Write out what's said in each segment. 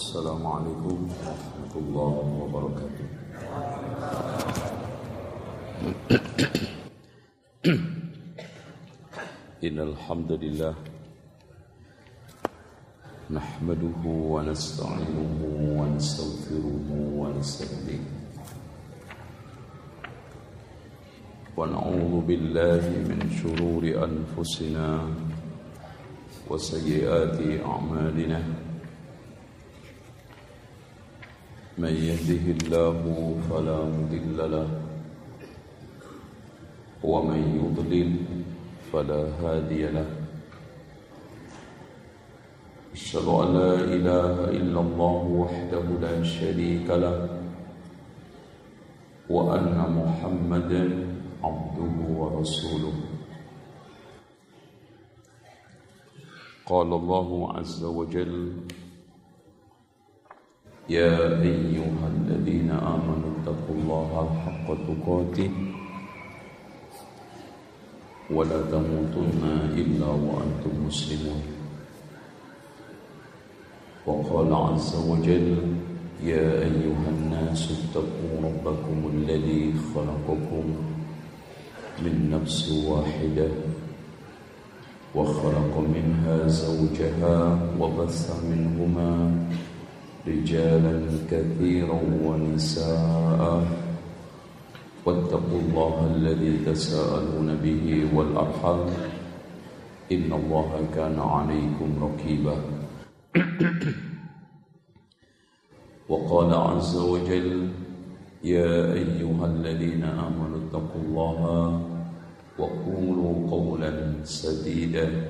السلام عليكم ورحمة الله وبركاته. إن الحمد لله نحمده ونستعينه ونستغفره ونستهديه. ونعوذ بالله من شرور أنفسنا وسيئات أعمالنا. من يهده الله فلا مضل له ومن يضلل فلا هادي له. أشهد أن لا إله إلا الله وحده لا شريك له وأن محمدا عبده ورسوله. قال الله عز وجل يا أيها الذين آمنوا اتقوا الله حق تقاته ولا تموتن إلا وأنتم مسلمون. وقال عز وجل يا أيها الناس اتقوا ربكم الذي خلقكم من نفس واحدة وخلق منها زوجها وبث منهما رجالا كثيرا ونساء. واتقوا الله الذي تساءلون به والأرحام. إن الله كان عليكم رقيبا. وقال عز وجل يا أيها الذين آمنوا اتقوا الله وقولوا قولا سديدا.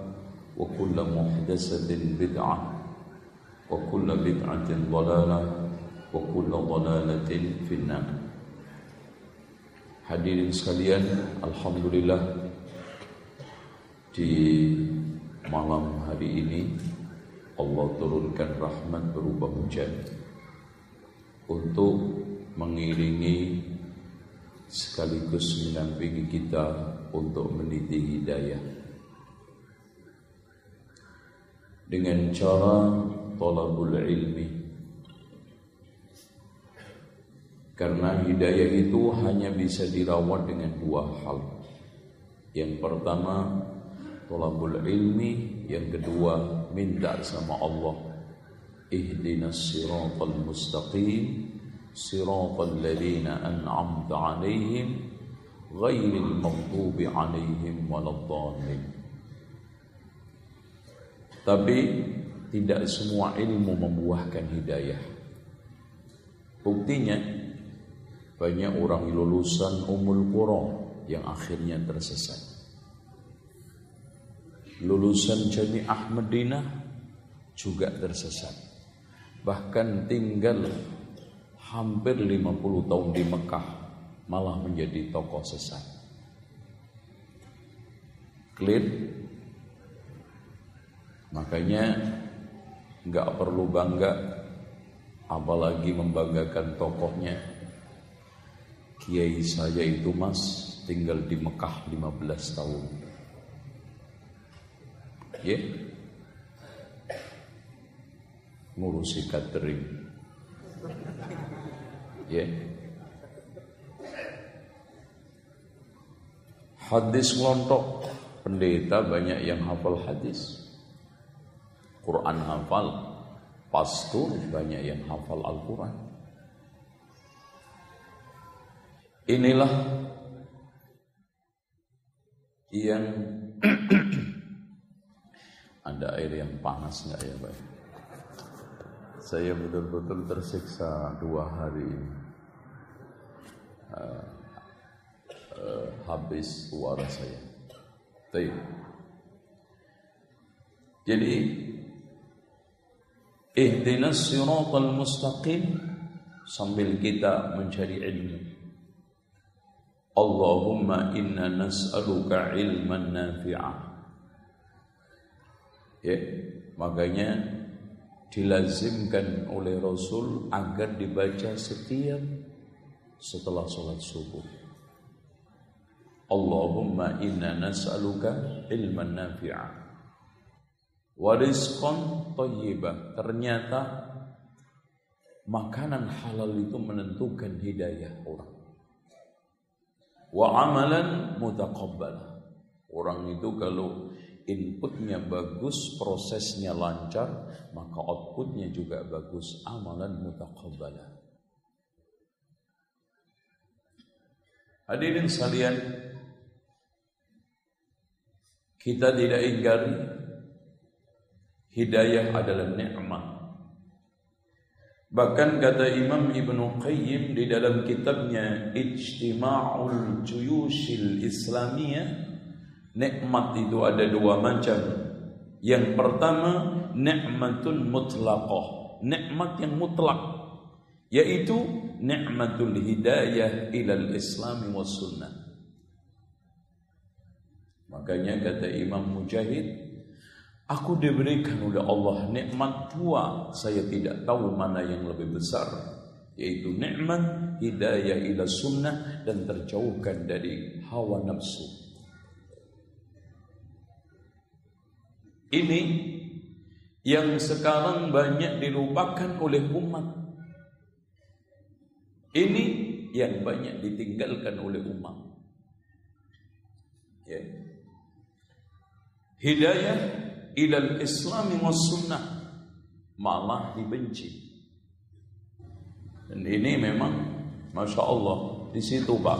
وكل محدثة بدعة وكل بدعة ضلالة وكل ضلالة في النار Hadirin sekalian, Alhamdulillah Di malam hari ini Allah turunkan rahmat berupa hujan Untuk mengiringi sekaligus mendampingi kita untuk meniti hidayah Dengan cara talabul ilmi. Karena hidayah itu hanya bisa dirawat dengan dua hal. Yang pertama talabul ilmi yang kedua minta sama Allah. Ihdinas siratal mustaqim siratal ladzina an'amta 'alaihim ghairil maghdubi 'alaihim waladdallin tapi tidak semua ilmu membuahkan hidayah buktinya banyak orang lulusan umul qura yang akhirnya tersesat lulusan Jami'ah Madinah juga tersesat bahkan tinggal hampir 50 tahun di Mekah malah menjadi tokoh sesat. Clear? Makanya nggak perlu bangga apalagi membanggakan tokohnya. Kiai saya itu mas tinggal di Mekah 15 tahun. Ya? Yeah? Ngurusi catering. Ya. Yeah. Hadis ngelontok, pendeta banyak yang hafal hadis. Quran hafal, pastor banyak yang hafal Al-Quran. Inilah yang ada air yang panas nggak ya Pak? Saya betul-betul tersiksa dua hari uh, uh, habis suara saya. Baik. Jadi ihdinas siratal mustaqim sambil kita mencari ilmu. Allahumma inna nas'aluka ilman nafi'ah. Ya, makanya dilazimkan oleh Rasul agar dibaca setiap setelah sholat subuh. Allahumma inna nas'aluka ilman nafi'ah Warizqan thayyibah. Ternyata makanan halal itu menentukan hidayah orang. Wa amalan mutaqabbal. Orang itu kalau inputnya bagus, prosesnya lancar, maka outputnya juga bagus, amalan mutaqabbal. Hadirin sekalian, kita tidak ingkari Hidayah adalah nikmat. Bahkan kata Imam Ibn Qayyim di dalam kitabnya Ijtima'ul Juyushil Islamiyah Nikmat itu ada dua macam. Yang pertama Nikmatun mutlaqah. Nikmat yang mutlak Yaitu Nikmatul hidayah ilal islami wa sunnah. Makanya kata Imam Mujahid Aku diberikan oleh Allah nikmat dua, saya tidak tahu mana yang lebih besar, yaitu nikmat hidayah ila sunnah dan terjauhkan dari hawa nafsu. Ini yang sekarang banyak dilupakan oleh umat. Ini yang banyak ditinggalkan oleh umat. Ya. Hidayah ilal islami was sunnah. Malah dibenci. Dan ini memang masya Allah di situ pak.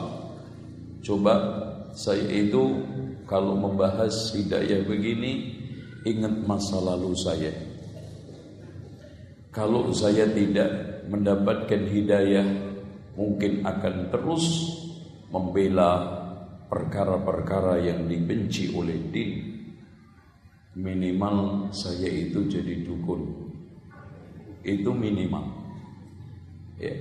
Coba saya itu kalau membahas hidayah begini ingat masa lalu saya. Kalau saya tidak mendapatkan hidayah mungkin akan terus membela perkara-perkara yang dibenci oleh din minimal saya itu jadi dukun. Itu minimal. Ya.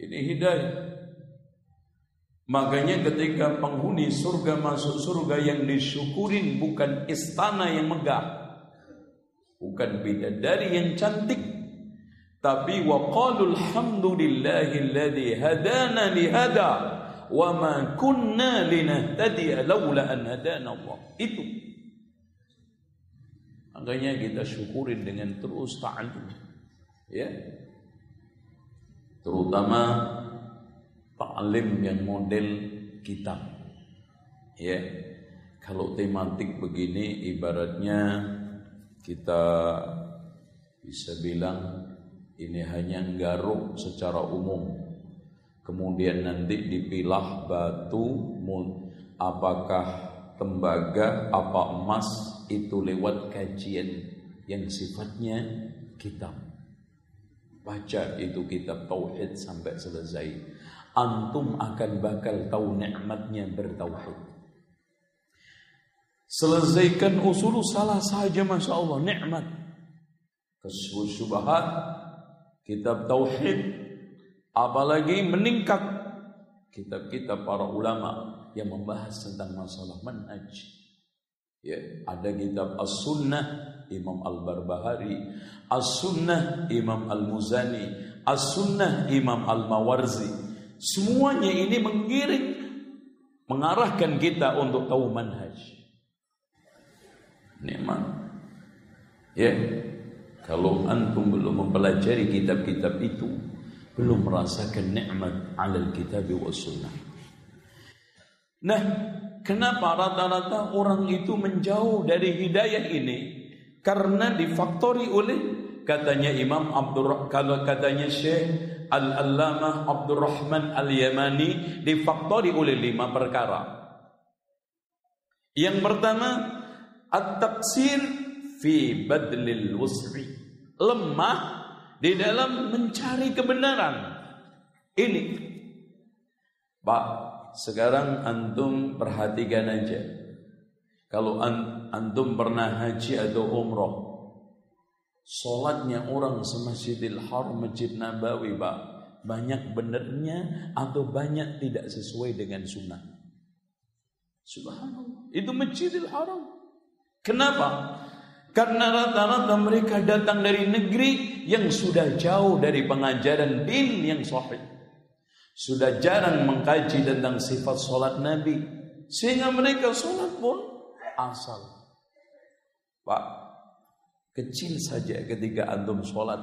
Ini hidayah. Makanya ketika penghuni surga masuk surga yang disyukurin bukan istana yang megah bukan bidadari yang cantik tapi waqalul hamdulillahilladzi hadana li hada wa ma kunna linahtadiya laula an hadana Allah. Itu. Makanya kita syukurin dengan terus ta'allum. Ya. Terutama ta'lim yang model kitab. Ya. Kalau tematik begini ibaratnya kita bisa bilang ini hanya garuk secara umum Kemudian nanti dipilah batu apakah tembaga apa emas itu lewat kajian yang sifatnya kitab. Baca itu kitab tauhid sampai selesai. Antum akan bakal tahu nikmatnya bertauhid. Selesaikan usul salah saja Masya Allah nikmat. Kesubahat kitab tauhid Apalagi meningkat kitab-kitab para ulama yang membahas tentang masalah manhaj. Ya, ada kitab As-Sunnah Imam Al-Barbahari, As-Sunnah Imam Al-Muzani, As-Sunnah Imam Al-Mawarzi. Semuanya ini mengiring mengarahkan kita untuk tahu manhaj. Nikmat. Ya, kalau antum belum mempelajari kitab-kitab itu, belum merasakan nikmat alal kitab wa sunnah. Nah, kenapa rata-rata orang itu menjauh dari hidayah ini? Karena difaktori oleh katanya Imam Abdul kalau katanya Syekh Al-Allamah Abdurrahman Al-Yamani difaktori oleh lima perkara. Yang pertama, at-taqsir fi badlil wus'i. Lemah di dalam mencari kebenaran. Ini. Pak, sekarang antum perhatikan aja. Kalau antum pernah haji atau umroh, Sholatnya orang semasjidil haram masjid Nabawi pak banyak benernya atau banyak tidak sesuai dengan sunnah. Subhanallah. Itu masjidil haram. Kenapa? Karena rata-rata mereka datang dari negeri yang sudah jauh dari pengajaran din yang sahih. Sudah jarang mengkaji tentang sifat solat Nabi. Sehingga mereka solat pun asal. Pak, kecil saja ketika antum solat.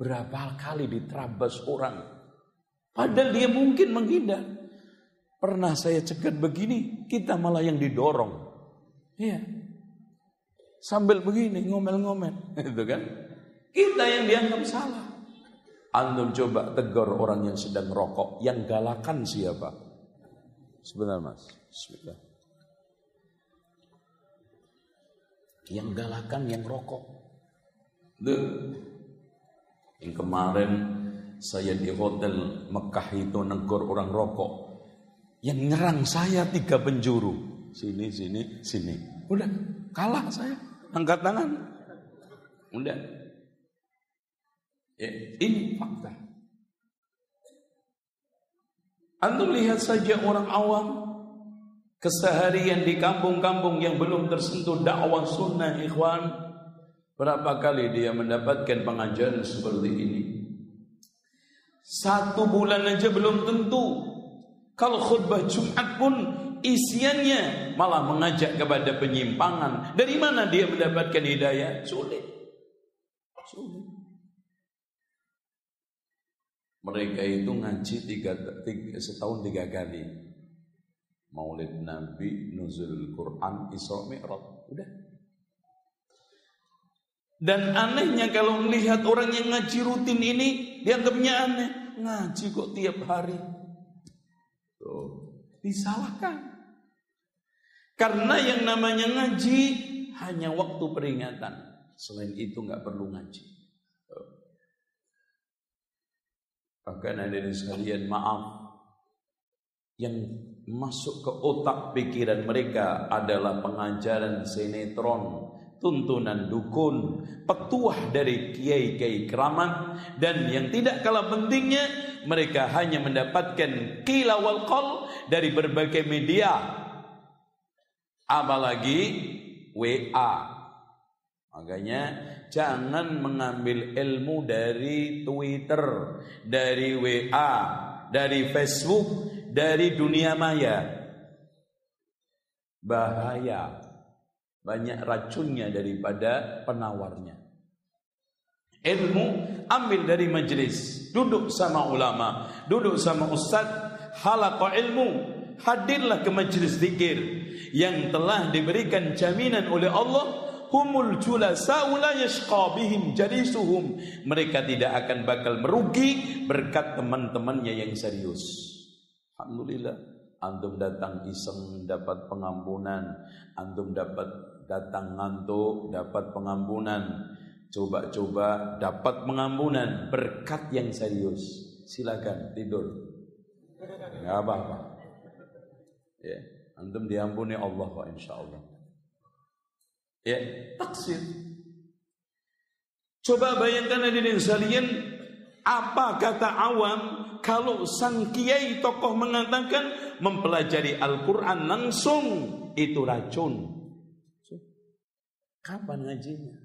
Berapa kali diterabas orang. Padahal dia mungkin menghindar. Pernah saya cegat begini, kita malah yang didorong. Iya, sambil begini ngomel-ngomel itu kan kita yang dianggap salah antum coba tegur orang yang sedang rokok yang galakan siapa sebentar mas Bismillah. yang galakan yang rokok Duh. yang kemarin saya di hotel Mekah itu negor orang rokok yang nyerang saya tiga penjuru sini sini sini udah kalah saya Angkat tangan. Udah. Ya, ini fakta. Antum lihat saja orang awam keseharian di kampung-kampung yang belum tersentuh dakwah sunnah ikhwan berapa kali dia mendapatkan pengajaran seperti ini satu bulan aja belum tentu kalau khutbah Jumat pun isiannya malah mengajak kepada penyimpangan. Dari mana dia mendapatkan hidayah? Sulit. Sulit. Mereka itu ngaji tiga, tiga, setahun tiga kali. Maulid Nabi, Nuzul Quran, Isra Mi'raj. Udah. Dan anehnya kalau melihat orang yang ngaji rutin ini, dianggapnya aneh. Ngaji kok tiap hari. Tuh, disalahkan. Karena yang namanya ngaji hanya waktu peringatan. Selain itu nggak perlu ngaji. Bahkan di sekalian maaf yang masuk ke otak pikiran mereka adalah pengajaran sinetron, tuntunan dukun, petuah dari kiai-kiai keramat dan yang tidak kalah pentingnya mereka hanya mendapatkan kilawal qal dari berbagai media apalagi WA. Makanya jangan mengambil ilmu dari Twitter, dari WA, dari Facebook, dari dunia maya. Bahaya. Banyak racunnya daripada penawarnya. Ilmu ambil dari majelis, duduk sama ulama, duduk sama ustaz, halaqa ilmu, hadirlah ke majelis zikir yang telah diberikan jaminan oleh Allah humul julasa la yashqa bihim jalisuhum. Mereka tidak akan bakal merugi berkat teman-temannya yang serius. Alhamdulillah antum datang iseng dapat pengampunan. Antum dapat datang ngantuk dapat pengampunan. Coba-coba dapat pengampunan berkat yang serius. Silakan tidur. Nggak apa-apa. Ya, antum diampuni Allah kok insyaallah. Ya, taksir. Coba bayangkan hadirin sekalian, apa kata awam kalau sang kiai tokoh mengatakan mempelajari Al-Qur'an langsung itu racun. Kapan ngajinya?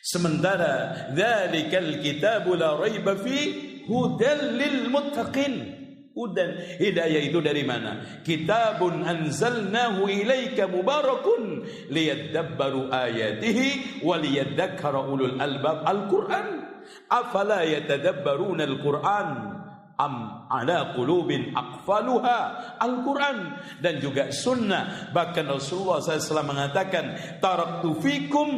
Sementara dzalikal kitabu la raiba fi hudal lil muttaqin. Hudan. Hidayah itu dari mana? Kitabun anzalnahu ilaika mubarakun liyadabbaru ayatihi wa liyadzakkara ulul albab. Al-Qur'an. Afala yatadabbaruna al-Qur'an? am ala qulubin aqfaluha Al-Quran dan juga sunnah bahkan Rasulullah SAW mengatakan taraktu fikum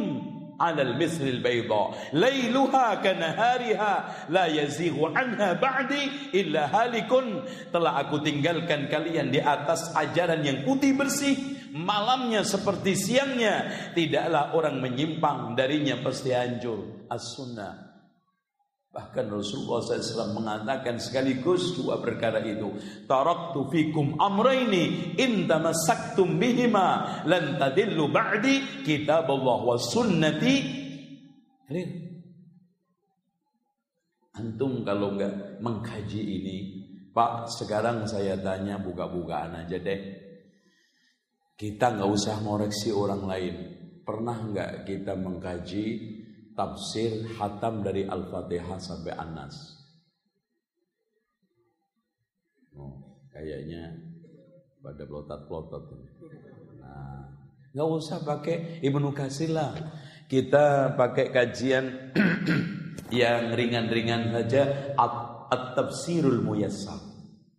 alal mislil bayda. Lailuha kanahariha la yazighu anha ba'di illa halikun. Telah aku tinggalkan kalian di atas ajaran yang putih bersih malamnya seperti siangnya. Tidaklah orang menyimpang darinya pasti hancur. As-sunnah Bahkan Rasulullah SAW mengatakan sekaligus dua perkara itu. Taraktu fikum amraini in tamassaktum bihima lan tadillu ba'di kitab Allah wa sunnati Clear? Antum kalau nggak mengkaji ini, Pak, sekarang saya tanya buka-bukaan aja deh. Kita nggak usah ngoreksi orang lain. Pernah nggak kita mengkaji tafsir hatam dari Al-Fatihah sampai An-Nas? Oh, kayaknya pada pelotot-pelotot. Nah, nggak usah pakai Ibnu. Kita pakai kajian yang ringan-ringan saja at-tafsirul muyassar.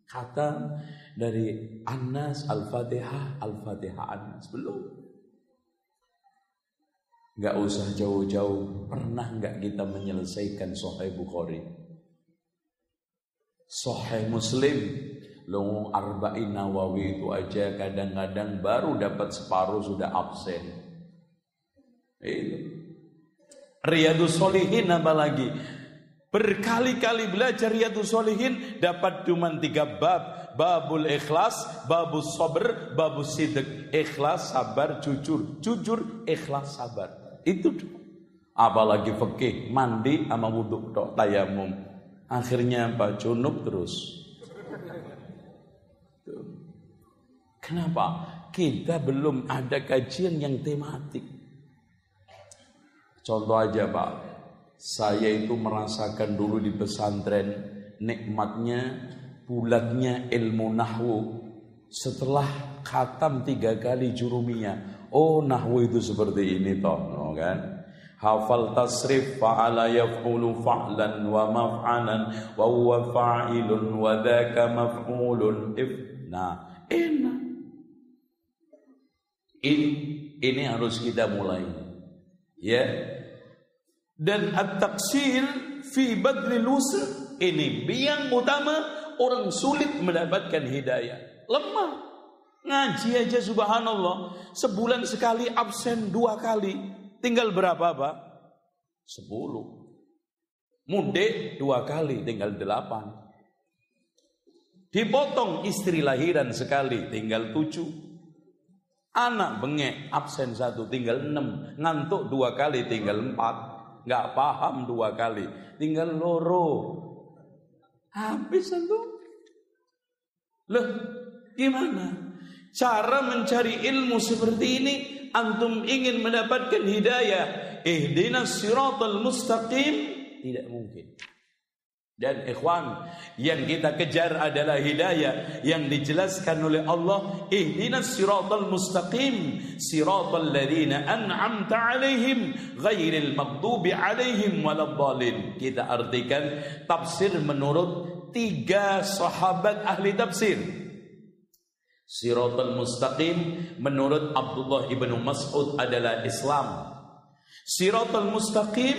Kata dari Anas Al-Fatihah, Al-Fatihah Anas belum. Gak usah jauh-jauh. Pernah gak kita menyelesaikan Sahih Bukhari? Sahih Muslim. Long Arba'in Nawawi itu aja kadang-kadang baru dapat separuh sudah absen. Itu. Riyadus Solihin apa lagi? Berkali-kali belajar Riyadus Solihin dapat cuma tiga bab. Babul ikhlas, babus sober, babus sidik. Ikhlas, sabar, jujur. Jujur, ikhlas, sabar. Itu Apalagi fikih, mandi sama wudhu tok tayamum. Akhirnya apa? Junub terus. Kenapa? Kita belum ada kajian yang tematik. Contoh aja Pak, saya itu merasakan dulu di pesantren nikmatnya bulatnya ilmu nahwu setelah khatam tiga kali jurumiyah. Oh nahwu itu seperti ini toh, no, kan? Hafal tasrif fa'ala yaf'ulu fa'lan wa maf'alan wa huwa fa'ilun wa dhaka maf'ulun if. Nah, enak. Ini, ini harus kita mulai. Ya, dan at-taksir fi badlil usr ini yang utama orang sulit mendapatkan hidayah. Lemah. Ngaji aja subhanallah. Sebulan sekali absen dua kali. Tinggal berapa pak? Sepuluh. Mudik dua kali tinggal delapan. Dipotong istri lahiran sekali tinggal tujuh. Anak bengek absen satu tinggal enam. Ngantuk dua kali tinggal empat nggak paham dua kali, tinggal loro. Habis itu. Loh, gimana? Cara mencari ilmu seperti ini antum ingin mendapatkan hidayah, ihdinas siratal mustaqim tidak mungkin. Dan ikhwan, yang kita kejar adalah hidayah yang dijelaskan oleh Allah, ihdinas siratal mustaqim, siratal ladzina an'amta alaihim ghairil maghdubi alaihim waladdallin. Kita artikan tafsir menurut tiga sahabat ahli tafsir. Siratal mustaqim menurut Abdullah ibnu Mas'ud adalah Islam. Siratal mustaqim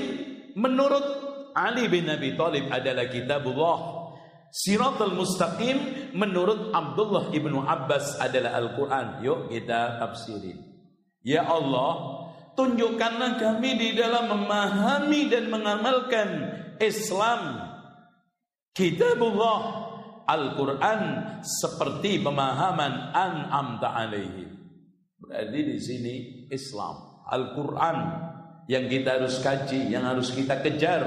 menurut Ali bin Abi Thalib adalah kitabullah. Siratul Mustaqim menurut Abdullah ibnu Abbas adalah Al-Quran. Yuk kita tafsirin. Ya Allah, tunjukkanlah kami di dalam memahami dan mengamalkan Islam. Kitabullah Al-Quran seperti pemahaman an'amta alaihim. Berarti di sini Islam, Al-Quran yang kita harus kaji, yang harus kita kejar.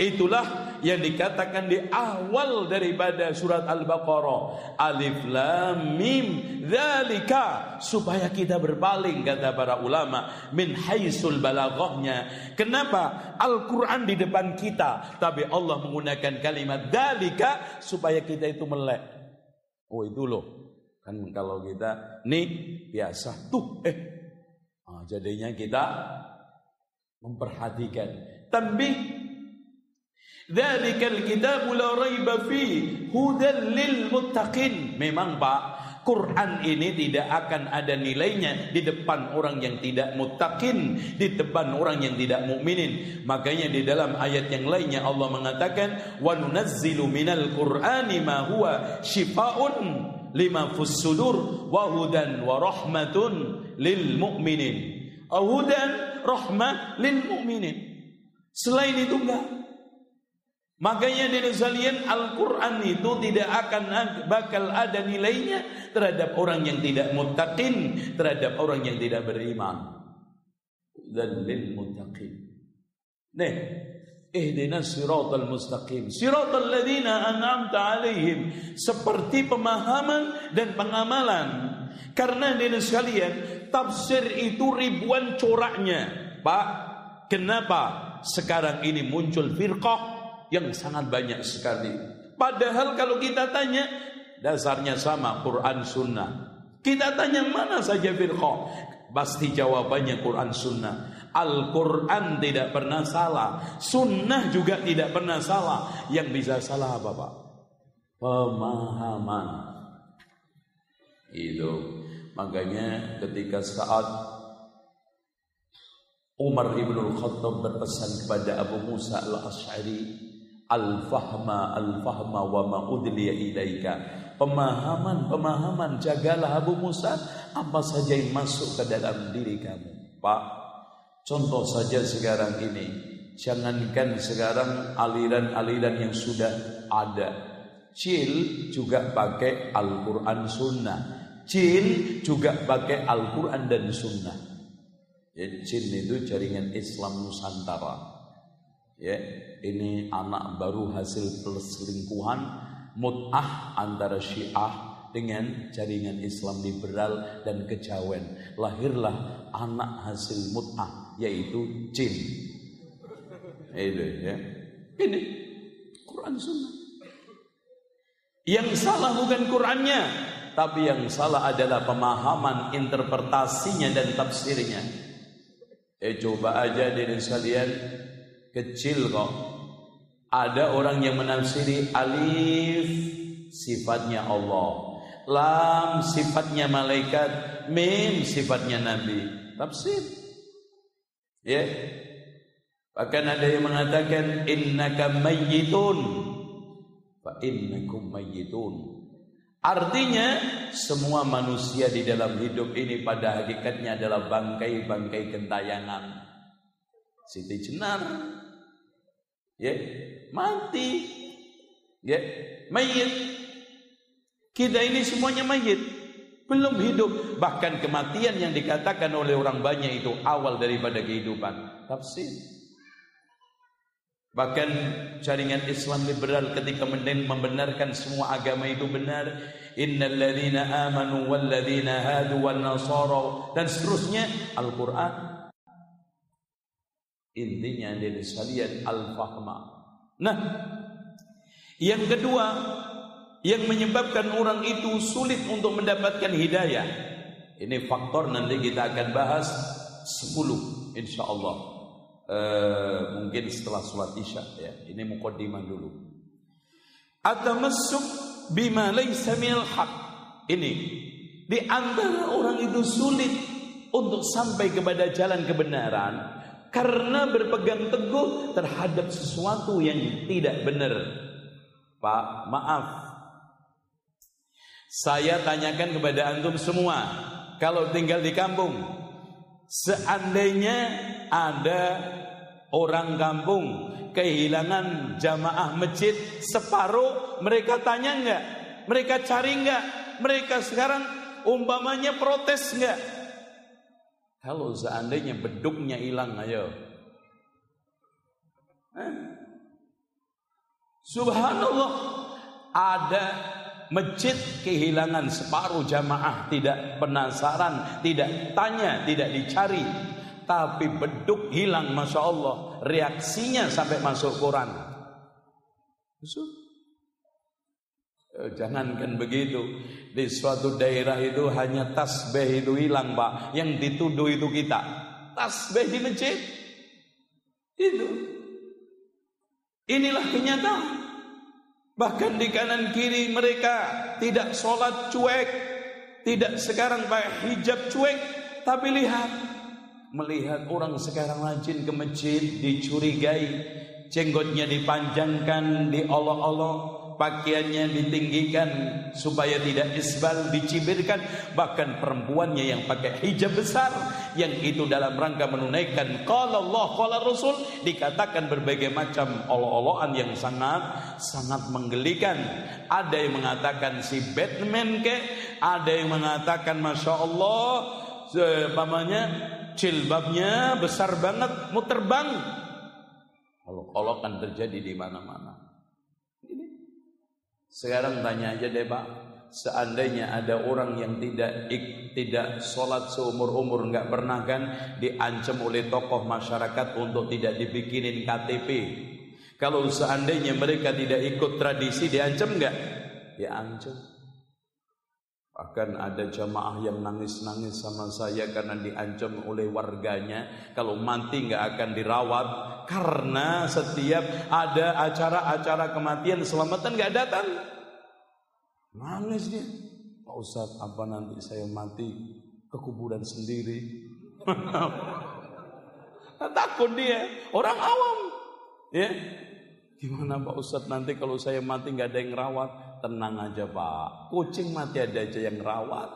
Itulah yang dikatakan di awal daripada surat Al-Baqarah. Alif Lam Mim Dzalika supaya kita berpaling kata para ulama min haisul balaghahnya. Kenapa Al-Qur'an di depan kita tapi Allah menggunakan kalimat dzalika supaya kita itu melek. Oh itu loh. Kan kalau kita nih biasa tuh eh ah, jadinya kita memperhatikan. Tambih Dzalikal kitabu la raiba fi hudan lil muttaqin. Memang Pak, Quran ini tidak akan ada nilainya di depan orang yang tidak muttaqin, di depan orang yang tidak mukminin. Makanya di dalam ayat yang lainnya Allah mengatakan wa nunazzilu minal qur'ani ma huwa shifaa'un lima fus sudur wa hudan wa rahmatun lil mu'minin. Hudan rahmah lil mu'minin. Selain itu enggak Makanya dari sekalian Al-Quran itu tidak akan bakal ada nilainya terhadap orang yang tidak muttaqin, terhadap orang yang tidak beriman. Dan lil muttaqin. Nih, ihdinas siratal mustaqim. Siratal ladzina an'amta alaihim. Seperti pemahaman dan pengamalan. Karena ini sekalian, tafsir itu ribuan coraknya. Pak, kenapa sekarang ini muncul firqah yang sangat banyak sekali? Padahal kalau kita tanya, dasarnya sama Quran Sunnah. Kita tanya mana saja firqah? Pasti jawabannya Quran Sunnah. Al-Quran tidak pernah salah. Sunnah juga tidak pernah salah. Yang bisa salah apa Pak? Pemahaman. Itu. Makanya ketika saat Umar ibn al-Khattab berpesan kepada Abu Musa al-Ash'ari Al-fahma al-fahma wa ma udliya ilaika. Pemahaman, pemahaman Jagalah Abu Musa. Apa saja yang masuk ke dalam diri kamu? Pak Contoh saja sekarang ini. Jangankan sekarang aliran-aliran yang sudah ada. Cil juga pakai Al-Quran Sunnah. Jin juga pakai Al-Quran dan Sunnah. Ya, jin itu jaringan Islam Nusantara. Ya, ini anak baru hasil perselingkuhan mut'ah antara Syiah dengan jaringan Islam liberal dan kejawen. Lahirlah anak hasil mut'ah yaitu jin. Itu ya. Ini Quran Sunnah. Yang salah bukan Qurannya, tapi yang salah adalah pemahaman interpretasinya dan tafsirnya. Eh coba aja diri sekalian kecil kok. Ada orang yang menafsiri alif sifatnya Allah, lam sifatnya malaikat, mim sifatnya nabi. Tafsir. Ya. Bahkan ada yang mengatakan innaka mayyitun fa innakum mayyitun. Artinya semua manusia di dalam hidup ini pada hakikatnya adalah bangkai-bangkai gentayangan. Siti Jenar ya mati. Ya mayit. Kita ini semuanya mayit. Belum hidup. Bahkan kematian yang dikatakan oleh orang banyak itu awal daripada kehidupan. Tafsir. Bahkan jaringan Islam liberal ketika membenarkan semua agama itu benar. Innal ladzina amanu wal ladzina hadu wan nasara. Dan seterusnya Al-Qur'an. Intinya dari sekalian al-fahma. Nah, yang kedua yang menyebabkan orang itu sulit untuk mendapatkan hidayah. Ini faktor nanti kita akan bahas 10 insyaallah. Eh, mungkin setelah sholat isya ya. Ini mukaddimah dulu. Atamassuk bima laysa minal haq. Ini di antara orang itu sulit untuk sampai kepada jalan kebenaran karena berpegang teguh terhadap sesuatu yang tidak benar. Pak, maaf. Saya tanyakan kepada antum semua, kalau tinggal di kampung, seandainya ada orang kampung kehilangan jamaah masjid separuh mereka tanya enggak mereka cari enggak mereka sekarang umpamanya protes enggak kalau seandainya beduknya hilang ayo. Eh? subhanallah. Ada masjid kehilangan separuh jamaah. Tidak penasaran tidak tanya tidak dicari. Tapi beduk hilang Masya Allah. Reaksinya sampai masuk eh, jangankan begitu. Di suatu daerah itu hanya tasbih itu hilang pak. Yang dituduh itu kita. Tasbih di masjid. Itu. Inilah kenyataan. Bahkan di kanan kiri mereka tidak sholat cuek. Tidak sekarang pakai hijab cuek. Tapi lihat. Melihat orang sekarang rajin ke masjid dicurigai. Jenggotnya dipanjangkan diolok-olok pakaiannya ditinggikan supaya tidak isbal dicibirkan. Bahkan perempuannya yang pakai hijab besar yang itu dalam rangka menunaikan qala Allah qala Rasul dikatakan berbagai macam olok-olokan yang sangat sangat menggelikan. Ada yang mengatakan si Batman ke ada yang mengatakan Masya Allah pamannya jilbabnya besar banget mau terbang Kalau kan terjadi di mana-mana. Sekarang tanya aja deh Pak, seandainya ada orang yang tidak ik, tidak sholat seumur umur nggak pernah kan diancam oleh tokoh masyarakat untuk tidak dibikinin KTP. Kalau seandainya mereka tidak ikut tradisi diancam nggak? Diancam. Bahkan ada jamaah yang nangis-nangis sama saya karena diancam oleh warganya kalau mati nggak akan dirawat karena setiap ada acara-acara kematian selamatan nggak datang. Nangis dia. Pak Ustadz, apa nanti saya mati ke kuburan sendiri? Takut dia, orang awam. Ya, gimana Pak Ustadz nanti kalau saya mati nggak ada yang rawat? Tenang aja pak, kucing mati ada aja yang rawat.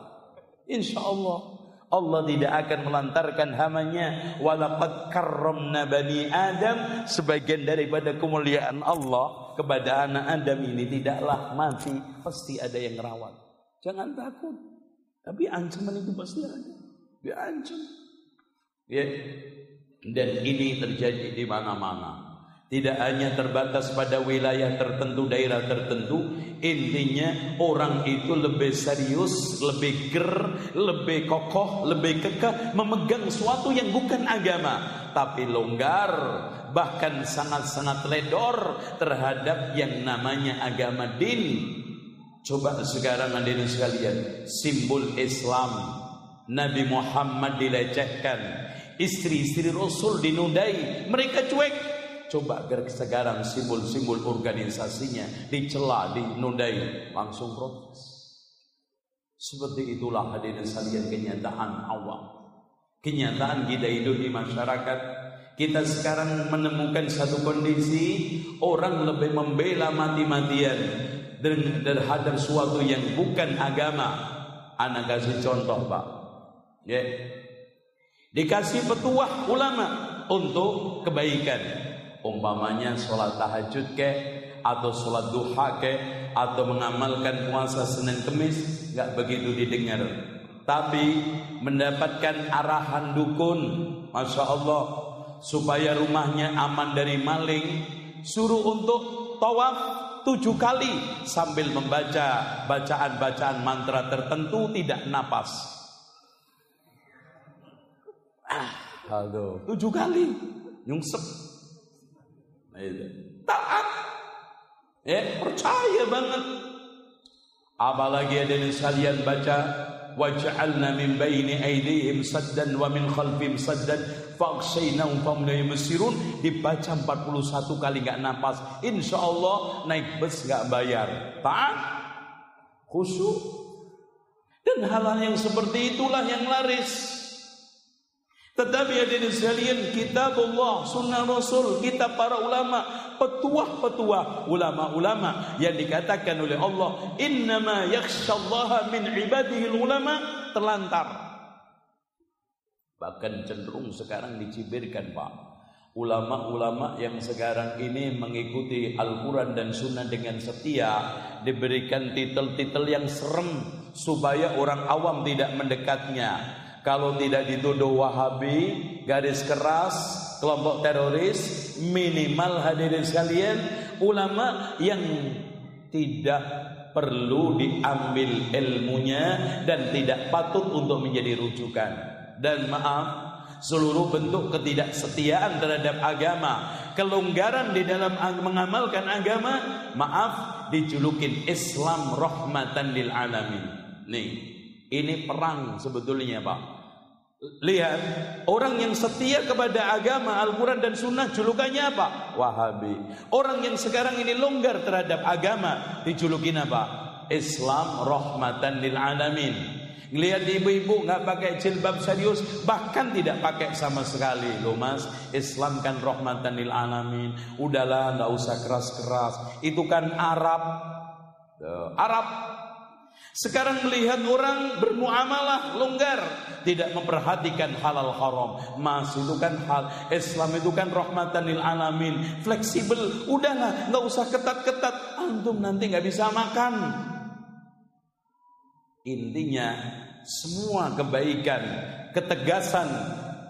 Insya Allah. Allah tidak akan melantarkan hamanya. Walaqad karramna bani Adam. Sebagian daripada kemuliaan Allah kepada anak Adam ini tidaklah mati. Pasti ada yang rawat. Jangan takut. Tapi ancaman itu pasti ada. Diancam ya. Dan ini terjadi di mana-mana tidak hanya terbatas pada wilayah tertentu, daerah tertentu. Intinya orang itu lebih serius, lebih ger, lebih kokoh, lebih kekeh memegang sesuatu yang bukan agama. Tapi longgar, bahkan sangat-sangat ledor terhadap yang namanya agama din. Coba sekarang hadirin sekalian, simbol Islam Nabi Muhammad dilecehkan, istri-istri Rasul dinudai, mereka cuek, Coba sekarang simbol-simbol organisasinya dicela, dinundai, langsung protes. Seperti itulah hadirin sekalian kenyataan awam. Kenyataan kita hidup di masyarakat. Kita sekarang menemukan satu kondisi orang lebih membela mati-matian terhadap suatu yang bukan agama. Anak kasih contoh, Pak. Ya. Yeah. Dikasih petuah ulama untuk kebaikan umpamanya sholat tahajud ke atau sholat duha ke atau mengamalkan puasa Senin Kemis nggak begitu didengar. Tapi mendapatkan arahan dukun Masya Allah supaya rumahnya aman dari maling suruh untuk tawaf tujuh kali sambil membaca bacaan-bacaan mantra tertentu tidak napas. Ah, tujuh kali nyungsep. Taat. Ya, percaya banget. Apalagi ada yang sekalian baca waj'alna min baini aydihim saddan wa min khalfihim saddan faghshaynahum fahum la dibaca 41 kali enggak napas. Insyaallah naik bus enggak bayar. Taat. Khusyuk. Dan hal-hal yang seperti itulah yang laris tetapi hadirin sekalian kitab Allah, sunnah Rasul, kitab para ulama, petuah-petuah ulama-ulama yang dikatakan oleh Allah, innama yakhshallaha min ibadihi ulama terlantar. Bahkan cenderung sekarang dicibirkan Pak. Ulama-ulama yang sekarang ini mengikuti Al-Quran dan Sunnah dengan setia diberikan titel-titel yang serem supaya orang awam tidak mendekatnya kalau tidak dituduh Wahabi, garis keras, kelompok teroris, minimal hadirin sekalian, ulama yang tidak perlu diambil ilmunya dan tidak patut untuk menjadi rujukan. Dan maaf, seluruh bentuk ketidaksetiaan terhadap agama, kelonggaran di dalam mengamalkan agama, maaf dijulukin Islam rahmatan lil alamin. Nih, ini perang sebetulnya, Pak. Lihat, orang yang setia kepada agama Al-Quran dan Sunnah julukannya apa? Wahabi. Orang yang sekarang ini longgar terhadap agama dijulukin apa? Islam rahmatan lil alamin. Lihat ibu-ibu nggak pakai jilbab serius, bahkan tidak pakai sama sekali. Loh mas, Islam kan rahmatan lil alamin. Udahlah, nggak usah keras-keras. Itu kan Arab. Arab sekarang melihat orang bermuamalah longgar, tidak memperhatikan halal haram. Mas itu kan hal Islam itu kan rahmatan lil alamin, fleksibel. Udahlah, nggak usah ketat-ketat. Antum nanti nggak bisa makan. Intinya semua kebaikan, ketegasan,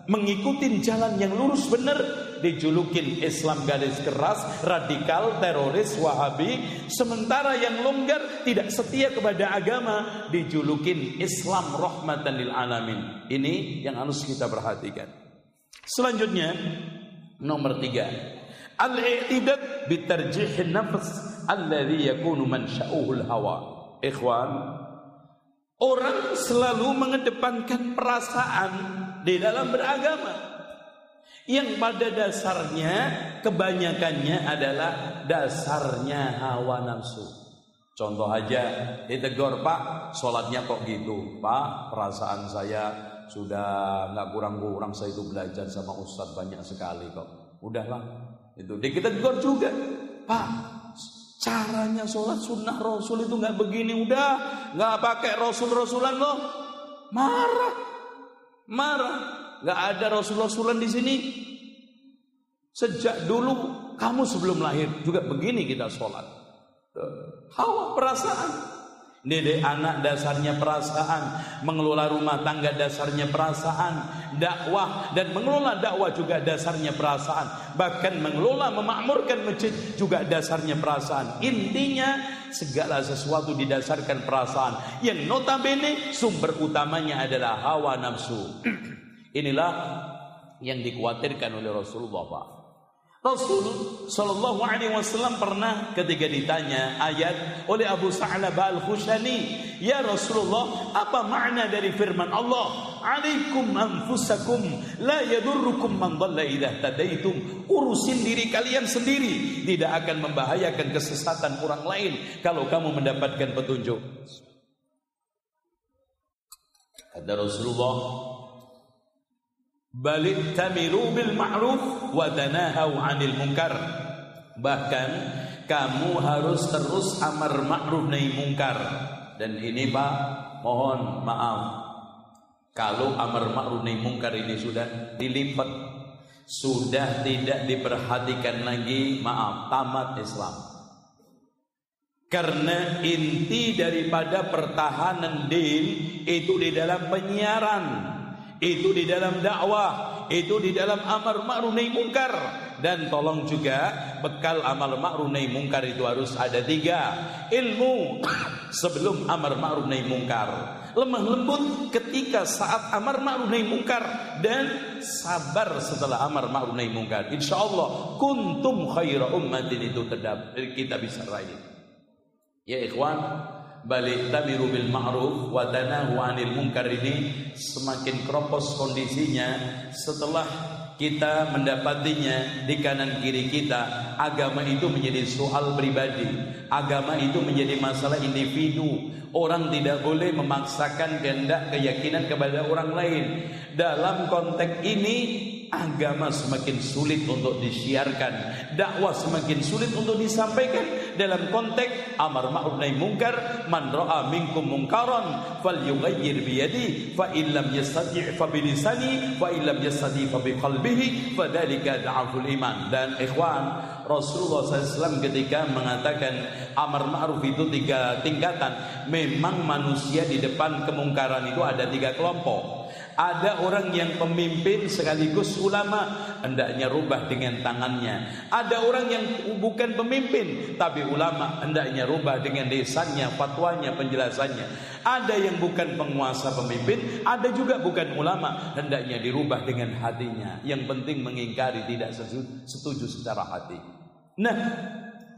mengikuti jalan yang lurus benar dijulukin Islam garis keras, radikal, teroris, wahabi. Sementara yang longgar tidak setia kepada agama dijulukin Islam rahmatan lil alamin. Ini yang harus kita perhatikan. Selanjutnya nomor tiga. Al-i'tidad bitarjihin nafs alladhi yakunu mansya'uhul hawa. Ikhwan, orang selalu mengedepankan perasaan di dalam beragama yang pada dasarnya kebanyakannya adalah dasarnya hawa nafsu. Contoh aja ditegur Pak, sholatnya kok gitu Pak, perasaan saya sudah nggak kurang-kurang saya itu belajar sama Ustadz banyak sekali kok. Udahlah, itu kita tegur juga Pak, caranya sholat sunnah Rasul itu nggak begini, udah nggak pakai Rasul-Rasulan loh, marah, marah nggak ada Rasul-Rasulan di sini. Sejak dulu kamu sebelum lahir juga begini kita sholat. Hawa perasaan. Dede anak dasarnya perasaan, mengelola rumah tangga dasarnya perasaan, dakwah dan mengelola dakwah juga dasarnya perasaan, bahkan mengelola memakmurkan masjid juga dasarnya perasaan. Intinya segala sesuatu didasarkan perasaan yang notabene sumber utamanya adalah hawa nafsu. Inilah yang dikhawatirkan oleh Rasulullah Pak. Rasul Shallallahu Alaihi Wasallam pernah ketika ditanya ayat oleh Abu Sa'labah al Khushani, ya Rasulullah, apa makna dari firman Allah? Alaikum anfusakum, la yadurrukum man dhalla idza tadaitum. Urusin diri kalian sendiri, tidak akan membahayakan kesesatan orang lain kalau kamu mendapatkan petunjuk. Kata Rasulullah, balik tamiru bil ma'ruf wa tanahau 'anil munkar. Bahkan kamu harus terus amar ma'ruf nahi munkar. Dan ini Pak mohon maaf. Kalau amar ma'ruf nahi munkar ini sudah dilipat sudah tidak diperhatikan lagi maaf tamat Islam. Karena inti daripada pertahanan din itu di dalam penyiaran itu di dalam dakwah, itu di dalam amar ma'ruf nahi mungkar. Dan tolong juga bekal amal ma'ruf nahi mungkar itu harus ada tiga. Ilmu sebelum amar ma'ruf nahi mungkar. Lemah lembut ketika saat amar ma'ruf nahi mungkar dan sabar setelah amar ma'ruf nahi mungkar. Insyaallah kuntum khaira ummatin itu terdapat kita bisa raih. Ya ikhwan balik tabiru bil ma'ruf wa tanahu 'anil munkar ini semakin kropos kondisinya setelah kita mendapatinya di kanan kiri kita. Agama itu menjadi soal pribadi. Agama itu menjadi masalah individu. Orang tidak boleh memaksakan kehendak keyakinan kepada orang lain. Dalam konteks ini agama semakin sulit untuk disiarkan, dakwah semakin sulit untuk disampaikan dalam konteks amar ma'ruf nahi mungkar, man ra'a minkum munkaran falyughayyir bi yadi fa in lam yastati' fa bi lisani fa in lam yastati' fa bi qalbihi fadzalika da'aful iman. Dan ikhwan, Rasulullah SAW ketika mengatakan amar ma'ruf itu tiga tingkatan, memang manusia di depan kemungkaran itu ada tiga kelompok. Ada orang yang pemimpin sekaligus ulama hendaknya rubah dengan tangannya. Ada orang yang bukan pemimpin tapi ulama hendaknya rubah dengan desanya, fatwanya, penjelasannya. Ada yang bukan penguasa pemimpin, ada juga bukan ulama hendaknya dirubah dengan hatinya. Yang penting mengingkari tidak setuju secara hati. Nah,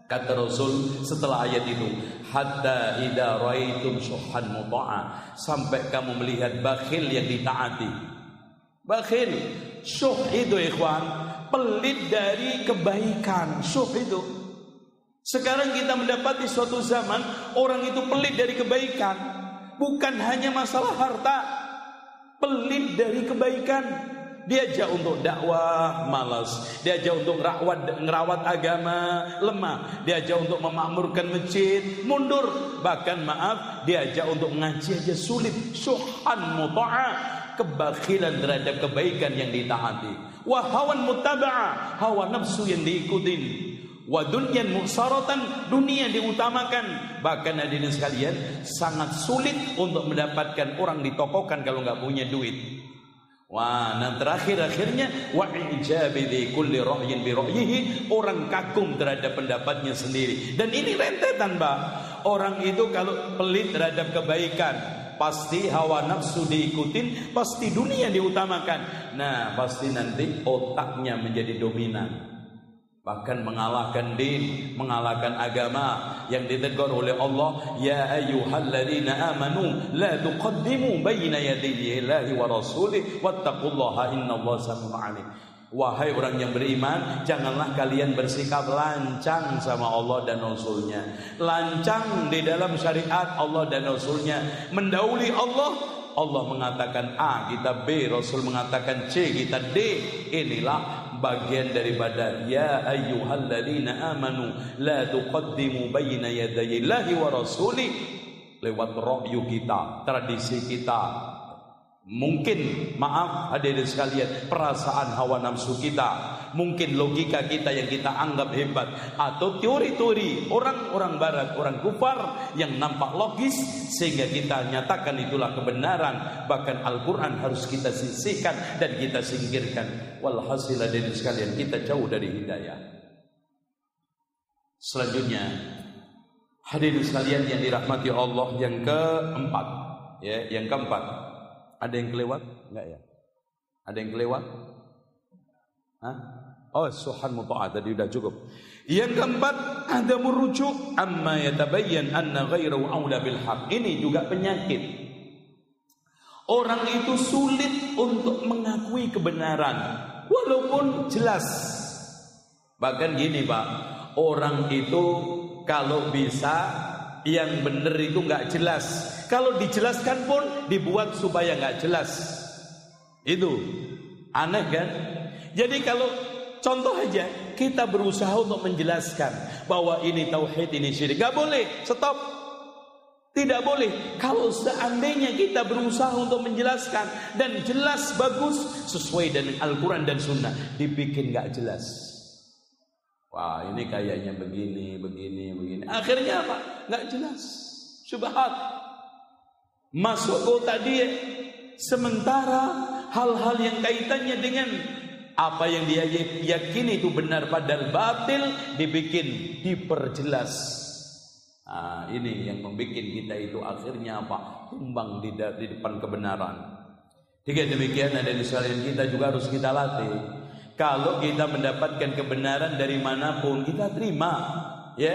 Kata Rasul setelah ayat itu, hatta idza raitum syuhan muta'a, sampai kamu melihat bakhil yang ditaati. Bakhil, syuh itu ikhwan, pelit dari kebaikan, syuh itu. Sekarang kita mendapati suatu zaman orang itu pelit dari kebaikan, bukan hanya masalah harta, pelit dari kebaikan diajak untuk dakwah malas, diajak untuk ngerawat ngerawat agama lemah, diajak untuk memakmurkan masjid mundur, bahkan maaf diajak untuk ngaji aja sulit, syuhan muta'a, kebakhilan terhadap kebaikan yang ditaati, wahawan mutaba'a, hawa nafsu yang diikutin. Wa dunyan musaratan. Dunia diutamakan. Bahkan hadirin sekalian sangat sulit untuk mendapatkan orang ditokohkan kalau nggak punya duit Wah, nah terakhir-akhirnya wa ijabi di kulli bi orang kagum terhadap pendapatnya sendiri. Dan ini rentetan, Mbak. Orang itu kalau pelit terhadap kebaikan, pasti hawa nafsu diikutin, pasti dunia diutamakan. Nah, pasti nanti otaknya menjadi dominan bahkan mengalahkan din, mengalahkan agama yang ditegur oleh Allah, ya ayyuhalladzina amanu la tuqaddimu baina yadayillahi wa rasulih wattaqullaha innallaha samiun alim. Wahai orang yang beriman, janganlah kalian bersikap lancang sama Allah dan Rasulnya. Lancang di dalam syariat Allah dan Rasulnya. Mendauli Allah, Allah mengatakan A, kita B, Rasul mengatakan C, kita D. Inilah bagian daripada ya ayyuhalladzina amanu la tuqaddimu baina yadayillahi wa rasuli lewat ra'yu kita, tradisi kita. Mungkin maaf hadirin sekalian, perasaan hawa nafsu kita mungkin logika kita yang kita anggap hebat atau teori-teori orang-orang barat, orang kufar yang nampak logis sehingga kita nyatakan itulah kebenaran. Bahkan Al-Qur'an harus kita sisihkan dan kita singkirkan. Walhasil dari sekalian kita jauh dari hidayah. Selanjutnya hadirin sekalian yang dirahmati Allah yang keempat ya, yang keempat. Ada yang kelewat? Enggak ya? Ada yang kelewat? Hah? Oh, suhan muta'ah tadi sudah cukup. Yang keempat, ada merujuk amma yatabayyan anna ghairu aula bil haq. Ini juga penyakit. Orang itu sulit untuk mengakui kebenaran walaupun jelas. Bahkan gini, Pak, orang itu kalau bisa yang benar itu nggak jelas. Kalau dijelaskan pun dibuat supaya nggak jelas. Itu aneh kan? Jadi kalau contoh aja kita berusaha untuk menjelaskan bahwa ini tauhid ini syirik. Gak boleh, stop. Tidak boleh. Kalau seandainya kita berusaha untuk menjelaskan dan jelas bagus sesuai dengan Al-Quran dan Sunnah, dibikin gak jelas. Wah ini kayaknya begini, begini, begini. Akhirnya apa? Gak jelas. Subhat. Masuk kota dia. Sementara hal-hal yang kaitannya dengan apa yang dia yakini itu benar padahal batil dibikin diperjelas. Nah, ini yang membuat kita itu akhirnya apa? Tumbang di, depan kebenaran. Jika demikian ada di sekalian kita juga harus kita latih. Kalau kita mendapatkan kebenaran dari mana pun kita terima, ya.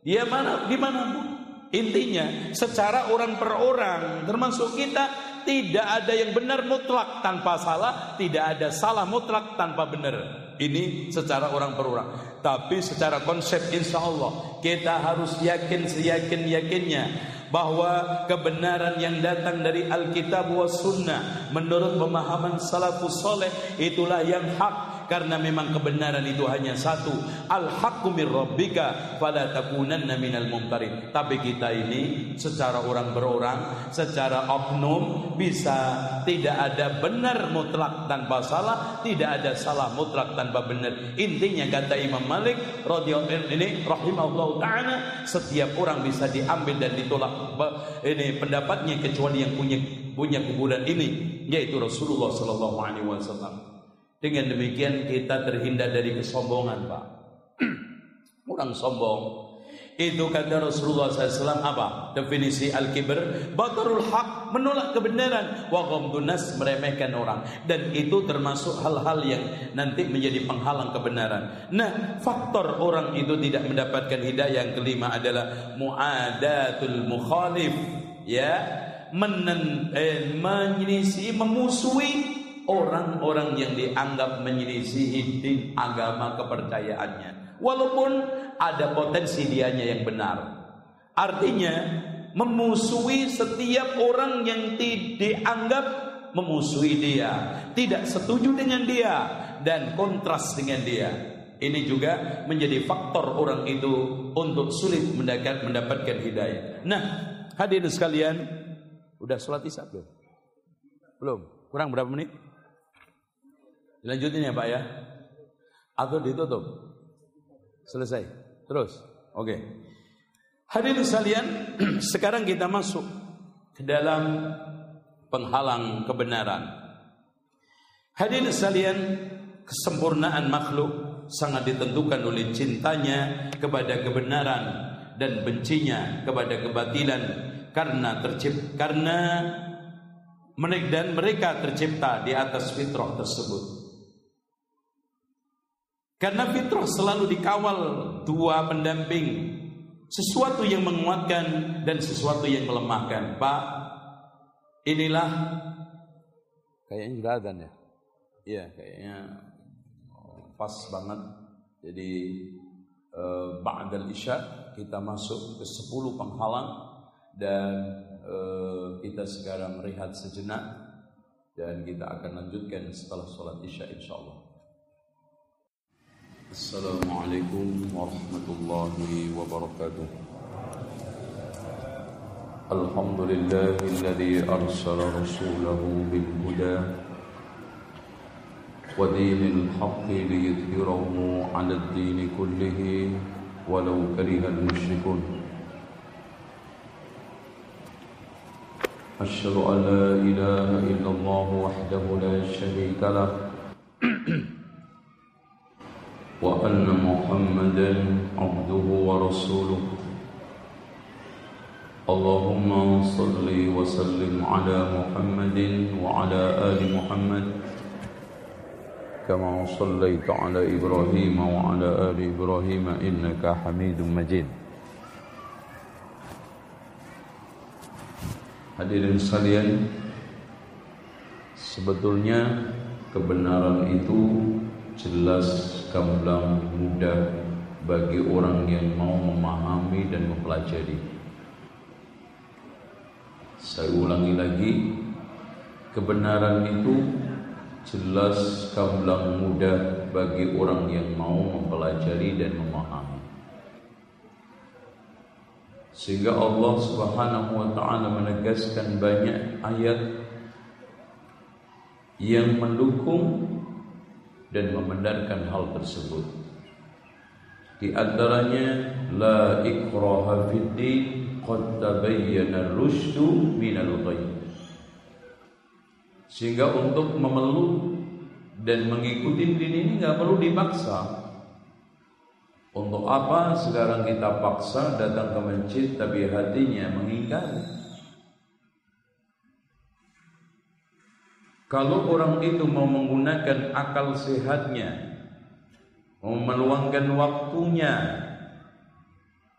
Dia mana di mana pun. Intinya secara orang per orang termasuk kita tidak ada yang benar mutlak tanpa salah, tidak ada salah mutlak tanpa benar. Ini secara orang per orang. Tapi secara konsep insya Allah kita harus yakin seyakin yakinnya bahwa kebenaran yang datang dari Alkitab wa Sunnah menurut pemahaman salafus soleh itulah yang hak karena memang kebenaran itu hanya satu. Al haqqu mir rabbika fala takunanna minal mumtarin tapi kita ini secara orang berorang secara oknum bisa tidak ada benar mutlak tanpa salah tidak ada salah mutlak tanpa benar. Intinya kata Imam Malik radhiyallahu ini rahimahullah taala setiap orang bisa diambil dan ditolak ini pendapatnya kecuali yang punya punya kuburan ini yaitu Rasulullah sallallahu alaihi wasallam dengan demikian kita terhindar dari kesombongan Pak. Orang sombong. Itu kata Rasulullah SAW apa? Definisi al-kibr. Batarul haq Menolak kebenaran. Wa ghamdunas meremehkan orang. Dan itu termasuk hal-hal yang Nanti menjadi penghalang kebenaran. Nah faktor orang itu tidak mendapatkan hidayah Yang kelima adalah Mu'adatul mukhalif. Ya Menen, eh, Menyisi Memusuhi orang-orang yang dianggap menyelisihi din agama kepercayaannya walaupun ada potensi dianya yang benar artinya memusuhi setiap orang yang dianggap memusuhi dia tidak setuju dengan dia dan kontras dengan dia ini juga menjadi faktor orang itu untuk sulit mendapat mendapatkan hidayah. Nah, hadirin sekalian, udah sholat isya belum? Belum. Kurang berapa menit? Dilanjutin ya Pak ya. Atau ditutup. Selesai. Terus. Oke. Okay. Hadirin sekalian, sekarang kita masuk ke dalam penghalang kebenaran. Hadirin sekalian, kesempurnaan makhluk sangat ditentukan oleh cintanya kepada kebenaran dan bencinya kepada kebatilan karena tercipta karena dan mereka tercipta di atas fitrah tersebut. Karena fitrah selalu dikawal dua pendamping, sesuatu yang menguatkan dan sesuatu yang melemahkan. Pak, inilah kayaknya sudah ada ya. Iya, kayaknya pas banget. Jadi eh, ba'dal isya kita masuk ke 10 penghalang dan eh, kita sekarang rehat sejenak dan kita akan lanjutkan setelah sholat isya السلام عليكم ورحمة الله وبركاته. الحمد لله الذي أرسل رسوله بالهدى ودين الحق ليظهره على الدين كله ولو كره المشركون. أشهد أن لا إله إلا الله وحده لا شريك له. وأن محمدا عبده ورسوله. اللهم صل وسلم على محمد وعلى آل محمد. كما صليت على إبراهيم وعلى آل إبراهيم إنك حميد مجيد. Hadirin sekalian, sebetulnya kebenaran itu jelas gamblang mudah bagi orang yang mau memahami dan mempelajari. Saya ulangi lagi, kebenaran itu jelas gamblang mudah bagi orang yang mau mempelajari dan memahami. Sehingga Allah Subhanahu wa taala menegaskan banyak ayat yang mendukung dan membenarkan hal tersebut. Di antaranya la ikraha fid qad tabayyana ar-rusydu minal. Sehingga untuk memeluk dan mengikuti din ini nggak perlu dipaksa. Untuk apa sekarang kita paksa datang ke masjid tapi hatinya mengingkari? Kalau orang itu mau menggunakan akal sehatnya, mau meluangkan waktunya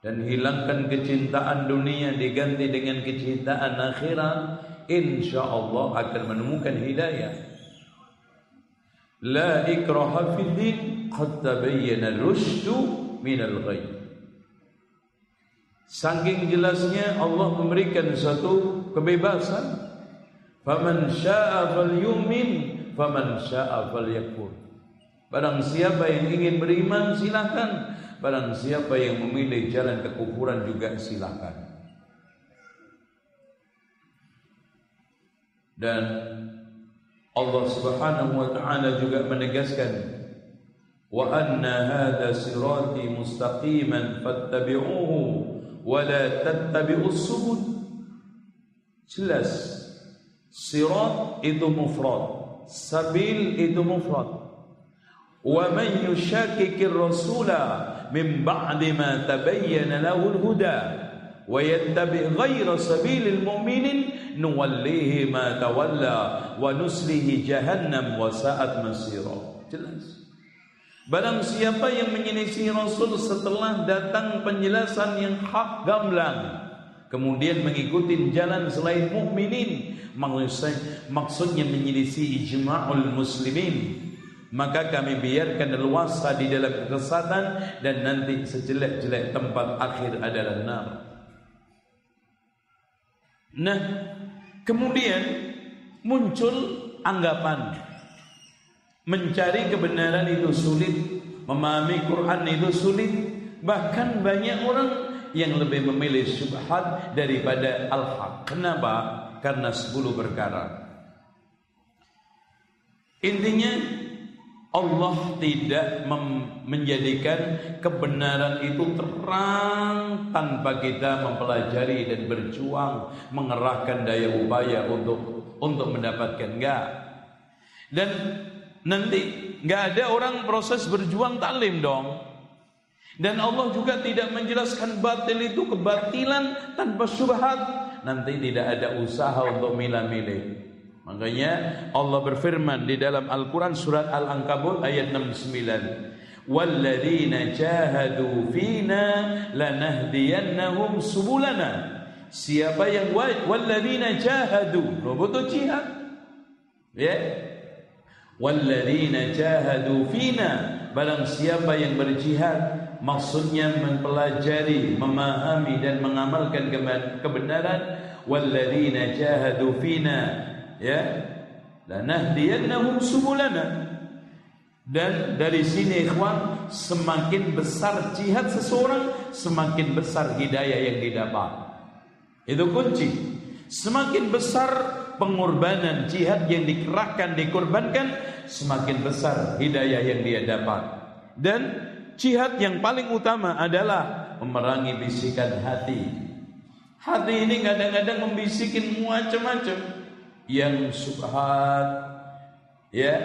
dan hilangkan kecintaan dunia diganti dengan kecintaan akhirat, insya Allah akan menemukan hidayah. La ikraha fid din qad tabayyana rusydu minal. Saking jelasnya Allah memberikan satu kebebasan. Faman syaa'a falyu'min, faman syaa'a falyakfur. Barang siapa yang ingin beriman silakan, barang siapa yang memilih jalan kekufuran juga silakan. Dan Allah Subhanahu wa taala juga menegaskan wa anna hadha sirati mustaqiman fattabi'uhu wa la tattabi'us subul jelas sirat itu mufrad. Sabil itu mufrad. Wa man yushakikir rasula min ba'di ma tabayyana lahu al-huda wa yattabi' ghayra sabilil mu'minin nuwallihi ma tawalla wa nuslihi jahannam wa sa'at masira. Jelas. Barang siapa yang menyelisih Rasul setelah datang penjelasan yang hak gamblang kemudian mengikuti jalan selain mukminin. Maksudnya menyelisih ijma'ul muslimin. Maka kami biarkan luasa di dalam kesesatan dan nanti sejelek-jelek tempat akhir adalah nar. Nah, kemudian muncul anggapan. Mencari kebenaran itu sulit, memahami Quran itu sulit, bahkan banyak orang yang lebih memilih subhat daripada al-haq. Kenapa? Karena 10 perkara. Intinya Allah tidak menjadikan kebenaran itu terang tanpa kita mempelajari dan berjuang mengerahkan daya upaya untuk untuk mendapatkan enggak. Dan nanti nggak ada orang proses berjuang taklim dong. Dan Allah juga tidak menjelaskan batil itu kebatilan tanpa syubhat. Nanti tidak ada usaha untuk milah-milih. Makanya Allah berfirman di dalam Al-Quran surat Al-Ankabut ayat 69. Walladzina jahadu fina lanahdiyannahum subulana. Siapa yang walladzina jahadu, butuh jihad. Ya. Walladzina jahadu fina, barang siapa yang berjihad maksudnya mempelajari, memahami dan mengamalkan kebenaran. Walladzina jahadu fina ya. Lanahdiyannahum subulana. Dan dari sini ikhwan semakin besar jihad seseorang semakin besar hidayah yang didapat. Itu kunci. Semakin besar pengorbanan jihad yang dikerahkan dikorbankan semakin besar hidayah yang dia dapat. Dan Jihad yang paling utama adalah memerangi bisikan hati. Hati ini kadang-kadang membisikin macam-macam yang subhat, ya,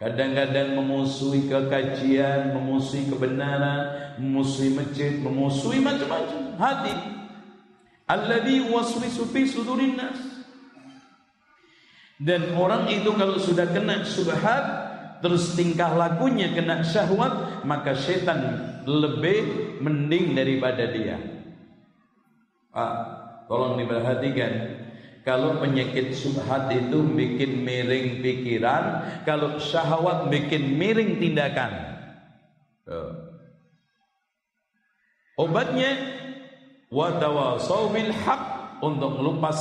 kadang-kadang memusuhi kekajian, memusuhi kebenaran, memusuhi masjid, memusuhi macam-macam hati. Alladhi waswisu fi sudurin nas. Dan orang itu kalau sudah kena subhat terus tingkah lakunya kena syahwat maka setan lebih mending daripada dia. Ah, tolong diperhatikan. Kalau penyakit subhat itu bikin miring pikiran kalau syahwat bikin miring tindakan. Tuh. obatnya watawasau bil haq untuk melupas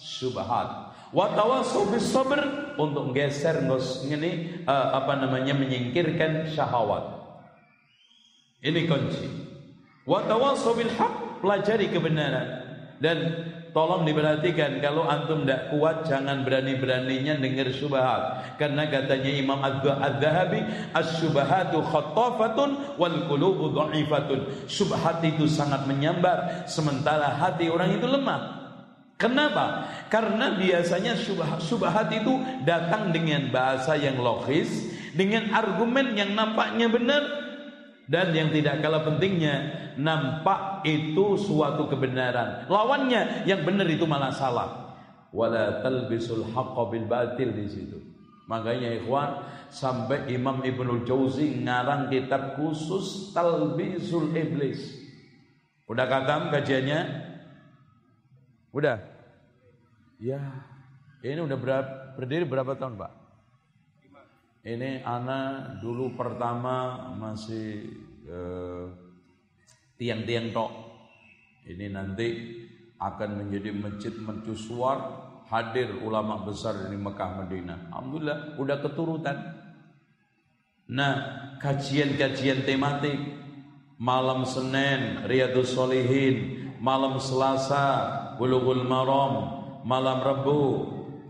subhat wa bis sabr untuk geser ngos ini uh, apa namanya menyingkirkan syahwat. Ini kunci. Wa tawasau bil pelajari kebenaran dan tolong diperhatikan kalau antum tidak kuat jangan berani-beraninya dengar syubhat karena katanya Imam Az-Zahabi as-syubhatu khattafatun wal qulubu dha'ifatun syubhat itu sangat menyambar sementara hati orang itu lemah Kenapa? Karena biasanya subhat, itu datang dengan bahasa yang logis, dengan argumen yang nampaknya benar dan yang tidak kalah pentingnya nampak itu suatu kebenaran. Lawannya yang benar itu malah salah. Wala talbisul haqqa bil batil di situ. Makanya ikhwan sampai Imam Ibnu Jauzi ngarang kitab khusus Talbisul Iblis. Udah katam kajiannya? Udah. Ya, ini udah berapa, berdiri berapa tahun Pak? Ini anak dulu pertama masih eh, tiang-tiang tok. Ini nanti akan menjadi masjid mercusuar hadir ulama besar di Mekah Madinah. Alhamdulillah udah keturutan. Nah, kajian-kajian tematik malam Senin Riyadus Solihin, malam Selasa Bulughul Maram, malam Rabu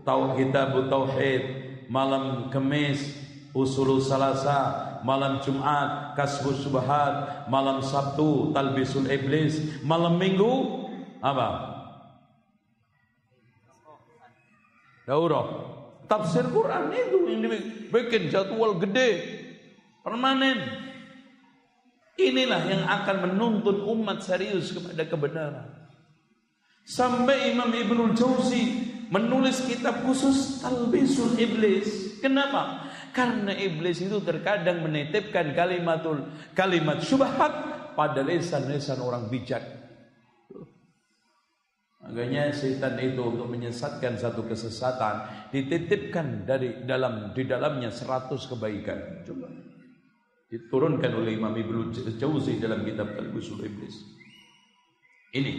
tau kitab tauhid, malam Kamis usul salasa, malam Jumat kasbus subhat, malam Sabtu talbisul iblis, malam Minggu apa? Daurah. Tafsir Quran itu yang dibikin jadwal gede permanen. Inilah yang akan menuntun umat serius kepada kebenaran. Sampai Imam Ibnul Jauzi menulis kitab khusus Talbisul Iblis. Kenapa? Karena iblis itu terkadang menitipkan kalimatul kalimat syubhat pada lesan-lesan orang bijak. Makanya setan itu untuk menyesatkan satu kesesatan dititipkan dari dalam di dalamnya seratus kebaikan. Coba diturunkan oleh Imam Ibnu Jauzi dalam kitab Talbisul Iblis. Ini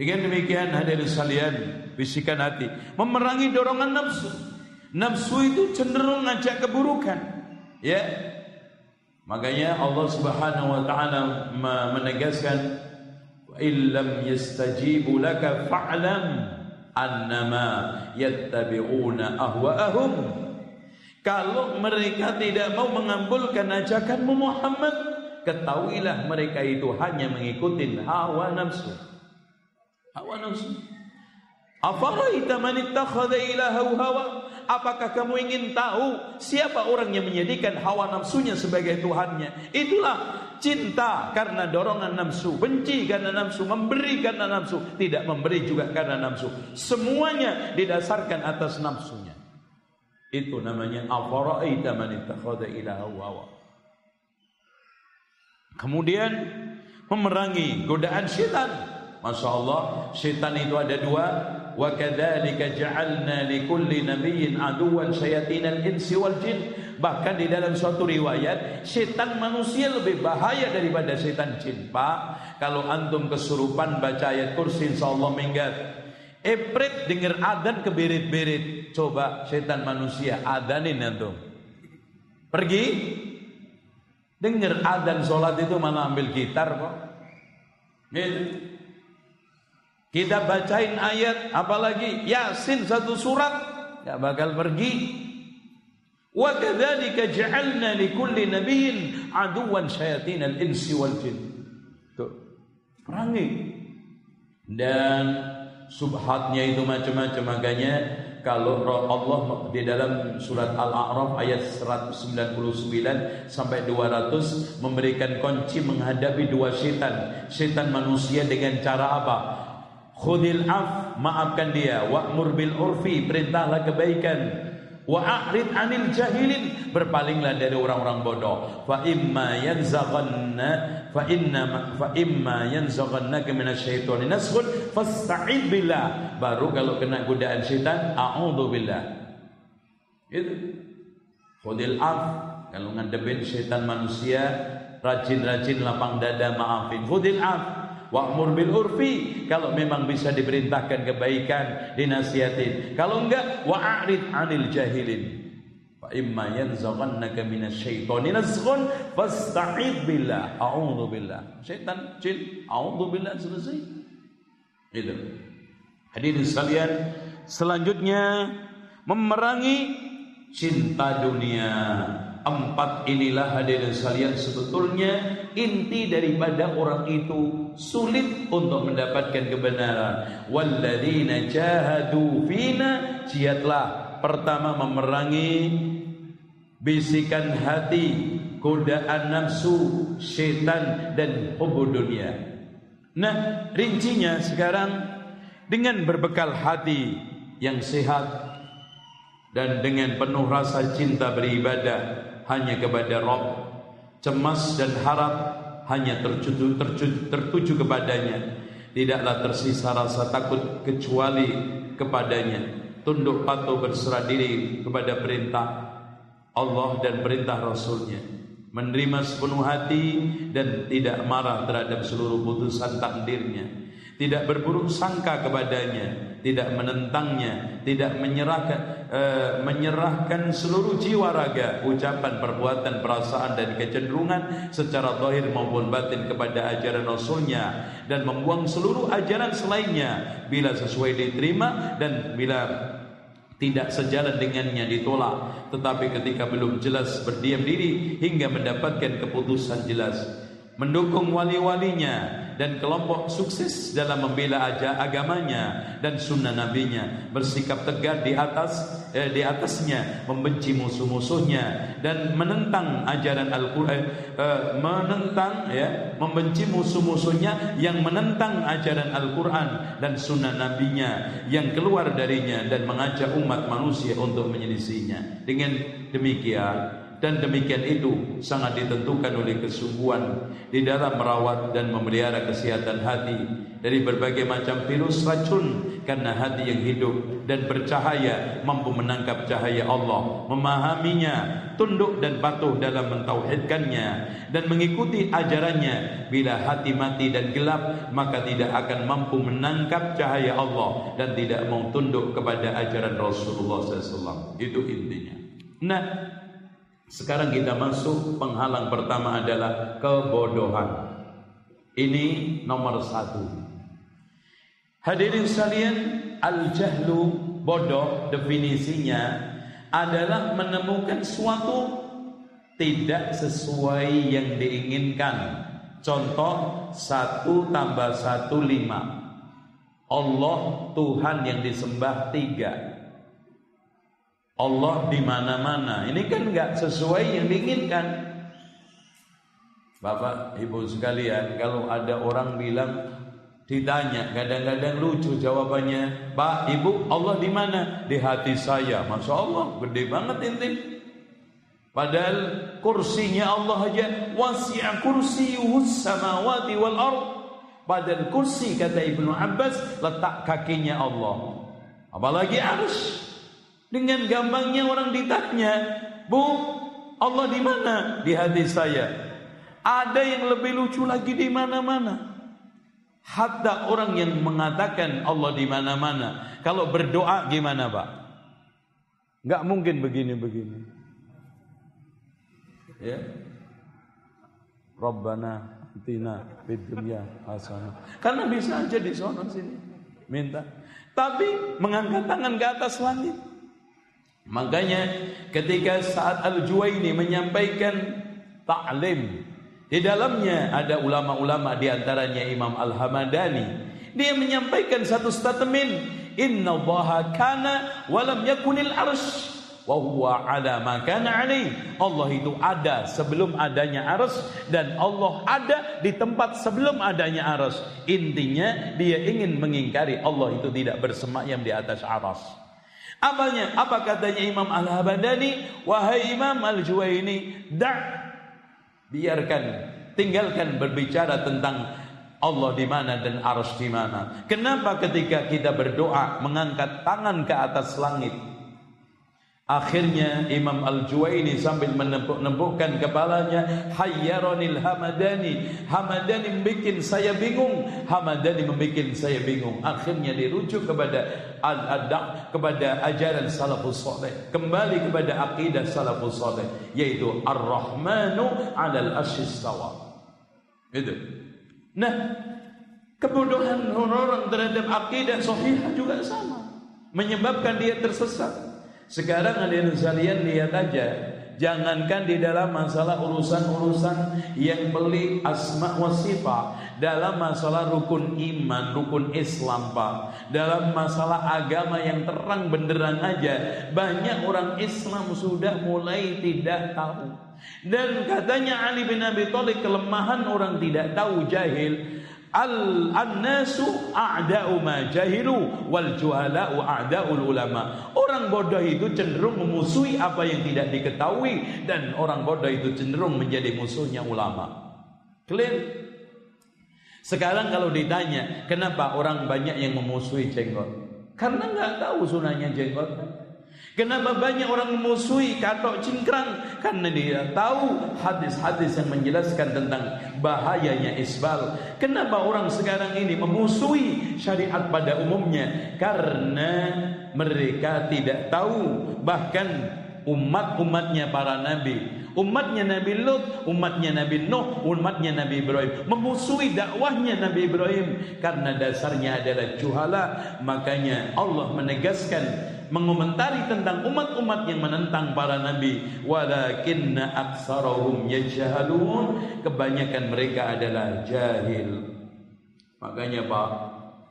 dengan demikian hadirin sekalian, bisikan hati, memerangi dorongan nafsu. Nafsu itu cenderung ngajak keburukan. Ya. Makanya Allah Subhanahu wa taala menegaskan illam yastajibu laka fa'lam annama yattabi'una ahwa'ahum kalau mereka tidak mau mengambulkan ajakanmu Muhammad ketahuilah mereka itu hanya mengikuti hawa nafsu Hawa nafsu. Afaraita man ittakhadha ilahahu hawa? apakah kamu ingin tahu siapa orang yang menjadikan hawa nafsunya sebagai Tuhannya? Itulah cinta karena dorongan nafsu, benci karena nafsu, memberi karena nafsu, tidak memberi juga karena nafsu. Semuanya didasarkan atas nafsunya. Itu namanya afara'aita man ittakhadha ilaha hawa. Kemudian memerangi godaan syaitan. Masya Allah, syaitan itu ada dua. Wa kadzalika ja'alna likulli nabiyyin aduwan syayatinal insi wal jin. Bahkan di dalam suatu riwayat, syaitan manusia lebih bahaya daripada syaitan jin. Pak, kalau antum kesurupan baca ayat kursi insyaallah minggat. Epret dengar adan keberit-berit. Coba setan manusia adanin antum. Pergi. Dengar adan sholat itu malah ambil gitar kok. Gitu. Kita bacain ayat apalagi Yasin satu surat gak bakal pergi. Wa kadzalika ja'alna likulli nabiyyin aduwan syayatin al-insi wal jin. Tuh. Perangi. Dan subhatnya itu macam-macam makanya kalau Allah di dalam surat Al-A'raf ayat 199 sampai 200 memberikan kunci menghadapi dua setan. Setan manusia dengan cara apa? Khudil af, maafkan dia, wa'mur bil urfi, perintahlah kebaikan. Wa a'rid 'anil jahilin berpalinglah dari orang-orang bodoh. Fa imma yanzaghanna fa inna fa imma yanzaghannaka minasyaitani nasghun fasta'id billah. Baru kalau kena godaan syaitan a'udzu billah. Itu khudil af kalau ngadepin syaitan manusia rajin-rajin lapang dada maafin. Khudil af Wa'mur bil urfi kalau memang bisa diperintahkan kebaikan dinasihatin. Kalau enggak wa'rid 'anil jahilin. Fa imma yanzaghannaka minasyaitani nazghun fasta'id billah. A'udzu billah. Syaitan jin, a'udzu billah selesai. Itu. Hadirin sekalian, selanjutnya memerangi cinta dunia. Empat inilah hadirin sekalian sebetulnya inti daripada orang itu sulit untuk mendapatkan kebenaran. Walladzina jahadu fina jihadlah pertama memerangi bisikan hati, godaan nafsu, setan dan hubud dunia. Nah, rincinya sekarang dengan berbekal hati yang sehat dan dengan penuh rasa cinta beribadah hanya kepada Rabb cemas dan harap hanya tertuju, tertuju, tertuju kepadanya. Tidaklah tersisa rasa takut kecuali kepadanya. Tunduk patuh berserah diri kepada perintah Allah dan perintah Rasulnya. Menerima sepenuh hati dan tidak marah terhadap seluruh putusan takdirnya. Tidak berburuk sangka kepadanya, tidak menentangnya, tidak menyerahkan uh, menyerahkan seluruh jiwa raga, ucapan, perbuatan, perasaan dan kecenderungan secara zahir maupun batin kepada ajaran Rasulnya dan membuang seluruh ajaran selainnya. Bila sesuai diterima dan bila tidak sejalan dengannya ditolak. Tetapi ketika belum jelas berdiam diri hingga mendapatkan keputusan jelas mendukung wali-walinya dan kelompok sukses dalam membela aja agamanya dan sunnah nabinya. Bersikap tegar di atas eh, di atasnya membenci musuh-musuhnya dan menentang ajaran Al-Qur'an eh, menentang ya membenci musuh-musuhnya yang menentang ajaran Al-Qur'an dan sunnah nabinya yang keluar darinya dan mengajak umat manusia untuk menyelisihinya. Dengan demikian dan demikian itu sangat ditentukan oleh kesungguhan di dalam merawat dan memelihara kesehatan hati dari berbagai macam virus racun karena hati yang hidup dan bercahaya mampu menangkap cahaya Allah memahaminya tunduk dan patuh dalam mentauhidkannya dan mengikuti ajarannya. Bila hati mati dan gelap maka tidak akan mampu menangkap cahaya Allah dan tidak mau tunduk kepada ajaran Rasulullah SAW itu intinya. Nah sekarang kita masuk penghalang pertama adalah kebodohan. Ini nomor satu. Hadirin sekalian, al-jahlu bodoh definisinya adalah menemukan suatu tidak sesuai yang diinginkan. Contoh satu tambah satu lima. Allah Tuhan yang disembah tiga. Allah di mana-mana. Ini kan nggak sesuai yang diinginkan. Bapak, Ibu sekalian, kalau ada orang bilang ditanya, kadang-kadang lucu jawabannya, Pak, Ibu, Allah di mana? Di hati saya. Masya Allah, gede banget ini. Padahal kursinya Allah aja wasi'a kursiyuhus samawati wal ard. Padahal kursi kata Ibnu Abbas letak kakinya Allah. Apalagi arus. Dengan gampangnya orang ditanya, "Bu, Allah di mana?" Di hati saya. Ada yang lebih lucu lagi di mana-mana. Hatta orang yang mengatakan Allah di mana-mana, kalau berdoa gimana, Pak? Enggak mungkin begini-begini. Ya. Rabbana tina fid dunya hasanah. Karena bisa aja di sana sini minta. Tapi mengangkat tangan ke atas langit. Makanya ketika saat Al-Juwaini menyampaikan ta'lim di dalamnya ada ulama-ulama di antaranya Imam Al-Hamadani. Dia menyampaikan satu statement inna allaha kana walam yakunil arsh wa huwa ala ma kana alaih Allah itu ada sebelum adanya aras dan Allah ada di tempat sebelum adanya aras intinya dia ingin mengingkari Allah itu tidak bersemayam di atas aras Apanya? Apa katanya Imam Al-Habadani? Wahai Imam Al-Juwaini, da' biarkan, tinggalkan berbicara tentang Allah di mana dan arus di mana. Kenapa ketika kita berdoa mengangkat tangan ke atas langit Akhirnya Imam Al-Juwaini sambil menempuk-nempukkan kepalanya Hayyaronil Hamadani Hamadani membuat saya bingung Hamadani membuat saya bingung. Akhirnya dirujuk kepada Al-Adha Kepada ajaran Salafus Saleh. Kembali kepada akidah Salafus Saleh Yaitu Ar-Rahmanu Alal Ashistawa Itu Nah Kebodohan orang terhadap akidah Sahihah juga sama. Menyebabkan dia tersesat sekarang hadirin sekalian lihat aja. Jangankan di dalam masalah urusan-urusan yang pelik asma wa sifat Dalam masalah rukun iman, rukun Islam Pak. Dalam masalah agama yang terang benderang aja. Banyak orang Islam sudah mulai tidak tahu. Dan katanya Ali bin Abi Thalib kelemahan orang tidak tahu jahil Al annasu a'da'u ma jahilu wal juhala'u a'da'ul ulama. Orang bodoh itu cenderung memusuhi apa yang tidak diketahui dan orang bodoh itu cenderung menjadi musuhnya ulama. Clear? Sekarang kalau ditanya, kenapa orang banyak yang memusuhi jenggot? Karena nggak tahu sunahnya jenggot. Kenapa banyak orang memusuhi katok cingkrang? Karena dia tahu hadis-hadis yang menjelaskan tentang bahayanya isbal. Kenapa orang sekarang ini memusuhi syariat pada umumnya? Karena mereka tidak tahu bahkan umat-umatnya para nabi Umatnya Nabi Lut, umatnya Nabi Nuh, umatnya Nabi Ibrahim memusuhi dakwahnya Nabi Ibrahim karena dasarnya adalah juhala. Makanya Allah menegaskan mengomentari tentang umat-umat yang menentang para nabi. Walakinna aktsarahum yajhalun. Kebanyakan mereka adalah jahil. Makanya Pak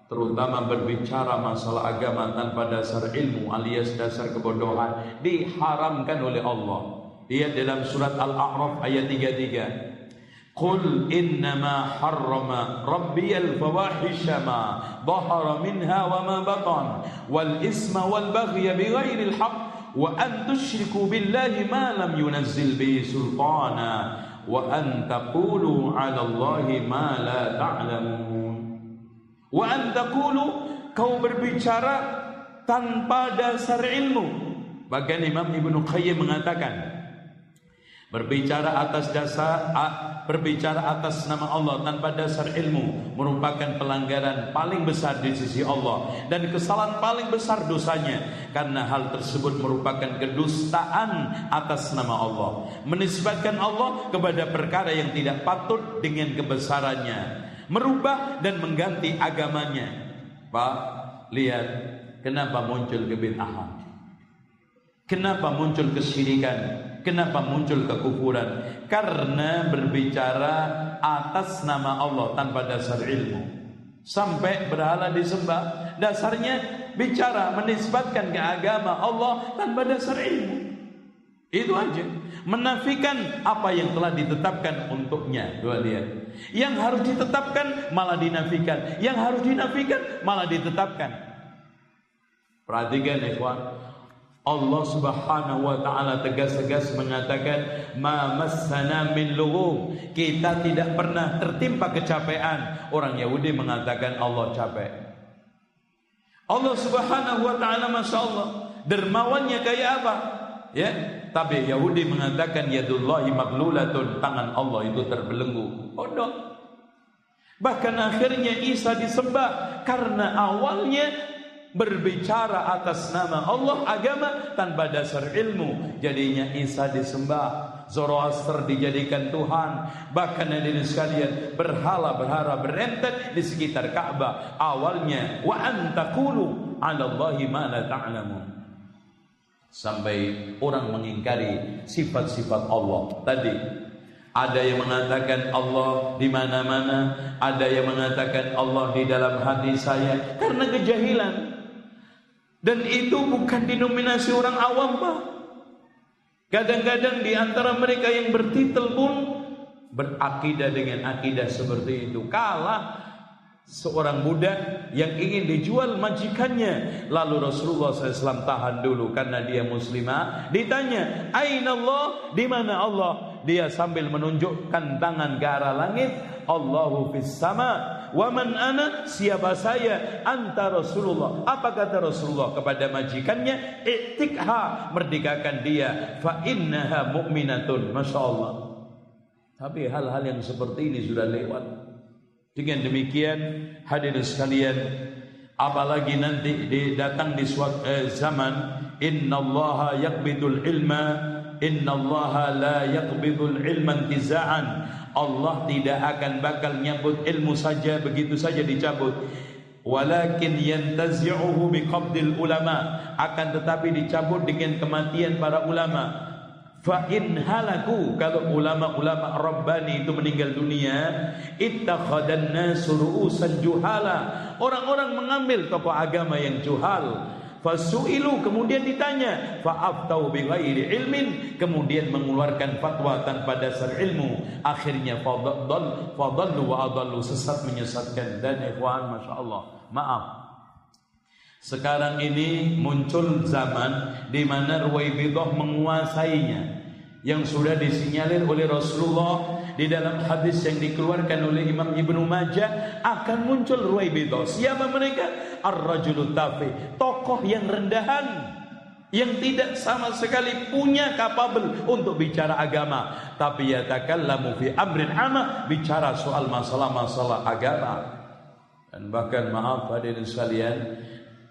terutama berbicara masalah agama tanpa dasar ilmu alias dasar kebodohan diharamkan oleh Allah. Lihat dalam surat Al-A'raf ayat 33 قل إنما حرم ربي الفواحش ما ظهر منها وما بطن والإثم والبغي بغير الحق وأن تشركوا بالله ما لم ينزل به سلطانا وأن تقولوا على الله ما لا تعلمون وأن تقولوا kau berbicara tanpa dasar ilmu bahkan Imam Ibnu Qayyim mengatakan Berbicara atas dasar berbicara atas nama Allah tanpa dasar ilmu merupakan pelanggaran paling besar di sisi Allah dan kesalahan paling besar dosanya karena hal tersebut merupakan kedustaan atas nama Allah. Menisbatkan Allah kepada perkara yang tidak patut dengan kebesarannya merubah dan mengganti agamanya. Pak lihat kenapa muncul kebid'ahan? Kenapa muncul kesyirikan Kenapa muncul kekufuran? Karena berbicara atas nama Allah tanpa dasar ilmu. Sampai berhala disembah, dasarnya bicara menisbatkan ke agama Allah tanpa dasar ilmu. Itu aja. Menafikan apa yang telah ditetapkan untuknya. Dua lihat. Yang harus ditetapkan malah dinafikan. Yang harus dinafikan malah ditetapkan. Perhatikan ikhwan. Allah Subhanahu wa taala tegas-tegas mengatakan ma massana min. Kita tidak pernah tertimpa kecapean. Orang Yahudi mengatakan Allah capek. Allah Subhanahu wa taala masyaallah dermawannya kayak apa? Ya, tapi Yahudi mengatakan yadullahi maglulatun tangan Allah itu terbelenggu. Bodoh. Bahkan akhirnya Isa disembah karena awalnya berbicara atas nama Allah agama tanpa dasar ilmu. Jadinya Isa disembah Zoroaster dijadikan Tuhan. Bahkan hadirin sekalian berhala berhala berentet di sekitar Ka'bah. Awalnya wa antakulu 'ala Allahi ma la sampai orang mengingkari sifat-sifat Allah tadi. Ada yang mengatakan Allah di mana-mana, ada yang mengatakan Allah di dalam hati saya karena kejahilan. Dan itu bukan denominasi orang awam, Pak. Kadang-kadang di antara mereka yang bertitel pun berakidah dengan akidah seperti itu. Kalah seorang budak yang ingin dijual majikannya. Lalu Rasulullah SAW tahan dulu karena dia muslimah. Ditanya, Aina Allah? Di mana Allah? Dia sambil menunjukkan tangan ke arah langit. Allahu fis sama wa man ana siapa saya anta Rasulullah apa kata Rasulullah kepada majikannya iktikha merdekakan dia fa innaha mu'minatun masyaallah tapi hal-hal yang seperti ini sudah lewat dengan demikian hadirin sekalian apalagi nanti datang di suatu eh, zaman innallaha yaqbidul ilma innallaha la yaqbidul ilma intiza'an. Allah tidak akan bakal nyabut ilmu saja begitu saja dicabut. Walakin yantazi'uhu biqabdil ulama akan tetapi dicabut dengan kematian para ulama fa in halaku kalau ulama-ulama rabbani itu meninggal dunia ittakhadan nasu ru'usan juhala orang-orang mengambil tokoh agama yang juhal Fasu'ilu kemudian ditanya, fa'aftau bighairi ilmin, kemudian mengeluarkan fatwa tanpa dasar ilmu. Akhirnya fadall fadallu wa adallu sesat menyesatkan dan ikhwan masyaallah. Maaf. Sekarang ini muncul zaman di mana Ruwaibidah menguasainya yang sudah disinyalir oleh Rasulullah di dalam hadis yang dikeluarkan oleh Imam Ibnu Majah akan muncul Ruwaibidah. Siapa mereka? Ar-rajulu tafi, tokoh yang rendahan yang tidak sama sekali punya kapabel untuk bicara agama tapi yatakallamu fi amrin ama bicara soal masalah-masalah agama dan bahkan maaf hadirin sekalian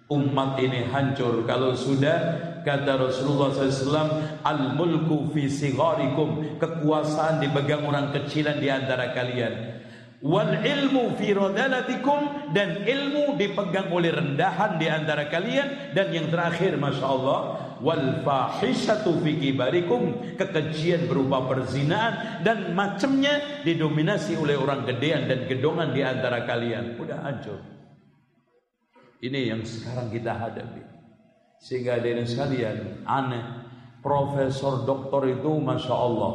umat ini hancur. Kalau sudah kata Rasulullah SAW al mulku fi sigarikum kekuasaan dipegang orang kecilan di antara kalian. Wal ilmu fi radalatikum. Dan ilmu dipegang oleh rendahan di antara kalian. Dan yang terakhir Masya Allah wal fahishatu fi kibarikum. Kekejian berupa perzinaan dan macamnya didominasi oleh orang gedean dan gedongan di antara kalian. Udah hancur ini yang sekarang kita hadapi. Sehingga dari sekalian aneh. Profesor doktor itu Masya Allah.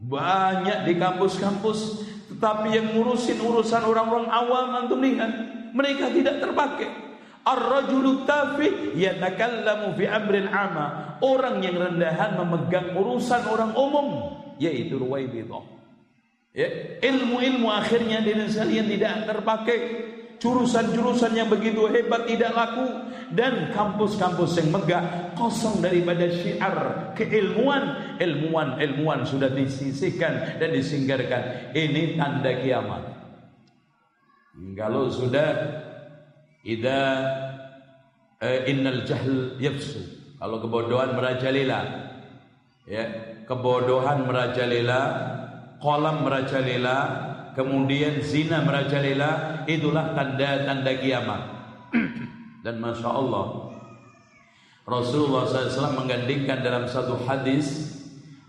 Banyak di kampus-kampus. Tetapi yang ngurusin urusan orang-orang awam antum lihat. Mereka tidak terpakai. Ar-rajulu tafi yatakallamu fi amrin ama. Orang yang rendahan memegang urusan orang umum yaitu ruwaibidah. Ya, ilmu-ilmu akhirnya di sekalian tidak terpakai jurusan-jurusan yang begitu hebat tidak laku. Dan kampus-kampus yang megah kosong daripada syiar keilmuan. Ilmuwan-ilmuwan sudah disisihkan dan disingkirkan ini tanda kiamat. Kalau sudah ida eh, innal jahl yafsu. Kalau kebodohan merajalela. Ya kebodohan merajalela kolam merajalela kemudian zina merajalela itulah tanda-tanda kiamat dan masya Allah Rasulullah SAW menggandingkan dalam satu hadis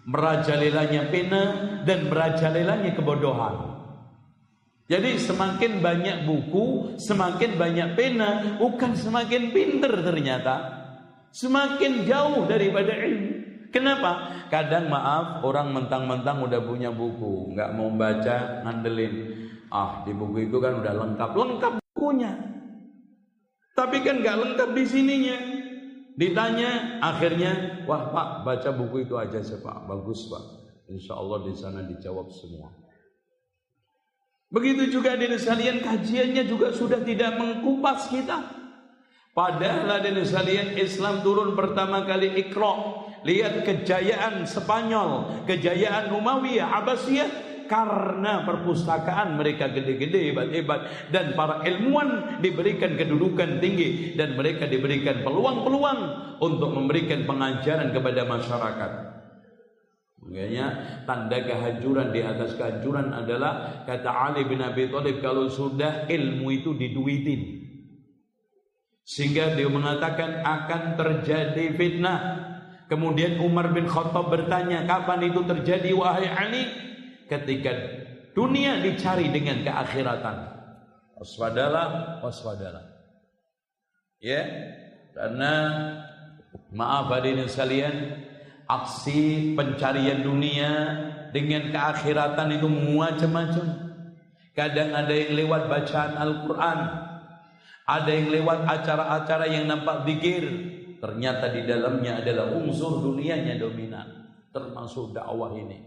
merajalelanya pena dan merajalelanya kebodohan Jadi semakin banyak buku, semakin banyak pena, bukan semakin pinter ternyata. Semakin jauh daripada ilmu. Kenapa? Kadang maaf orang mentang-mentang udah punya buku, nggak mau baca, ngandelin. Ah di buku itu kan udah lengkap, lengkap bukunya. Tapi kan nggak lengkap di sininya. Ditanya, akhirnya, wah pak baca buku itu aja sih pak, bagus pak. Insya Allah di sana dijawab semua. Begitu juga di sekalian kajiannya juga sudah tidak mengkupas kita. Padahal di sekalian Islam turun pertama kali ikro. Lihat kejayaan Spanyol, kejayaan Umayyah, Abbasiyah karena perpustakaan mereka gede-gede hebat-hebat dan para ilmuwan diberikan kedudukan tinggi dan mereka diberikan peluang-peluang untuk memberikan pengajaran kepada masyarakat. Makanya tanda kehancuran di atas kehancuran adalah kata Ali bin Abi Thalib kalau sudah ilmu itu diduitin. Sehingga dia mengatakan akan terjadi fitnah. Kemudian Umar bin Khattab bertanya, kapan itu terjadi wahai Ali? Ketika dunia dicari dengan keakhiratan. Waswadalah, waswadalah. Ya, karena maaf hadirin sekalian, aksi pencarian dunia dengan keakhiratan itu macam-macam. Kadang ada yang lewat bacaan Al-Quran, ada yang lewat acara-acara yang nampak dikir, ternyata di dalamnya adalah unsur dunianya dominan, termasuk dakwah ini.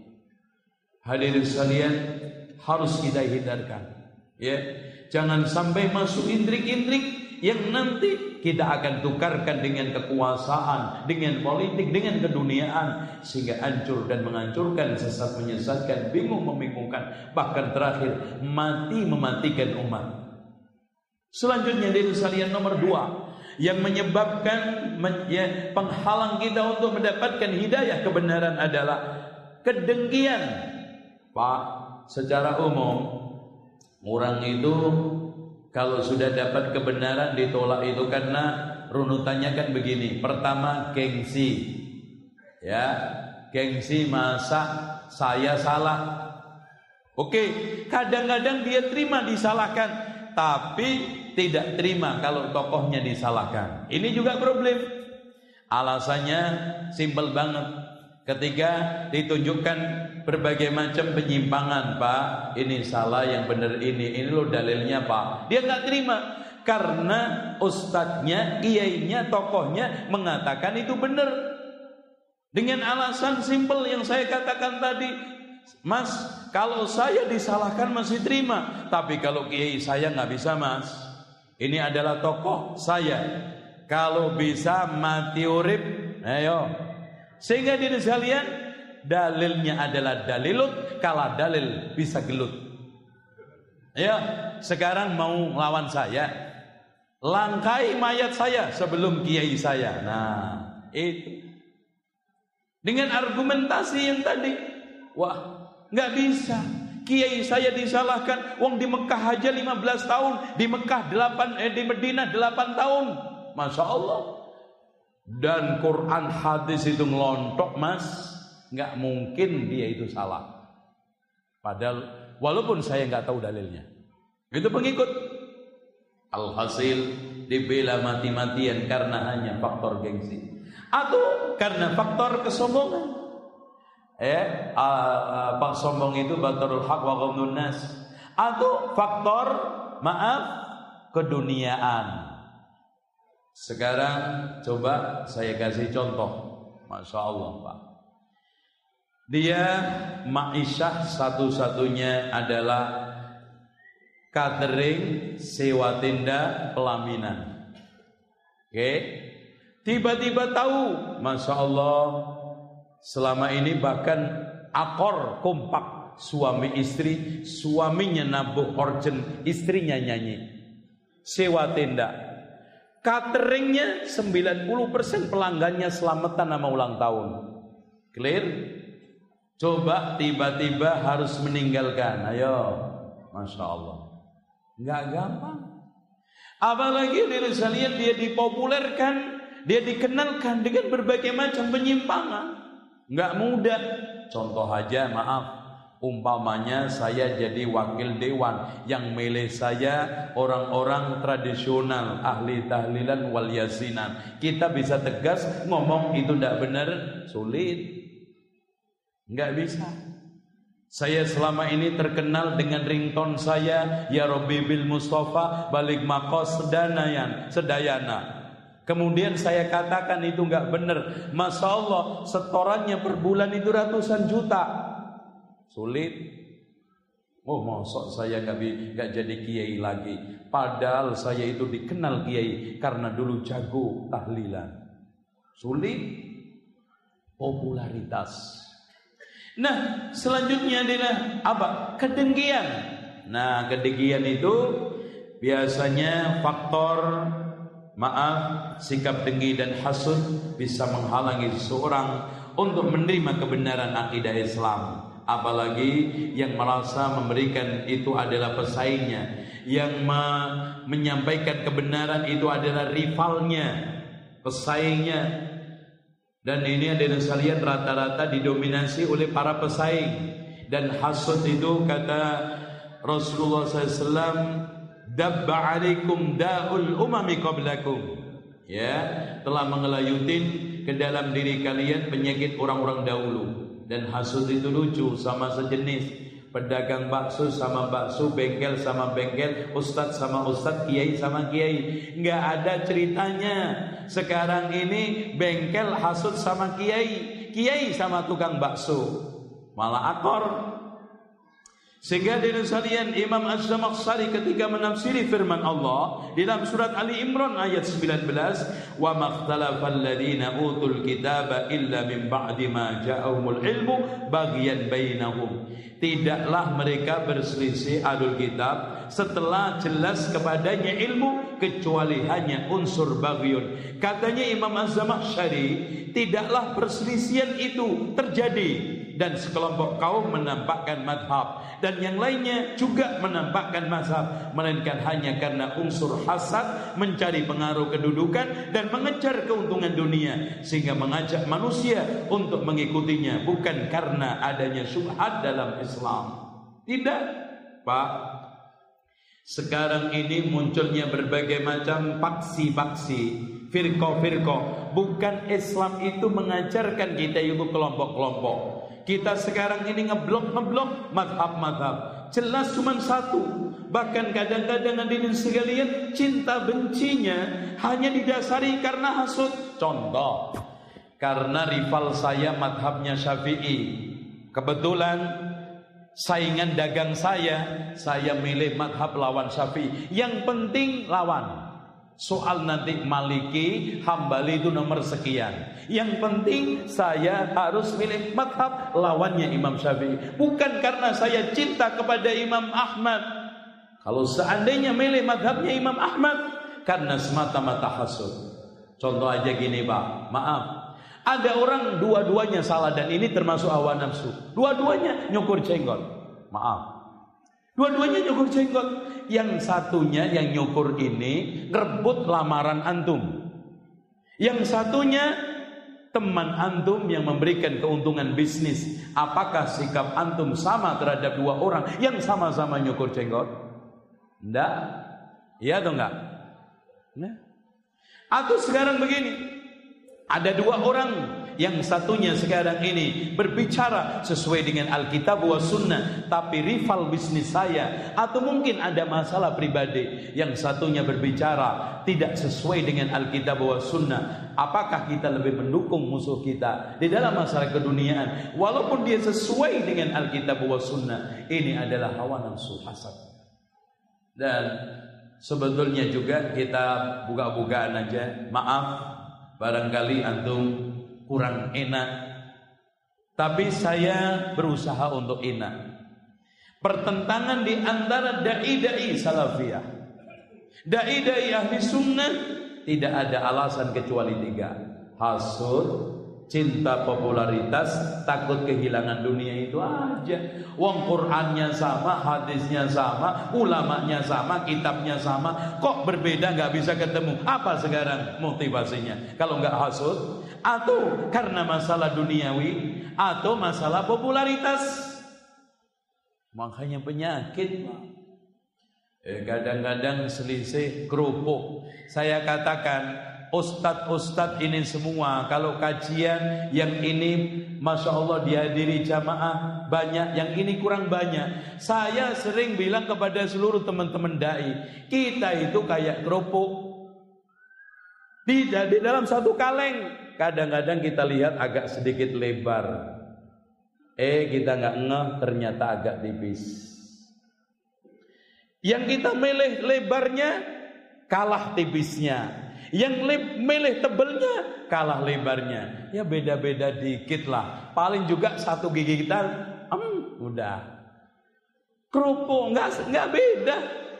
Hadirin sekalian, harus kita hindarkan. Ya, jangan sampai masuk intrik-intrik yang nanti kita akan tukarkan dengan kekuasaan, dengan politik, dengan keduniaan sehingga hancur dan menghancurkan, sesat menyesatkan, bingung membingungkan, bahkan terakhir mati mematikan umat. Selanjutnya dari salian nomor dua yang menyebabkan ya, penghalang kita untuk mendapatkan hidayah kebenaran adalah kedengkian. Pak, secara umum orang itu kalau sudah dapat kebenaran ditolak itu karena runutannya kan begini. Pertama gengsi. Ya, gengsi masa saya salah. Oke, kadang-kadang dia terima disalahkan, tapi tidak terima kalau tokohnya disalahkan. Ini juga problem. Alasannya simpel banget. Ketika ditunjukkan berbagai macam penyimpangan, Pak, ini salah, yang benar ini, ini lo dalilnya, Pak. Dia nggak terima karena ustadznya, kiainya, tokohnya mengatakan itu benar. Dengan alasan simpel yang saya katakan tadi, Mas, kalau saya disalahkan masih terima, tapi kalau kiai saya nggak bisa, Mas. Ini adalah tokoh saya. Kalau bisa mati urip, ayo sehingga di sekalian dalilnya adalah dalilut, kala dalil bisa gelut. Ya, sekarang mau lawan saya, langkai mayat saya sebelum kiai saya. Nah, itu dengan argumentasi yang tadi, wah nggak bisa. Kiai saya disalahkan, wong di Mekah aja 15 tahun, di Mekah 8 eh di Medina 8 tahun. Masya Allah. Dan Quran hadis itu ngelontok mas. Nggak mungkin dia itu salah. Padahal walaupun saya nggak tahu dalilnya. Itu pengikut. Alhasil dibela mati-matian karena hanya faktor gengsi. Atau karena faktor kesombongan eh uh, uh, sombong itu batarul haq wa nas atau faktor maaf keduniaan sekarang coba saya kasih contoh. Masya Allah Pak. Dia ma'isyah satu-satunya adalah catering, sewa tenda, pelaminan. Oke. Tiba-tiba tahu, Masya Allah, selama ini bahkan akor kompak suami istri, suaminya nabuh orjen, istrinya nyanyi. Sewa tenda, Cateringnya 90% pelanggannya selamatan nama ulang tahun. Clear? Coba tiba-tiba harus meninggalkan. Ayo. Masya Allah. Nggak gampang. Apalagi diri sekalian dia dipopulerkan, dia dikenalkan dengan berbagai macam penyimpangan. Nggak mudah. Contoh aja, maaf. Umpamanya saya jadi wakil dewan yang milih saya orang-orang tradisional ahli tahlilan wal yasinan. Kita bisa tegas ngomong itu tidak benar, sulit. Enggak bisa. Saya selama ini terkenal dengan ringtone saya Ya Rabbi bil Mustafa balik makos sedanayan sedayana. Kemudian saya katakan itu enggak benar. Masya Allah setorannya per bulan itu ratusan juta. Sulit. Oh, mosok saya gak, gak jadi kiai lagi. Padahal saya itu dikenal kiai karena dulu jago tahlilan. Sulit. Popularitas. Nah, selanjutnya adalah apa? Kedengkian. Nah, kedengkian itu biasanya faktor maaf, sikap dengki dan hasud bisa menghalangi seseorang untuk menerima kebenaran akidah Islam. Apalagi yang merasa memberikan itu adalah pesaingnya. Yang me menyampaikan kebenaran itu adalah rivalnya pesaingnya. Dan ini adalah sekalian rata-rata didominasi oleh para pesaing. Dan hasud itu kata Rasulullah SAW dabba alaikum da'ul umami qablakum. Ya telah mengelayutin ke dalam diri kalian penyakit orang-orang dahulu. Dan hasud itu lucu sama sejenis. Pedagang bakso sama bakso bengkel sama bengkel ustadz sama ustadz kiai sama kiai. Nggak ada ceritanya. Sekarang ini bengkel hasud sama kiai. Kiai sama tukang bakso. Malah akor sehingga dari sekalian Imam Az-Zamakhsyari ketika menafsiri firman Allah di dalam surat Ali Imran ayat 19, "Wa makhtalafal ladzina utul kitaba illa min ba'di ma ja'ahumul ilmu bagian bainahum." Tidaklah mereka berselisih alul kitab setelah jelas kepadanya ilmu kecuali hanya unsur bagyun. Katanya Imam Az-Zamakhsyari, tidaklah perselisihan itu terjadi dan sekelompok kaum menampakkan madhab. Dan yang lainnya juga menampakkan mazhab melainkan hanya karena unsur hasad mencari pengaruh kedudukan dan mengejar keuntungan dunia sehingga mengajak manusia untuk mengikutinya bukan karena adanya syubhat dalam Islam. Tidak Pak. Sekarang ini munculnya berbagai macam paksi-paksi firqah-firqah bukan Islam itu mengajarkan kita itu kelompok-kelompok kita sekarang ini ngeblok-ngeblok madhab-madhab. Jelas cuma satu. Bahkan kadang-kadang hadirin sekalian cinta bencinya hanya didasari karena hasud. Contoh, karena rival saya madhabnya syafi'i. Kebetulan saingan dagang saya, saya milih madhab lawan syafi'i. Yang penting lawan. Soal nanti maliki, hambali itu nomor sekian. Yang penting saya harus milih madhab lawannya Imam Syafi'i. Bukan karena saya cinta kepada Imam Ahmad. Kalau seandainya milih madhabnya Imam Ahmad. Karena semata-mata hasud. Contoh aja gini Pak. Maaf. Ada orang dua-duanya salah dan ini termasuk hawa nafsu. Dua-duanya nyukur jenggot. Maaf. Dua-duanya nyukur jenggot. Yang satunya yang nyukur ini ngerebut lamaran antum. Yang satunya teman antum yang memberikan keuntungan bisnis. Apakah sikap antum sama terhadap dua orang yang sama-sama nyukur jenggot? Enggak? Iya atau enggak? Nah. Atau sekarang begini. Ada dua orang yang satunya sekarang ini berbicara sesuai dengan Alkitab wa sunnah tapi rival bisnis saya atau mungkin ada masalah pribadi yang satunya berbicara tidak sesuai dengan Alkitab wa sunnah. Apakah kita lebih mendukung musuh kita di dalam masalah keduniaan? Walaupun dia sesuai dengan Alkitab wa sunnah ini adalah hawa nafsu hasad. Dan sebetulnya juga kita buka-bukaan aja maaf barangkali antum kurang enak. Tapi saya berusaha untuk enak. Pertentangan di antara dai-dai salafiyah. Dai-dai ahli sunnah tidak ada alasan kecuali tiga. Hasud, cinta popularitas, takut kehilangan dunia itu aja. Wong Qurannya sama, hadisnya sama, ulamanya sama, kitabnya sama. Kok berbeda nggak bisa ketemu? Apa sekarang motivasinya? Kalau nggak hasud, atau karena masalah duniawi, atau masalah popularitas. Makanya penyakit, Eh, kadang-kadang selisih kerupuk. Saya katakan, ustadz-ustadz ini semua. Kalau kajian yang ini Masya Allah dihadiri jamaah banyak. Yang ini kurang banyak. Saya sering bilang kepada seluruh teman-teman da'i kita itu kayak kerupuk. Di, di dalam satu kaleng. Kadang-kadang kita lihat agak sedikit lebar. Eh kita nggak ngeh ternyata agak tipis. Yang kita milih lebarnya kalah tipisnya. Yang milih tebelnya kalah lebarnya. Ya beda-beda dikit lah. Paling juga satu gigi kita, hmm, udah. Kerupuk nggak nggak beda.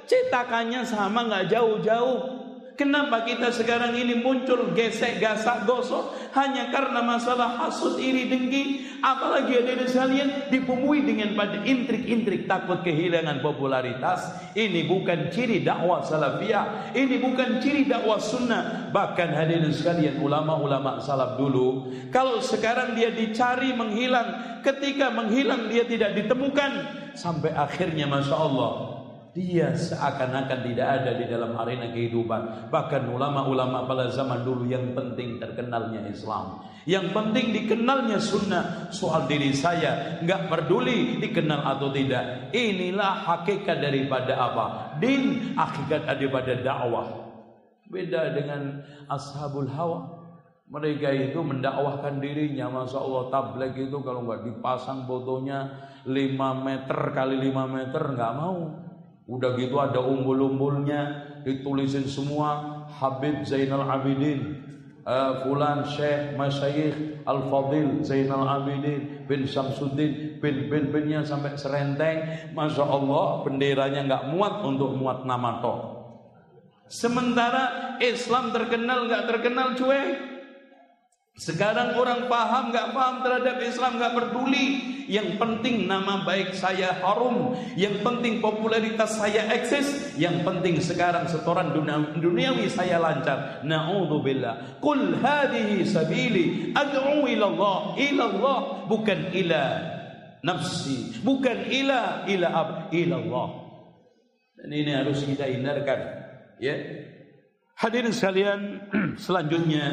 Cetakannya sama nggak jauh-jauh. Kenapa kita sekarang ini muncul gesek, gasak, gosok? Hanya karena masalah hasut, iri, dengki, apalagi ada sekalian dipenuhi dengan pada intrik-intrik takut kehilangan popularitas. Ini bukan ciri dakwah salafiyah, ini bukan ciri dakwah sunnah. Bahkan hadirin sekalian ulama-ulama salaf dulu, kalau sekarang dia dicari menghilang, ketika menghilang dia tidak ditemukan. Sampai akhirnya masya Allah dia seakan-akan tidak ada di dalam arena kehidupan. Bahkan ulama-ulama pada zaman dulu yang penting terkenalnya Islam. Yang penting dikenalnya sunnah. Soal diri saya nggak peduli dikenal atau tidak. Inilah hakikat daripada apa? Din hakikat daripada dakwah. Beda dengan ashabul hawa. Mereka itu mendakwahkan dirinya Masya Allah tablet itu kalau nggak dipasang fotonya 5 meter kali 5 meter nggak mau Udah gitu ada umbul-umbulnya ditulisin semua Habib Zainal Abidin uh, Fulan Syekh Masyayikh Al-Fadil Zainal Abidin bin Samsuddin bin bin binnya sampai serenteng. Masya Allah benderanya nggak muat untuk muat nama toh Sementara Islam terkenal nggak terkenal cuek sekarang orang paham nggak paham terhadap Islam nggak peduli. Yang penting nama baik saya harum. Yang penting popularitas saya eksis. Yang penting sekarang setoran duniawi saya lancar. Naudzubillah. Qul hadhihi sabili ad'u ila Allah, ila Allah bukan ila nafsi, bukan ila ila ab, ila Allah. Dan ini harus kita hindarkan, ya. Hadirin sekalian, selanjutnya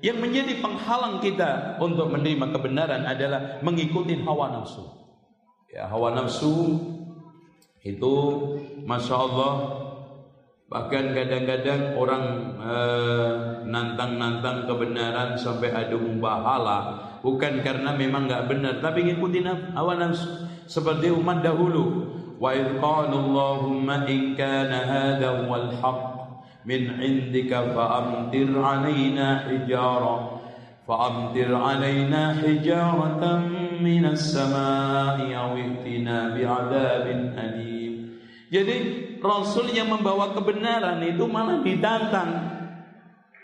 yang menjadi penghalang kita untuk menerima kebenaran adalah mengikuti hawa nafsu. Ya, hawa nafsu itu masya Allah bahkan kadang-kadang orang eh, nantang-nantang kebenaran sampai adu bahala bukan karena memang nggak benar tapi ngikutin hawa nafsu seperti umat dahulu wa idh in kana hadha wal haqq min indika fa'amtir alaina hijara fa'amtir alaina hijaratan minas sama'i aw i'tina bi'adzabin alim jadi rasul yang membawa kebenaran itu malah ditantang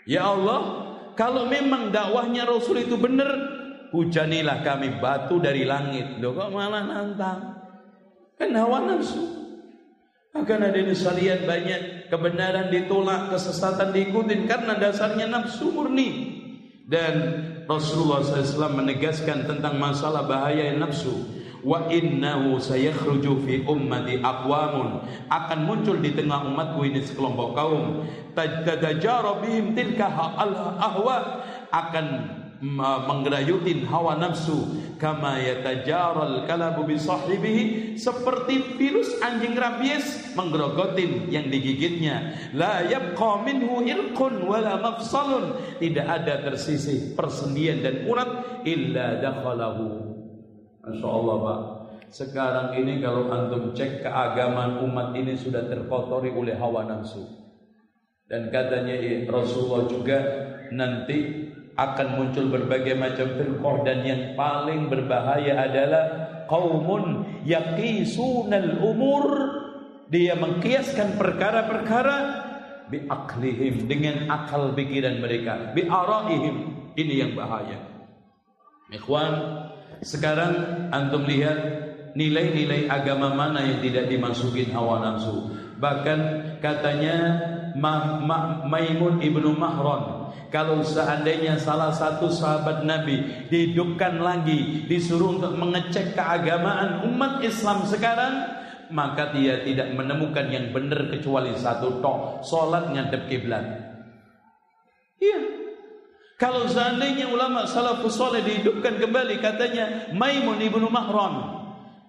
ya Allah kalau memang dakwahnya rasul itu benar hujanilah kami batu dari langit. Loh kok malah nantang? Kan hawa nafsu. Akan ada sekalian banyak kebenaran ditolak, kesesatan diikutin karena dasarnya nafsu murni. Dan Rasulullah SAW menegaskan tentang masalah bahaya nafsu. Wa innahu sayakhruju fi ummati aqwamun akan muncul di tengah umatku ini sekelompok kaum tajtajara bihim tilka ahwa akan menggerayutin hawa nafsu. Kama yatajaral kalabu bi sahibihi. Seperti virus anjing rabies menggerogotin yang digigitnya. La yabqa minhu ilqun wala mafsalun. Tidak ada tersisih persendian dan urat illa dakhalahu. Masyaallah Pak. Sekarang ini kalau antum cek keagamaan umat ini sudah terkotori oleh hawa nafsu. Dan katanya Rasulullah juga nanti akan muncul berbagai macam firqah dan yang paling berbahaya adalah qaumun yaqisunal umur. Dia mengkiaskan perkara-perkara bi aklihim dengan akal pikiran mereka bi araihim ini yang bahaya. Ikhwan sekarang antum lihat nilai-nilai agama mana yang tidak dimasukin hawa nafsu. Bahkan katanya Ma Ma Maimun ibnu Mahran Kalau seandainya salah satu sahabat Nabi dihidupkan lagi, disuruh untuk mengecek keagamaan umat Islam sekarang, maka dia tidak menemukan yang benar kecuali satu tok, salat ngadep kiblat. Iya. Kalau seandainya ulama salafus soleh dihidupkan kembali katanya Maimun ibnu Mahran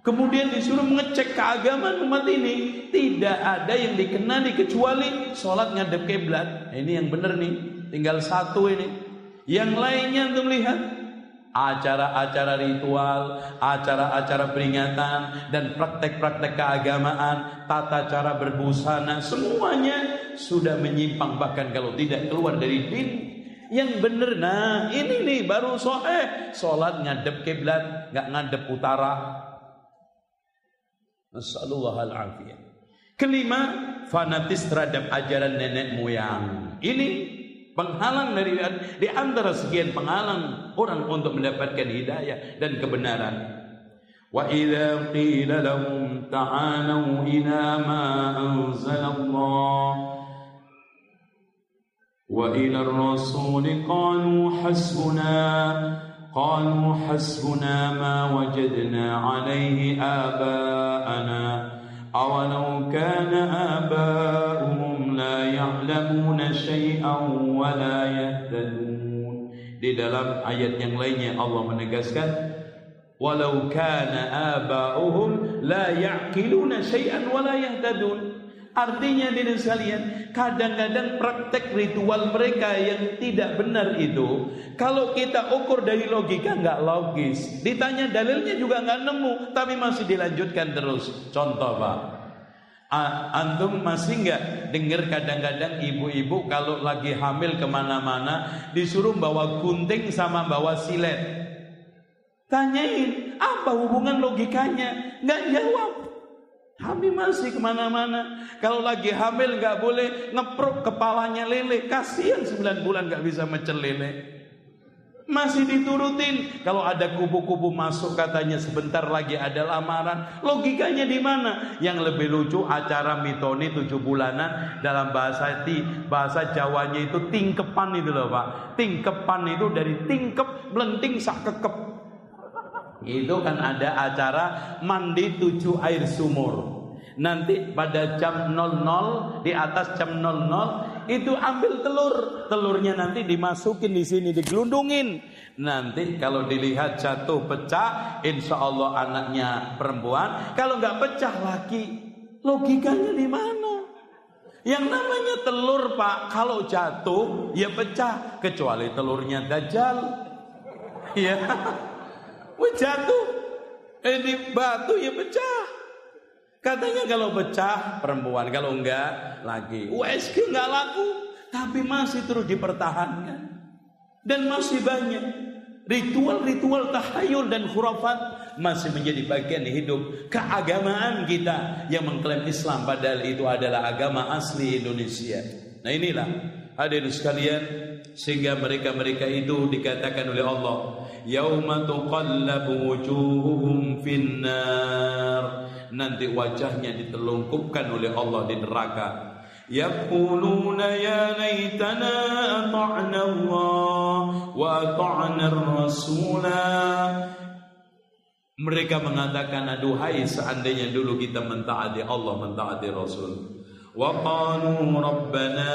Kemudian disuruh mengecek keagamaan umat ini, tidak ada yang dikenali kecuali sholat ngadep kiblat. Ini yang benar nih, tinggal satu ini. Yang lainnya untuk melihat acara-acara ritual, acara-acara peringatan dan praktek-praktek keagamaan, tata cara berbusana, semuanya sudah menyimpang bahkan kalau tidak keluar dari din yang benar nah ini nih baru soeh sholat ngadep kiblat nggak ngadep utara Nasallallahu al-afiyah. Kelima, fanatis terhadap ajaran nenek moyang. Ini penghalang dari di antara sekian penghalang orang untuk mendapatkan hidayah dan kebenaran. Wa idza qila lahum ta'alu ila ma anzalallah wa ila ar-rasul qalu hasbuna قالوا حسبنا ما وجدنا عليه آباءنا أولو كان آباؤهم لا يعلمون شيئا ولا يهتدون di dalam ayat yang lainnya Allah menegaskan walau kana aba'uhum la ya'qiluna syai'an wa la yahtadun Artinya diri sekalian, kadang-kadang praktek ritual mereka yang tidak benar itu, kalau kita ukur dari logika nggak logis. Ditanya dalilnya juga nggak nemu, tapi masih dilanjutkan terus. Contoh pak, antum masih nggak dengar kadang-kadang ibu-ibu kalau lagi hamil ke mana-mana disuruh bawa gunting sama bawa silet. Tanyain apa hubungan logikanya? Nggak jawab. Hamil masih ke mana-mana. Kalau lagi hamil nggak boleh ngepruk kepalanya lele. Kasihan 9 bulan nggak bisa mecel lele. Masih diturutin. Kalau ada kubu-kubu masuk katanya sebentar lagi ada lamaran. Logikanya di mana? Yang lebih lucu acara mitoni tujuh bulanan dalam bahasa ti, bahasa Jawanya itu tingkepan itu loh Pak. Tingkepan itu dari tingkep melenting sak kekep. Itu kan ada acara mandi tujuh air sumur. Nanti pada jam 00 di atas jam 00 itu ambil telur, telurnya nanti dimasukin di sini digelundungin. Nanti kalau dilihat jatuh pecah, insya Allah anaknya perempuan. Kalau nggak pecah lagi, logikanya di mana? Yang namanya telur pak, kalau jatuh ya pecah, kecuali telurnya dajjal. Ya. Wah jatuh. Ini batu ya pecah. Katanya kalau pecah perempuan, kalau enggak lagi. USG enggak laku, tapi masih terus dipertahankan. Dan masih banyak ritual-ritual tahayul dan khurafat masih menjadi bagian hidup keagamaan kita yang mengklaim Islam padahal itu adalah agama asli Indonesia. Nah inilah hadirin sekalian sehingga mereka-mereka itu dikatakan oleh Allah yauma tuqallabu wujuhuhum finnar nanti wajahnya ditelungkupkan oleh Allah di neraka yaquluna ya laitana ata'na Allah wa ata'na ar-rasula mereka mengatakan aduhai seandainya dulu kita mentaati Allah mentaati Rasul وقالوا ربنا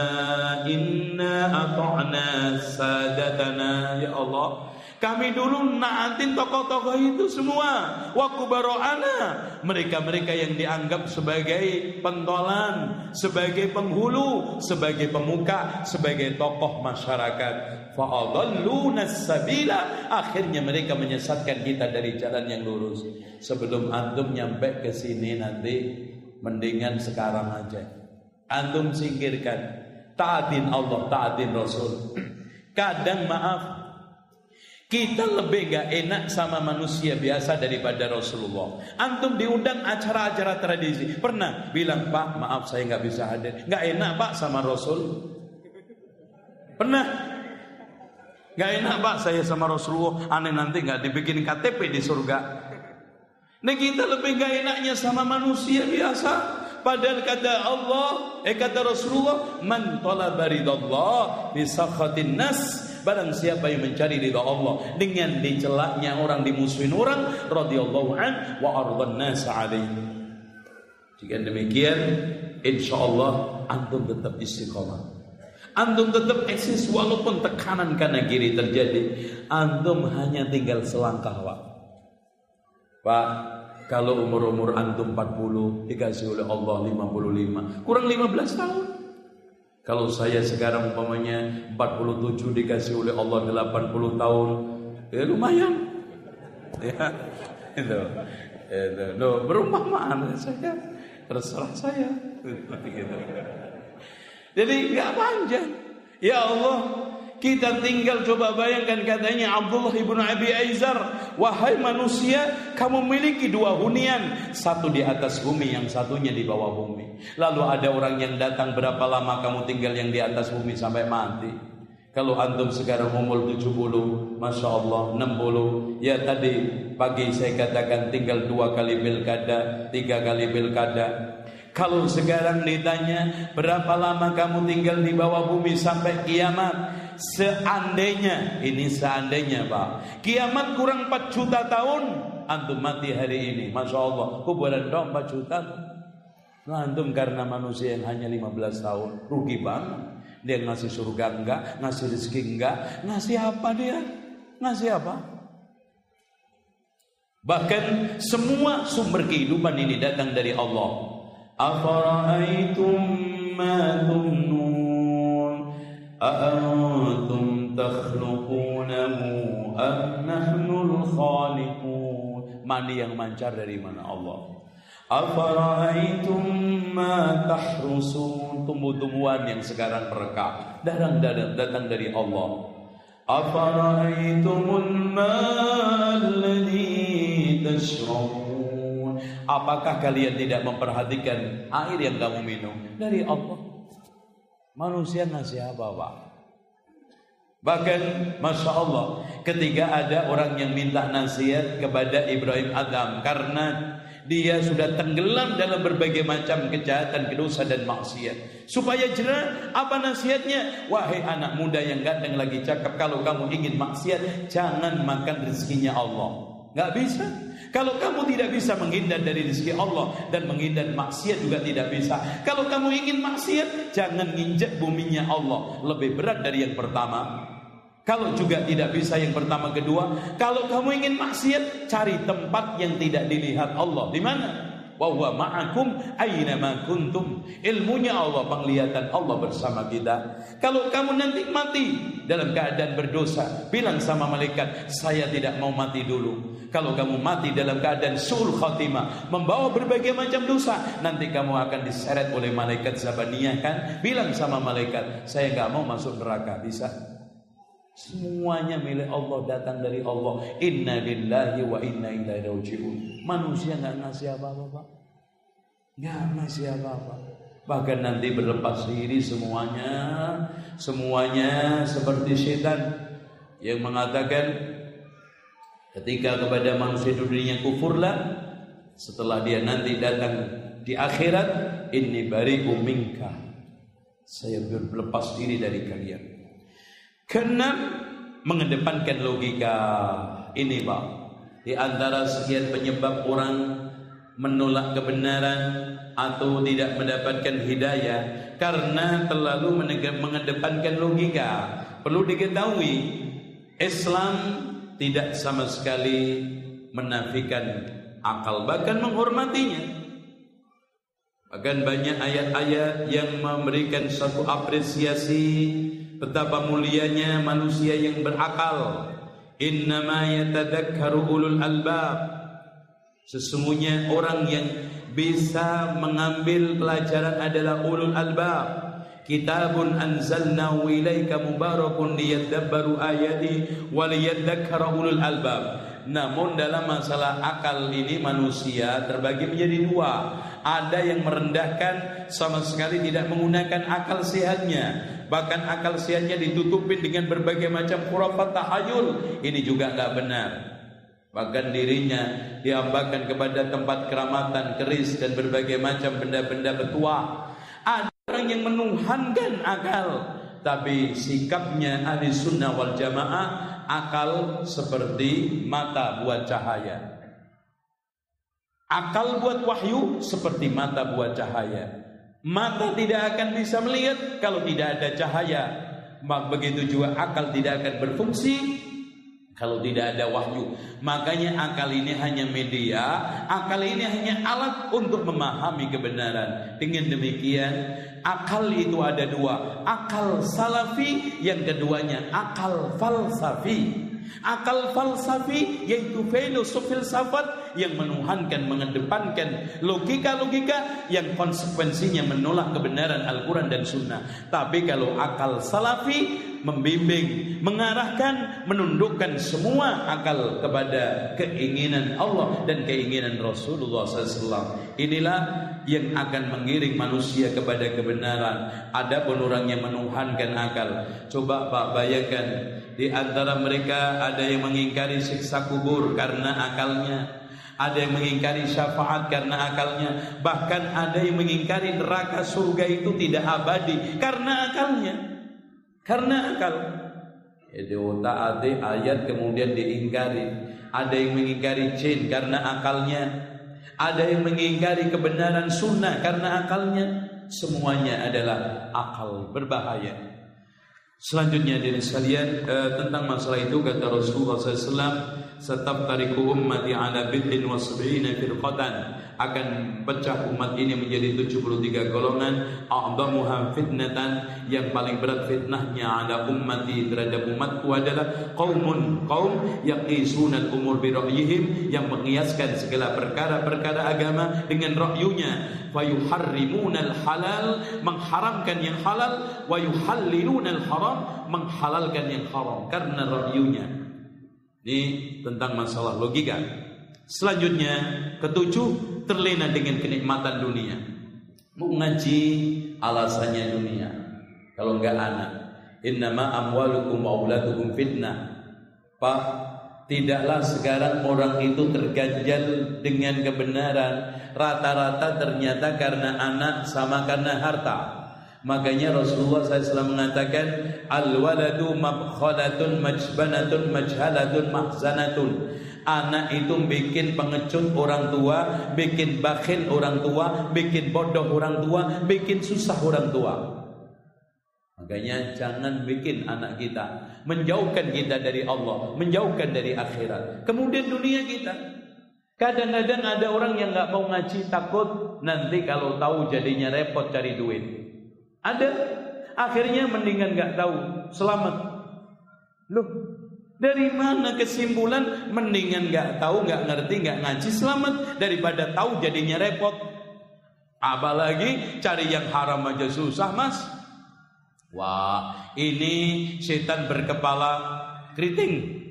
إنا أطعنا سادتنا ya Allah kami dulu naatin tokoh-tokoh itu semua. Wakubaro'ana. Mereka-mereka yang dianggap sebagai pentolan, sebagai penghulu, sebagai pemuka, sebagai tokoh masyarakat. Sabila. Akhirnya mereka menyesatkan kita dari jalan yang lurus. Sebelum antum nyampe ke sini nanti, mendingan sekarang aja. Antum singkirkan. Taatin Allah, taatin Rasul. Kadang maaf, kita lebih gak enak sama manusia biasa daripada Rasulullah. Antum diundang acara-acara tradisi. Pernah bilang, Pak maaf saya gak bisa hadir. Gak enak Pak sama Rasul. Pernah? Gak enak Pak saya sama Rasulullah. Aneh nanti gak dibikin KTP di surga. Nah kita lebih gak enaknya sama manusia biasa. Padahal kata Allah, eh kata Rasulullah, man talaba ridallah bi sakhatin nas. Barang siapa yang mencari ridha Allah dengan dicelaknya orang dimusuhin orang radhiyallahu an wa ardan nas. Jika demikian, insya Allah antum tetap istiqomah. Antum tetap eksis walaupun tekanan kanan kiri terjadi. Antum hanya tinggal selangkah, Pak. Pak, kalau umur-umur antum 40 dikasih oleh Allah 55, kurang 15 tahun. Kalau saya sekarang umpamanya 47 dikasih oleh Allah 80 tahun, ya lumayan. Ya, itu. Itu. Loh, berumah mana saya? Terserah saya. Gitu. Jadi nggak panjang. Ya Allah, kita tinggal coba bayangkan katanya Abdullah ibnu Abi Aizar, wahai manusia, kamu memiliki dua hunian, satu di atas bumi, yang satunya di bawah bumi. Lalu ada orang yang datang berapa lama kamu tinggal yang di atas bumi sampai mati? Kalau antum sekarang umur 70, Masya Allah 60 Ya tadi pagi saya katakan tinggal dua kali pilkada Tiga kali pilkada Kalau sekarang ditanya Berapa lama kamu tinggal di bawah bumi sampai kiamat Seandainya, ini seandainya Pak, kiamat kurang 4 juta tahun, antum mati hari ini. Masya Allah, kuburan dong 4 juta. Nah, antum karena manusia yang hanya 15 tahun, rugi banget. Dia ngasih surga enggak, ngasih rezeki enggak, ngasih apa dia? Ngasih apa? Bahkan semua sumber kehidupan ini datang dari Allah. Afara'aitum أأنتم تخلقونه أم نحن الخالقون Mani yang mancar dari mana Allah Afara'aitum ma tahrusun Tumbuh-tumbuhan yang sekarang merekah Datang, datang dari Allah Afara'aitumul ma'alladhi tashrabun Apakah kalian tidak memperhatikan air yang kamu minum Dari Allah Manusia ngasih apa Pak? Bahkan Masya Allah Ketika ada orang yang minta nasihat kepada Ibrahim Adam Karena dia sudah tenggelam dalam berbagai macam kejahatan, dosa dan maksiat Supaya jerah apa nasihatnya? Wahai anak muda yang ganteng lagi cakap Kalau kamu ingin maksiat Jangan makan rezekinya Allah Gak bisa kalau kamu tidak bisa menghindar dari rezeki Allah dan menghindar maksiat juga tidak bisa. Kalau kamu ingin maksiat, jangan nginjek buminya Allah. Lebih berat dari yang pertama. Kalau juga tidak bisa yang pertama kedua, kalau kamu ingin maksiat, cari tempat yang tidak dilihat Allah. Di mana? Wa ma'akum aina ma kuntum. Ilmunya Allah, penglihatan Allah bersama kita. Kalau kamu nanti mati dalam keadaan berdosa, bilang sama malaikat, saya tidak mau mati dulu. Kalau kamu mati dalam keadaan sul khatimah, membawa berbagai macam dosa, nanti kamu akan diseret oleh malaikat Zabaniyah kan? Bilang sama malaikat, saya nggak mau masuk neraka, bisa? Semuanya milik Allah datang dari Allah. Inna lillahi wa inna ilaihi rajiun. Manusia nggak ngasih apa-apa, Pak. Nggak ngasih apa-apa. Bahkan nanti berlepas diri semuanya, semuanya seperti setan yang mengatakan ketika kepada manusia dunia kufurlah setelah dia nanti datang di akhirat ini bari minka saya berlepas diri dari kalian karena mengedepankan logika ini Pak. Di antara sekian penyebab orang menolak kebenaran atau tidak mendapatkan hidayah karena terlalu mengedepankan logika. Perlu diketahui Islam tidak sama sekali menafikan akal bahkan menghormatinya. Bahkan banyak ayat-ayat yang memberikan satu apresiasi Betapa mulianya manusia yang berakal. Innama yatadakkaru ulul albab. Sesungguhnya orang yang bisa mengambil pelajaran adalah ulul albab. Kitabun anzalnahu ilaika mubarakun liyadabbaru ayati wa liyadzakkara ulul albab. Namun dalam masalah akal ini manusia terbagi menjadi dua. Ada yang merendahkan sama sekali tidak menggunakan akal sehatnya. Bahkan akal sehatnya ditutupin dengan berbagai macam khurafat tahayul. Ini juga nggak benar. Bahkan dirinya diambakan kepada tempat keramatan, keris dan berbagai macam benda-benda betua. Ada orang yang menuhankan akal, tapi sikapnya ahli sunnah wal jamaah akal seperti mata buat cahaya. Akal buat wahyu seperti mata buat cahaya. Mata tidak akan bisa melihat kalau tidak ada cahaya. Mak begitu juga akal tidak akan berfungsi kalau tidak ada wahyu. Makanya akal ini hanya media, akal ini hanya alat untuk memahami kebenaran. Dengan demikian, akal itu ada dua, akal salafi, yang keduanya akal falsafi. Akal falsafi yaitu filosofi filsafat yang menuhankan, mengedepankan logika-logika yang konsekuensinya menolak kebenaran Al-Quran dan Sunnah. Tapi kalau akal salafi membimbing, mengarahkan, menundukkan semua akal kepada keinginan Allah dan keinginan Rasulullah SAW. Inilah yang akan mengiring manusia kepada kebenaran. Ada pun orang yang menuhankan akal. Coba Pak bayangkan di antara mereka ada yang mengingkari siksa kubur karena akalnya. Ada yang mengingkari syafaat karena akalnya Bahkan ada yang mengingkari neraka surga itu tidak abadi Karena akalnya karena akal. Jadi ada ayat kemudian diingkari. Ada yang mengingkari jin karena akalnya. Ada yang mengingkari kebenaran sunnah karena akalnya. Semuanya adalah akal berbahaya. Selanjutnya dari sekalian eh, tentang masalah itu kata Rasulullah SAW Setab tariku ummati ala bid'in wa sab'ina firqatan akan pecah umat ini menjadi 73 golongan. A'dhamuha fitnatan. Yang paling berat fitnahnya ada ummati terhadap umatku adalah qaumun. Qaum yaqisuna al-umur bi ra'yihim. Yang mengiaskan segala perkara-perkara agama dengan ra'yunya. Wa yuharrimuna al-halal. Mengharamkan yang halal. Wa yuhalliluna al-haram. Menghalalkan yang haram karena ra'yunya. Ini tentang masalah logika. Selanjutnya ketujuh terlena dengan kenikmatan dunia. Mau ngaji alasannya dunia. Kalau enggak anak. Innama amwalukum auladukum fitnah. Pak, tidaklah sekarang orang itu terganjal dengan kebenaran. Rata-rata ternyata karena anak sama karena harta. Makanya Rasulullah SAW mengatakan Al-waladu mabkhalatun majbanatun majhalatun mahzanatun Anak itu bikin pengecut orang tua, bikin bakhil orang tua, bikin bodoh orang tua, bikin susah orang tua. Makanya jangan bikin anak kita menjauhkan kita dari Allah, menjauhkan dari akhirat. Kemudian dunia kita. Kadang-kadang ada orang yang nggak mau ngaji takut nanti kalau tahu jadinya repot cari duit. Ada. Akhirnya mendingan nggak tahu, selamat. Loh, dari mana kesimpulan mendingan nggak tahu, nggak ngerti, nggak ngaji selamat daripada tahu jadinya repot. Apalagi cari yang haram aja susah, Mas. Wah, ini setan berkepala keriting.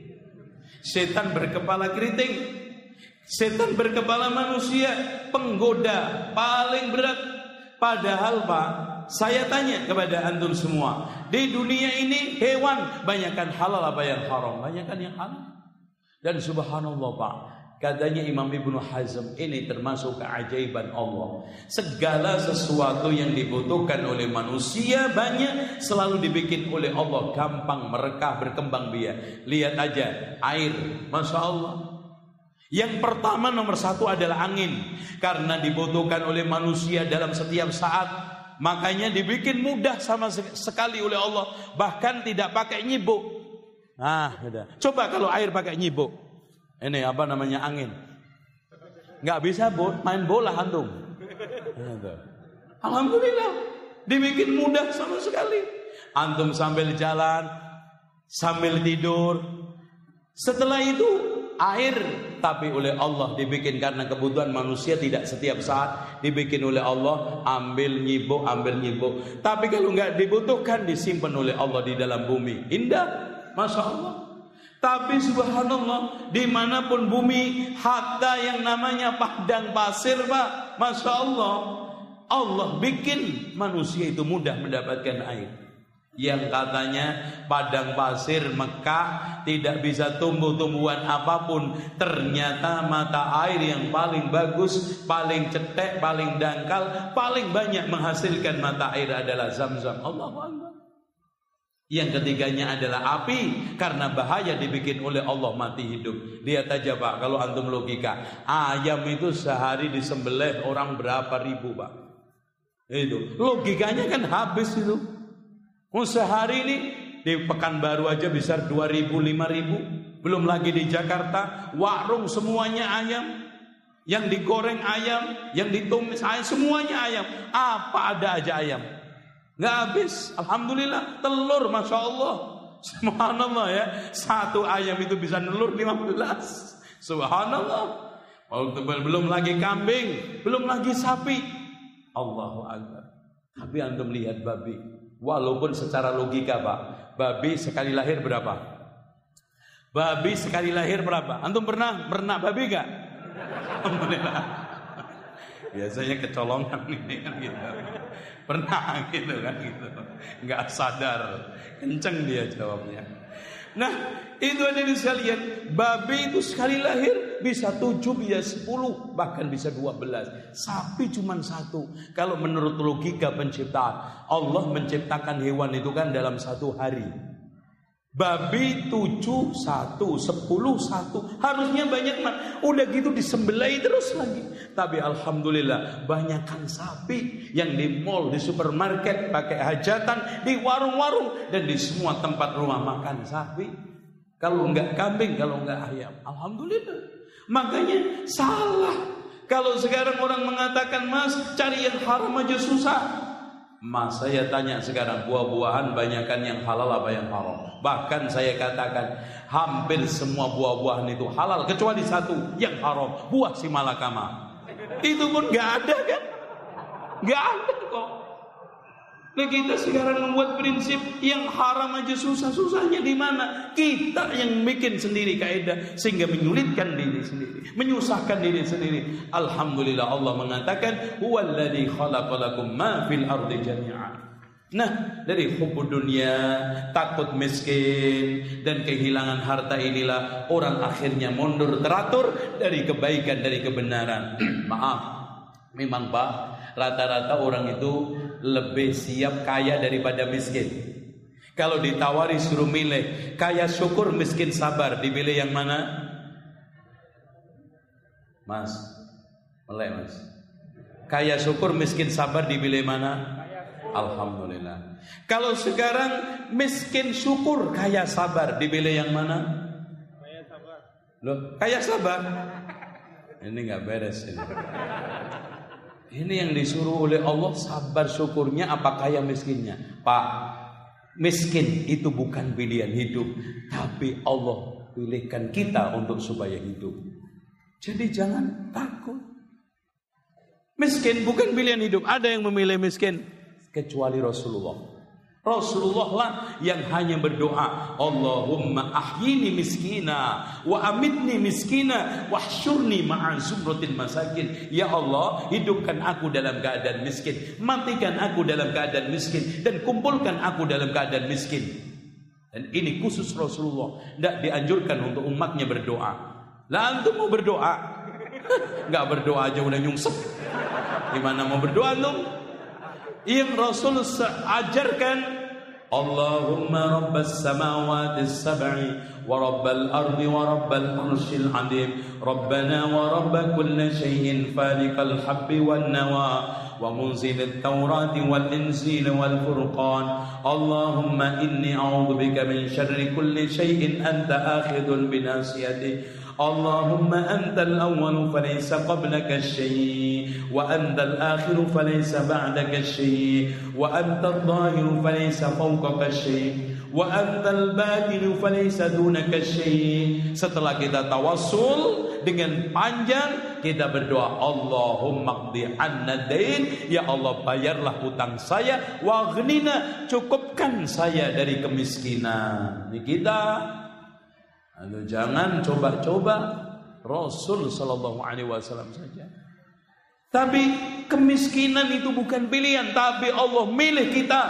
Setan berkepala keriting. Setan berkepala manusia, penggoda paling berat. Padahal Pak, saya tanya kepada antum semua, di dunia ini hewan banyakkan halal apa yang haram? Banyakkan yang halal. Dan subhanallah Pak, katanya Imam Ibnu Hazm ini termasuk keajaiban Allah. Segala sesuatu yang dibutuhkan oleh manusia banyak selalu dibikin oleh Allah gampang mereka berkembang biak. Lihat aja air, masya Allah. Yang pertama nomor satu adalah angin Karena dibutuhkan oleh manusia dalam setiap saat Makanya dibikin mudah sama sekali oleh Allah. Bahkan tidak pakai nyibuk. Nah, udah. Coba kalau air pakai nyibuk. Ini apa namanya angin. Nggak bisa main bola antum. Alhamdulillah. Dibikin mudah sama sekali. Antum sambil jalan, sambil tidur. Setelah itu air tapi oleh Allah dibikin karena kebutuhan manusia tidak setiap saat. Dibikin oleh Allah ambil nyibuk ambil nyibuk. Tapi kalau nggak dibutuhkan disimpan oleh Allah di dalam bumi. Indah masya Allah. Tapi subhanallah di mana pun bumi hatta yang namanya padang pasir pak masya Allah Allah bikin manusia itu mudah mendapatkan air yang katanya padang pasir Mekah tidak bisa tumbuh-tumbuhan apa pun. Ternyata mata air yang paling bagus paling cetek paling dangkal paling banyak menghasilkan mata air adalah zam-zam. Allah yang ketiganya adalah api karena bahaya dibikin oleh Allah mati hidup. Lihat aja Pak kalau antum logika. Ayam itu sehari disembelih orang berapa ribu Pak? Itu. Logikanya kan habis itu Oh sehari ini di Pekanbaru aja bisa 2000 5000 belum lagi di Jakarta. Warung semuanya ayam. Yang digoreng ayam yang ditumis ayam semuanya ayam. Apa ada aja ayam? Nggak habis. Alhamdulillah telur masya Allah. Subhanallah ya. Satu ayam itu bisa nelur 15 subhanallah. Belum lagi kambing. Belum lagi sapi. Allahu Akbar. Tapi antum lihat babi Walaupun secara logika Pak, babi sekali lahir berapa? Babi sekali lahir berapa? Antum pernah merenak babi gak? Alhamdulillah. Biasanya kecolongan ini kan gitu. Pernah gitu kan gitu. Sadar. Kenceng dia jawabnya. Nah, itu ada di sekalian. Babi itu sekali lahir bisa tujuh, bisa sepuluh, bahkan bisa dua belas. Sapi cuma satu. Kalau menurut logika penciptaan, Allah menciptakan hewan itu kan dalam satu hari. Babi tujuh satu, sepuluh satu, harusnya banyak man. Udah gitu disembelai terus lagi. Tapi alhamdulillah banyakkan sapi yang di mall, di supermarket, pakai hajatan, di warung-warung dan di semua tempat rumah makan sapi. Kalau enggak kambing, kalau enggak ayam, alhamdulillah. Makanya salah. Kalau sekarang orang mengatakan mas cari yang haram aja susah. Mas saya tanya sekarang buah-buahan banyakkan yang halal apa yang haram? Bahkan saya katakan hampir semua buah-buahan itu halal kecuali satu yang haram, buah si malakama. Itu pun nggak ada kan? Nggak ada kok. Nah kita sekarang membuat prinsip yang haram aja susah-susahnya di mana? Kita yang bikin sendiri kaidah sehingga menyulitkan diri sendiri, menyusahkan diri sendiri. Alhamdulillah Allah mengatakan huwallazi khalaqalakum ma fil ardi jami'an. Nah, dari hubud dunia, takut miskin dan kehilangan harta inilah orang akhirnya mundur teratur dari kebaikan dari kebenaran. Maaf, memang Pak, rata-rata orang itu lebih siap kaya daripada miskin. Kalau ditawari suruh milih, kaya syukur miskin sabar, dipilih yang mana? Mas, melek mas. Kaya syukur miskin sabar dipilih mana? Alhamdulillah. Kalau sekarang miskin syukur kaya sabar dipilih yang mana? Kaya sabar. Loh, kaya sabar. Ini nggak beres ini. Ini yang disuruh oleh Allah sabar syukurnya apa kaya miskinnya? Pak, miskin itu bukan pilihan hidup, tapi Allah pilihkan kita untuk supaya hidup. Jadi jangan takut. Miskin bukan pilihan hidup. Ada yang memilih miskin kecuali Rasulullah. Rasulullah lah yang hanya berdoa Allahumma ahyini miskina wa amitni miskina wahsyurni ma'a zumratil masakin. Ya Allah hidupkan aku dalam keadaan miskin matikan aku dalam keadaan miskin dan kumpulkan aku dalam keadaan miskin. Dan ini khusus Rasulullah tidak dianjurkan untuk umatnya berdoa. Lah antum mau berdoa? Nggak berdoa aja udah nyungsep. Gimana mau berdoa antum yang Rasul ajarkan اللهم رب السماوات السبع ورب الأرض ورب العرش العظيم. ربنا ورب كل شيء فالق الحب والنوى ومنزل التوراة والإنجيل والفرقان. اللهم إني أعوذ بك من شر كل شيء أنت آخذ بناصيته. اللهم أنت الأول فليس قبلك الشيء وأنت الآخر فليس بعدك الشيء وأنت الظاهر فليس فوقك الشيء وأنت الباطن فليس دونك الشيء setelah kita tawassul dengan panjang kita berdoa Allahumma qdi anna dain ya Allah bayarlah hutang saya wa cukupkan saya dari kemiskinan ini kita Lalu jangan coba-coba Rasul Shallallahu Alaihi Wasallam saja. Tapi kemiskinan itu bukan pilihan, tapi Allah milih kita.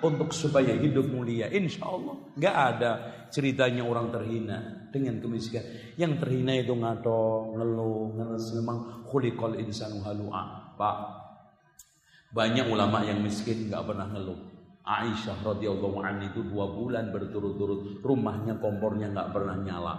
untuk supaya hidup mulia. Insya Allah nggak ada ceritanya orang terhina dengan kemiskinan. Yang terhina itu ngato, ngeluh, ngeles memang khuliqal insanu halu'a. Pak, banyak ulama yang miskin nggak pernah ngeluh. Aisyah radhiyallahu anha itu dua bulan berturut-turut rumahnya kompornya nggak pernah nyala.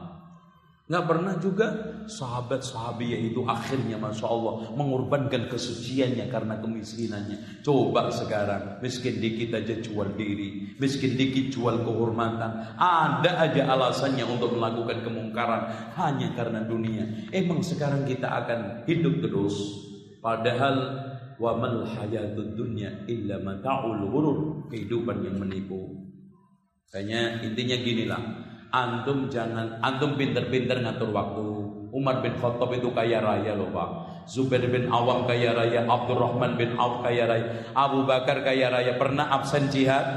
Nggak pernah juga sahabat sahabat itu akhirnya Masya Allah mengorbankan kesuciannya karena kemiskinannya. Coba sekarang miskin dikit aja jual diri, miskin dikit jual kehormatan. Ada aja alasannya untuk melakukan kemungkaran hanya karena dunia. Emang sekarang kita akan hidup terus. Padahal wa mal hayatud dunya illa mata'ul ghurur. Kehidupan yang menipu. Kayaknya intinya gini lah Antum jangan, antum pinter-pinter ngatur waktu. Umar bin Khattab itu kaya raya loh Pak. Zubair bin Awam kaya raya, Abdurrahman bin Auf kaya raya, Abu Bakar kaya raya. Pernah absen jihad?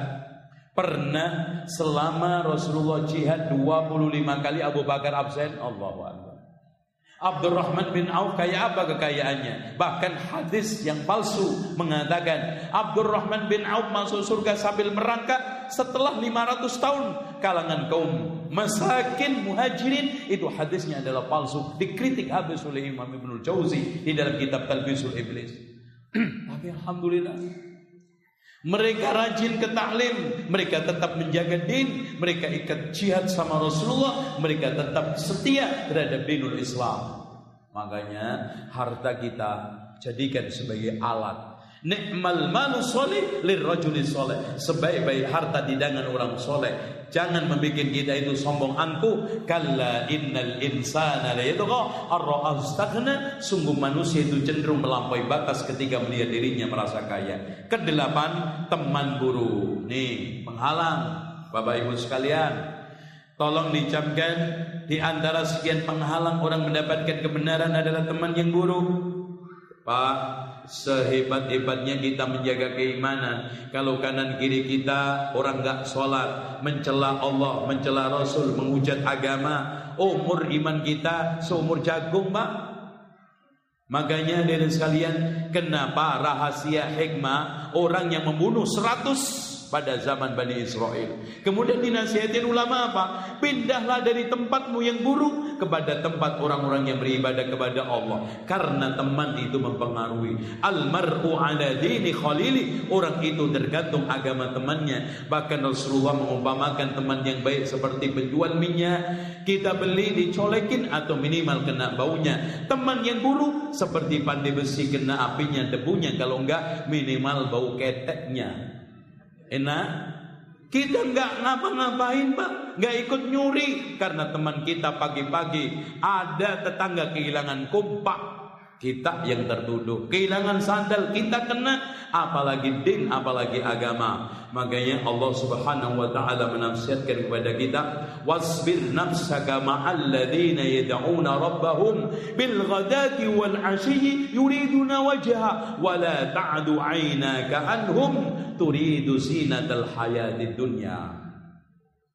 Pernah selama Rasulullah jihad 25 kali Abu Bakar absen? Akbar. Abdurrahman bin Auf kaya apa kekayaannya? Bahkan hadis yang palsu mengatakan Abdurrahman bin Auf masuk surga sambil merangkak setelah 500 tahun kalangan kaum masakin muhajirin itu hadisnya adalah palsu dikritik habis oleh Imam Ibnu Jauzi di dalam kitab Talbisul Iblis. Tapi alhamdulillah mereka rajin ke taklim, mereka tetap menjaga din, mereka ikat jihad sama Rasulullah, mereka tetap setia terhadap dinul Islam. Makanya harta kita jadikan sebagai alat Nikmal malu soleh. Sebaik-baik harta di tangan orang soleh. Jangan membuat kita itu sombong angku. Kalla innal insana la yatgha arra Sungguh manusia itu cenderung melampaui batas ketika melihat dirinya merasa kaya. Kedelapan, teman guru. Nih, penghalang. Bapak Ibu sekalian, Tolong dicamkan di antara sekian penghalang orang mendapatkan kebenaran adalah teman yang buruk. Pak, sehebat-hebatnya kita menjaga keimanan, kalau kanan kiri kita orang gak sholat, mencela Allah, mencela Rasul, menghujat agama, umur iman kita seumur jagung, Pak. Makanya dari sekalian, kenapa rahasia hikmah orang yang membunuh seratus pada zaman Bani Israel. Kemudian dinasihatin ulama apa? Pindahlah dari tempatmu yang buruk kepada tempat orang-orang yang beribadah kepada Allah. Karena teman itu mempengaruhi. Almar'u ala dini khalili. Orang itu tergantung agama temannya. Bahkan Rasulullah mengumpamakan teman yang baik seperti penjual minyak. Kita beli dicolekin atau minimal kena baunya. Teman yang buruk seperti pandai besi kena apinya, debunya. Kalau enggak minimal bau keteknya. Enak? Kita nggak ngapa-ngapain pak, nggak ikut nyuri. Karena teman kita pagi-pagi ada tetangga kehilangan kompak kita yang tertuduh kehilangan sandal kita kena apalagi din apalagi agama. Makanya Allah Subhanahu wa taala menasihatkan kepada kita wasbir nafsaka ma'al ladzina yad'una rabbahum bil ghadati wal 'ashyi yuriduna wajha wa la ta'du 'ainaka anhum turidu zinatal hayatid dunya.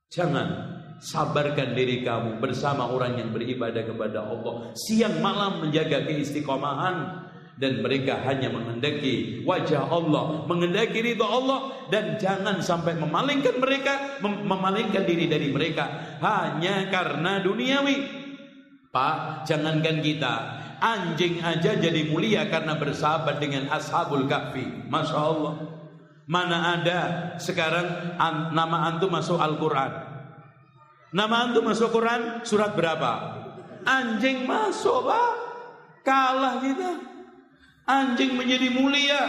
Jangan sabarkan diri kamu bersama orang yang beribadah kepada Allah siang malam menjaga keistiqomahan dan mereka hanya menghendaki wajah Allah, menghendaki ridha Allah dan jangan sampai memalingkan mereka, mem memalingkan diri dari mereka hanya karena duniawi. Pak, jangankan kita, anjing aja jadi mulia karena bersahabat dengan ashabul kahfi. Masya Allah. Mana ada sekarang an nama antum masuk Al-Quran Nama antum masuk Quran surat berapa? Anjing masuk pak. Kalah kita. Anjing menjadi mulia.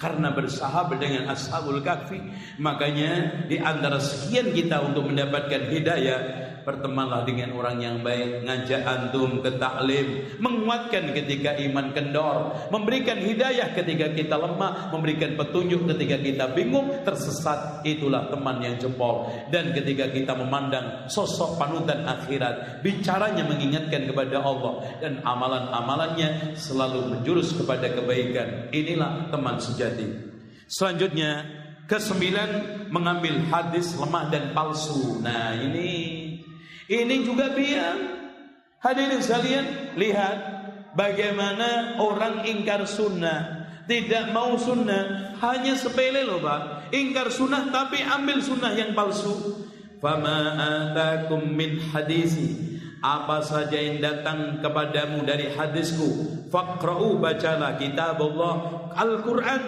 Karena bersahabat dengan ashabul kahfi makanya di antara sekian kita untuk mendapatkan hidayah bertemanlah dengan orang yang baik, ngajak antum ke taklim, menguatkan ketika iman kendor, memberikan hidayah ketika kita lemah, memberikan petunjuk ketika kita bingung, tersesat, itulah teman yang jempol. Dan ketika kita memandang sosok panutan akhirat, bicaranya mengingatkan kepada Allah dan amalan-amalannya selalu menjurus kepada kebaikan. Inilah teman sejati. Selanjutnya, kesembilan mengambil hadis lemah dan palsu. Nah, ini ini juga biang. Hadirin sekalian, lihat bagaimana orang ingkar sunnah tidak mau sunnah, hanya sepele loh Pak. Ingkar sunnah tapi ambil sunnah yang palsu. Fama atakum min hadisi apa saja yang datang kepadamu dari hadisku faqra'u bacalah kitab Allah Al-Qur'an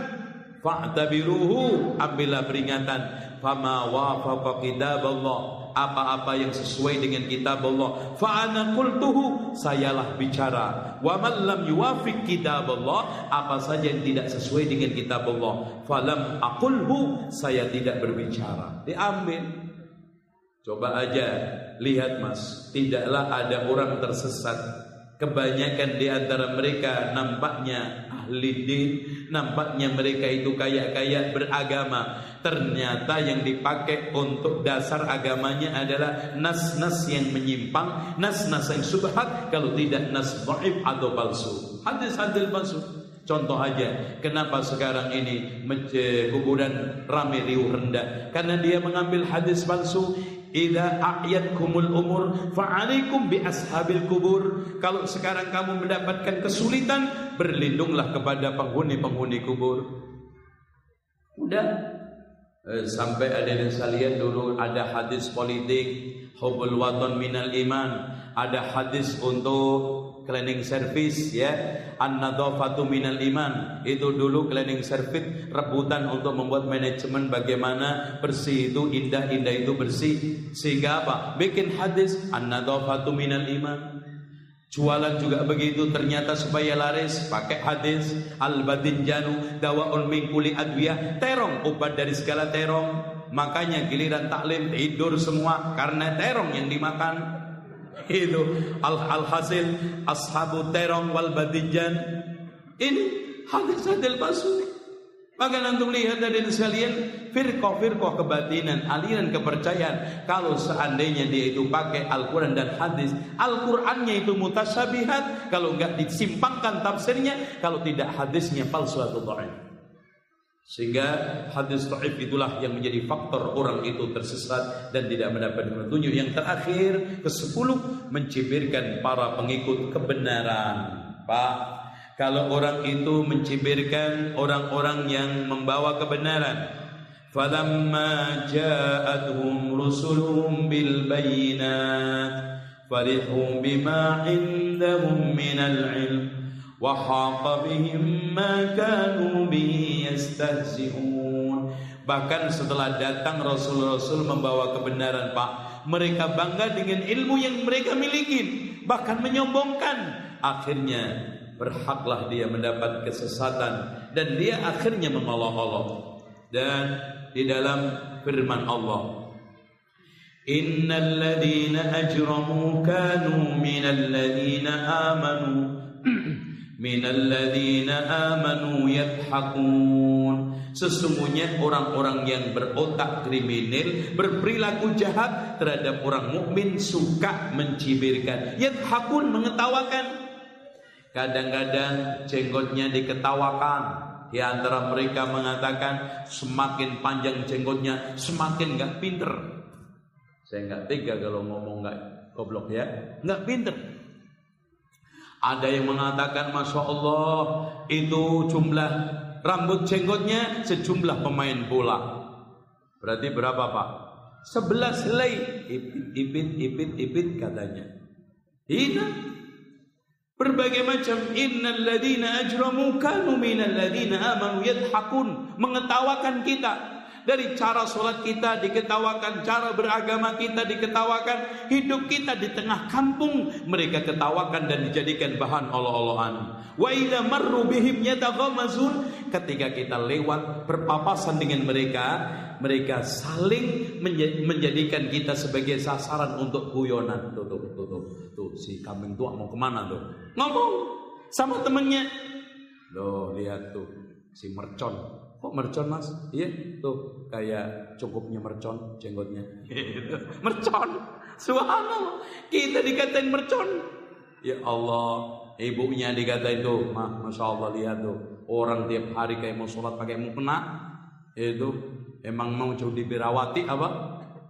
fa'tabiruhu ambillah peringatan fama wafaqa kitab Allah apa-apa yang sesuai dengan kitab Allah. Fa ana qultuhu sayalah bicara. Wa man lam yuwafiq kitab Allah apa saja yang tidak sesuai dengan kitab Allah. Falam aqulhu saya tidak berbicara. Diambil. Coba aja lihat Mas tidaklah ada orang tersesat. Kebanyakan di antara mereka nampaknya ahli din nampaknya mereka itu kaya-kaya beragama Ternyata yang dipakai untuk dasar agamanya adalah nas-nas yang menyimpang, nas-nas yang subhat, kalau tidak nas dhaif atau palsu. Hadis-hadis palsu. Contoh aja, kenapa sekarang ini kuburan rame riuh rendah? Karena dia mengambil hadis palsu. Ida ayat kumul umur fa'alikum bi ashabil kubur. Kalau sekarang kamu mendapatkan kesulitan, berlindunglah kepada penghuni-penghuni kubur. Udah, Eh, sampai ada yang sekalian dulu ada hadis politik hubul waton minal iman ada hadis untuk cleaning service ya. An-nadhafatu minal iman itu dulu cleaning service rebutan untuk membuat manajemen bagaimana bersih itu indah indah itu bersih. Sehingga apa? Bikin hadis an-nadhafatu minal iman Jualan juga begitu ternyata supaya laris pakai hadis al badinjanu dawaun min kuli adwiyah terong obat dari segala terong. Makanya giliran taklim tidur semua karena terong yang dimakan. Itu al al hasil ashabu terong wal badinjan ini hadis hadil palsu maka nanti lihat dari sekalian firqah-firqah kebatinan, aliran kepercayaan. Kalau seandainya dia itu pakai Al-Quran dan hadis, Al-Qurannya itu mutasyabihat. Kalau enggak disimpangkan tafsirnya, kalau tidak hadisnya palsu atau dhaif. Sehingga hadis dhaif itulah yang menjadi faktor orang itu tersesat dan tidak mendapat petunjuk. Yang terakhir, ke sepuluh mencibirkan para pengikut kebenaran. Pak, kalau orang itu mencibirkan orang-orang yang membawa kebenaran. Falamma ja'atuhum rusuluhum bil bayinat farihu bima indahum minal ilm wa haqa bihim ma kanu bihi yastahzi'un. Bahkan setelah datang rasul-rasul membawa kebenaran Pak mereka bangga dengan ilmu yang mereka miliki bahkan menyombongkan. Akhirnya berhaklah dia mendapat kesesatan dan dia akhirnya mengolok-olok dan di dalam firman Allah Innal ajramu kanu minal amanu minal amanu yadhakun. Sesungguhnya orang-orang yang berotak kriminal berperilaku jahat terhadap orang mukmin suka mencibirkan. Yadhakun mengetawakan Kadang-kadang jenggotnya diketawakan. Di antara mereka mengatakan semakin panjang jenggotnya semakin nggak pinter. Saya nggak tega kalau ngomong nggak goblok ya, nggak pinter. Ada yang mengatakan masya Allah itu jumlah rambut jenggotnya sejumlah pemain bola. Berarti berapa pak? Sebelas helai. Ipit, ipit, ipit, ipit katanya. Ini Berbagai macam innal ladina ajramu kanu minal amanu yadhakun mengetawakan kita dari cara sholat kita diketawakan, cara beragama kita diketawakan, hidup kita di tengah kampung mereka ketawakan dan dijadikan bahan Allah-Allahan. Wa idza marru bihim yataghamazun ketika kita lewat berpapasan dengan mereka, mereka saling menjadikan kita sebagai sasaran untuk guyonan. Tuh, tuh, tuh, tuh, tuh si kambing tua mau ke mana tuh? Ngomong sama temennya. Loh, lihat tuh si mercon Kok mercon mas? Iya tuh kayak cukupnya mercon jenggotnya. mercon, subhanallah. Kita dikatain mercon. Ya Allah, ibunya dikatain tuh, mah, masya Allah lihat tuh. Orang tiap hari kayak mau sholat pakai mukena, itu emang mau coba dibirawati apa?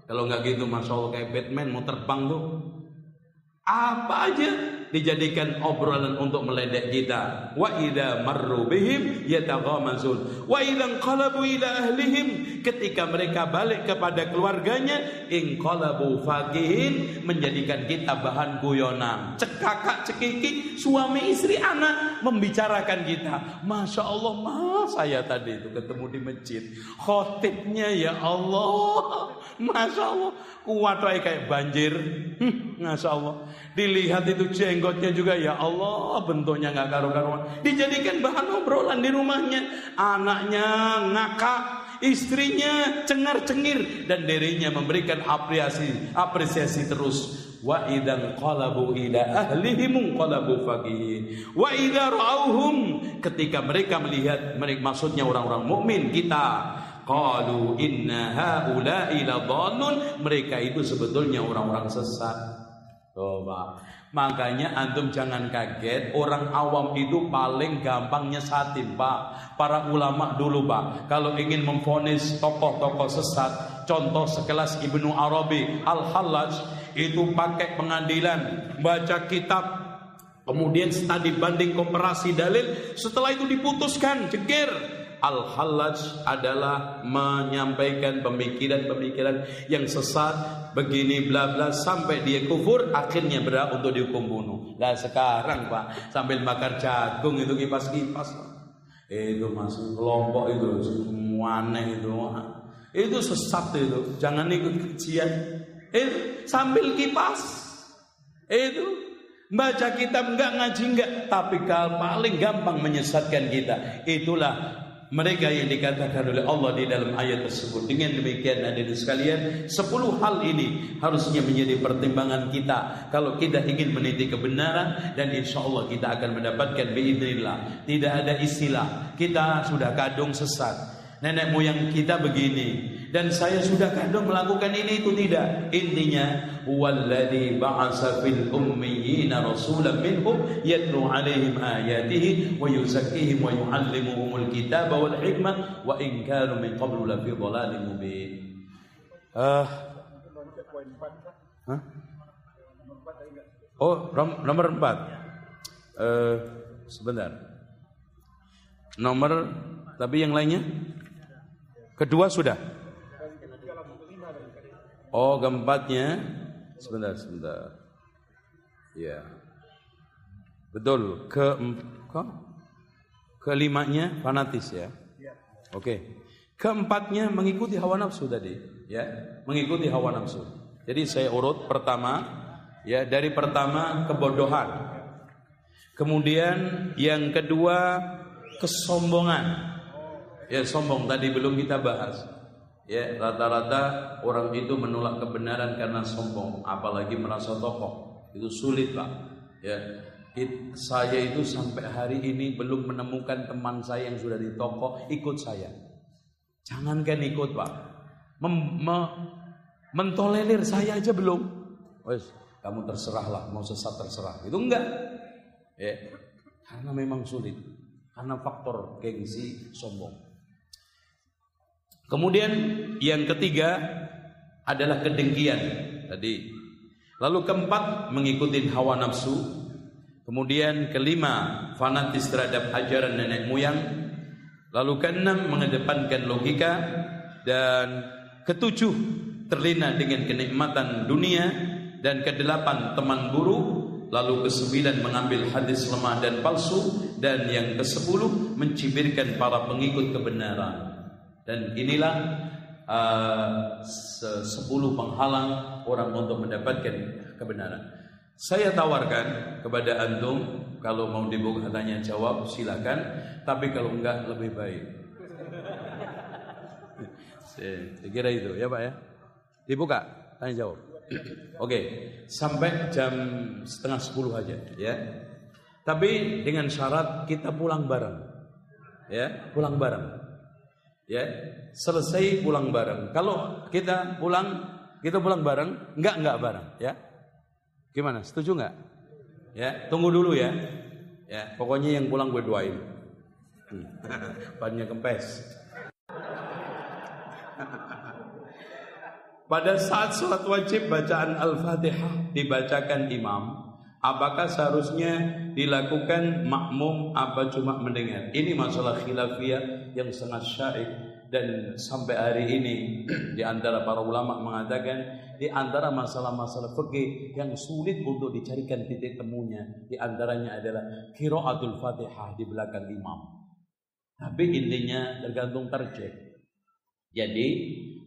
Kalau nggak gitu, masya Allah kayak Batman mau terbang tuh. Apa aja dijadikan obrolan untuk meledek kita. Wa idza marru bihim yataghamazun. Wa idza qalabu ila ahlihim ketika mereka balik kepada keluarganya inqalabu fakihin menjadikan kita bahan guyonan. Cekakak cekiki suami istri anak membicarakan kita. Masya Allah, mas saya tadi itu ketemu di masjid. Khotibnya ya Allah, Masya Allah, kuat kayak banjir. Hmm, Masya Allah. Dilihat itu jenggotnya juga ya Allah, bentuknya nggak karu-karuan. Dijadikan bahan obrolan di rumahnya. Anaknya ngakak, istrinya cengar-cengir dan dirinya memberikan apresiasi apresiasi terus. Wa idan qalabu ila ahlihim qalabu faqihin wa idza ra'awhum. Ketika mereka melihat mereka maksudnya orang-orang mukmin kita qalu inna haula'i ladallun mereka itu sebetulnya orang-orang sesat Oh. Makanya antum jangan kaget, orang awam itu paling gampang nyesatin, Pak. Para ulama dulu, Pak, kalau ingin memfonis tokoh-tokoh sesat, contoh sekelas Ibnu Arabi, Al-Hallaj, itu pakai pengadilan, baca kitab, kemudian studi banding komparasi dalil, setelah itu diputuskan, jegir. Al-Hallaj adalah menyampaikan pemikiran-pemikiran yang sesat begini bla bla sampai dia kufur akhirnya berhak untuk dihukum bunuh. Lah sekarang Pak sambil bakar jagung itu kipas-kipas itu masuk kelompok itu semuanya itu itu sesat itu jangan ikut kajian itu sambil kipas. Itu baca kitab enggak ngaji enggak tapi paling gampang menyesatkan kita itulah mereka yang dikatakan oleh Allah di dalam ayat tersebut. Dengan demikian hadirin sekalian, sepuluh hal ini harusnya menjadi pertimbangan kita kalau kita ingin meniti kebenaran dan insya Allah kita akan mendapatkan biidnillah. Tidak ada istilah kita sudah kadung sesat nenek moyang kita begini dan saya sudah kadang melakukan ini itu tidak intinya walladzi ba'asa fil ummiyina rasulan minhum yatlu alaihim ayatihi wa yuzakkihim wa yuallimuhumul kitaba wal hikmah wa in kanu min qablu la fi dhalalin mubin uh, huh? Oh, nomor empat. Uh, sebentar. Nomor, tapi yang lainnya? Kedua sudah. Oh, keempatnya sebentar, sebentar. Ya. Betul. Ke, ke kelimanya fanatis ya. Oke. Okay. Keempatnya mengikuti hawa nafsu tadi, ya. Mengikuti hawa nafsu. Jadi saya urut pertama ya dari pertama kebodohan. Kemudian yang kedua kesombongan. Ya sombong tadi belum kita bahas. Ya rata-rata orang itu menolak kebenaran karena sombong, apalagi merasa tokoh. Itu sulit pak. Ya It, saya itu sampai hari ini belum menemukan teman saya yang sudah di toko ikut saya. Jangankan ikut pak, Mem, me, mentolerir saya aja belum. Wes, kamu terserahlah, mau sesat terserah. Itu enggak. Ya, karena memang sulit. Karena faktor gengsi sombong. Kemudian yang ketiga adalah kedengkian tadi. Lalu keempat mengikuti hawa nafsu. Kemudian kelima fanatis terhadap ajaran nenek moyang. Lalu keenam mengedepankan logika dan ketujuh terlena dengan kenikmatan dunia dan kedelapan teman buruk lalu kesembilan mengambil hadis lemah dan palsu dan yang kesepuluh mencibirkan para pengikut kebenaran dan inilah uh, sepuluh penghalang orang untuk mendapatkan kebenaran. Saya tawarkan kepada antum kalau mau dibuka tanya jawab silakan, tapi kalau enggak lebih baik. Saya kira itu ya Pak ya. Dibuka tanya jawab. Oke, sampai jam setengah sepuluh aja ya. Tapi dengan syarat kita pulang bareng. Ya, pulang bareng ya selesai pulang bareng. Kalau kita pulang kita pulang bareng, enggak enggak bareng, ya. Gimana? Setuju enggak? Ya, tunggu dulu ya. Ya, pokoknya yang pulang gue doain. Hmm. Bannya kempes. Pada saat sholat wajib bacaan Al-Fatihah dibacakan imam, Apakah seharusnya dilakukan makmum apa cuma mendengar? Ini masalah khilafiyah yang sangat syait dan sampai hari ini di antara para ulama mengatakan di antara masalah-masalah fikih yang sulit untuk dicarikan titik temunya di antaranya adalah qiraatul Fatihah di belakang imam. Tapi intinya tergantung tarjih. Jadi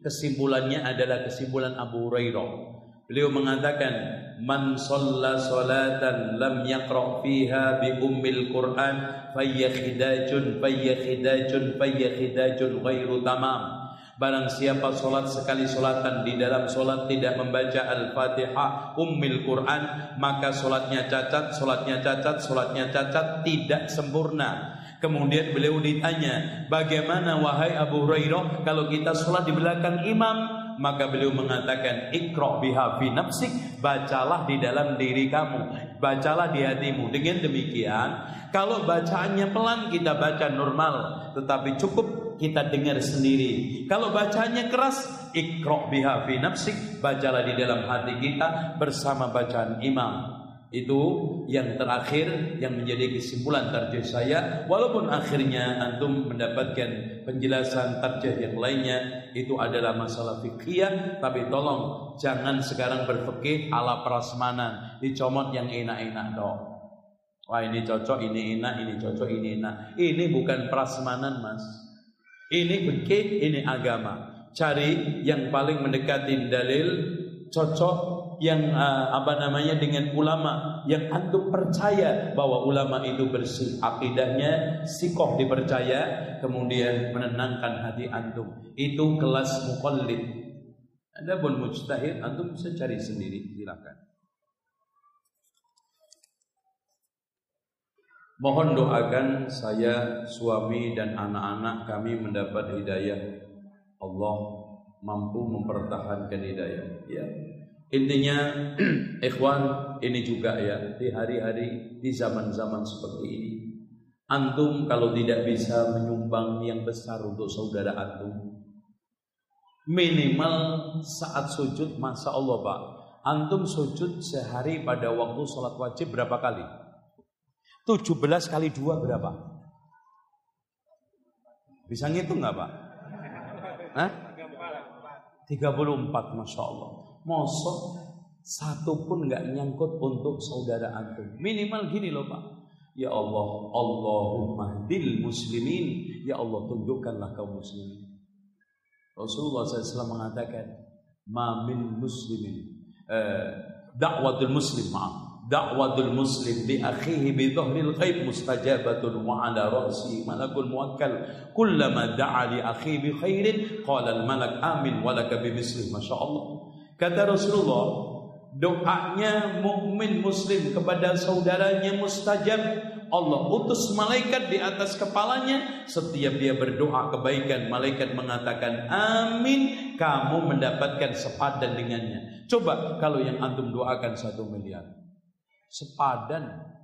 kesimpulannya adalah kesimpulan Abu Hurairah Beliau mengatakan man salatan lam yaqra fiha bi ummil Qur'an khidajun khidajun khidajun ghairu tamam. Barang siapa solat sekali solatan di dalam solat tidak membaca Al-Fatihah Ummil Quran Maka solatnya cacat, solatnya cacat, solatnya cacat Tidak sempurna. Kemudian beliau ditanya Bagaimana wahai Abu Hurairah Kalau kita solat di belakang imam maka beliau mengatakan ikra biha fi nafsik bacalah di dalam diri kamu bacalah di hatimu. Dengan demikian kalau bacaannya pelan kita baca normal tetapi cukup kita dengar sendiri. Kalau bacaannya keras ikra biha fi nafsik bacalah di dalam hati kita bersama bacaan imam itu yang terakhir yang menjadi kesimpulan tarjih saya. Walaupun akhirnya antum mendapatkan penjelasan tarjih yang lainnya itu adalah masalah fikih tapi tolong jangan sekarang berfikih ala prasmanan. Dicomot yang enak-enak dong. Wah ini cocok ini enak ini cocok ini enak. Ini bukan prasmanan mas. Ini fikih ini agama. Cari yang paling mendekati dalil cocok yang uh, apa namanya dengan ulama yang antum percaya bahwa ulama itu bersih. Akidahnya sikoh dipercaya kemudian menenangkan hati antum. Itu kelas mukallid ada pun mujtahid antum bisa cari sendiri. Silakan. Mohon doakan saya, suami dan anak-anak kami mendapat hidayah. Allah mampu mempertahankan hidayah. Ya, Intinya ikhwan ini juga ya di hari-hari di zaman-zaman seperti ini. Antum kalau tidak bisa menyumbang yang besar untuk saudara antum minimal saat sujud masa Allah Pak antum sujud sehari pada waktu sholat wajib berapa kali? 17 kali dua berapa? Bisa ngitung nggak Pak? Hah? 34 Masya Allah mosok satu pun nggak nyangkut untuk saudara antum. Minimal gini loh Pak. Ya Allah, Allahumma dil muslimin. Ya Allah tunjukkanlah kaum muslimin. Rasulullah SAW mengatakan, Ma min muslimin. Eh, dakwatul muslim, maaf. Muslim li akhihi bi dhahril ghaib mustajabatun wa ala ra'si malakul muwakkal kullama da'a li akhihi bi khairin qala al amin wa laka bi misli masyaallah Kata Rasulullah, doanya mukmin muslim kepada saudaranya mustajab. Allah utus malaikat di atas kepalanya. Setiap dia berdoa kebaikan malaikat mengatakan amin kamu mendapatkan sepadan dengannya. Coba kalau yang antum doakan satu miliar. Sepadan.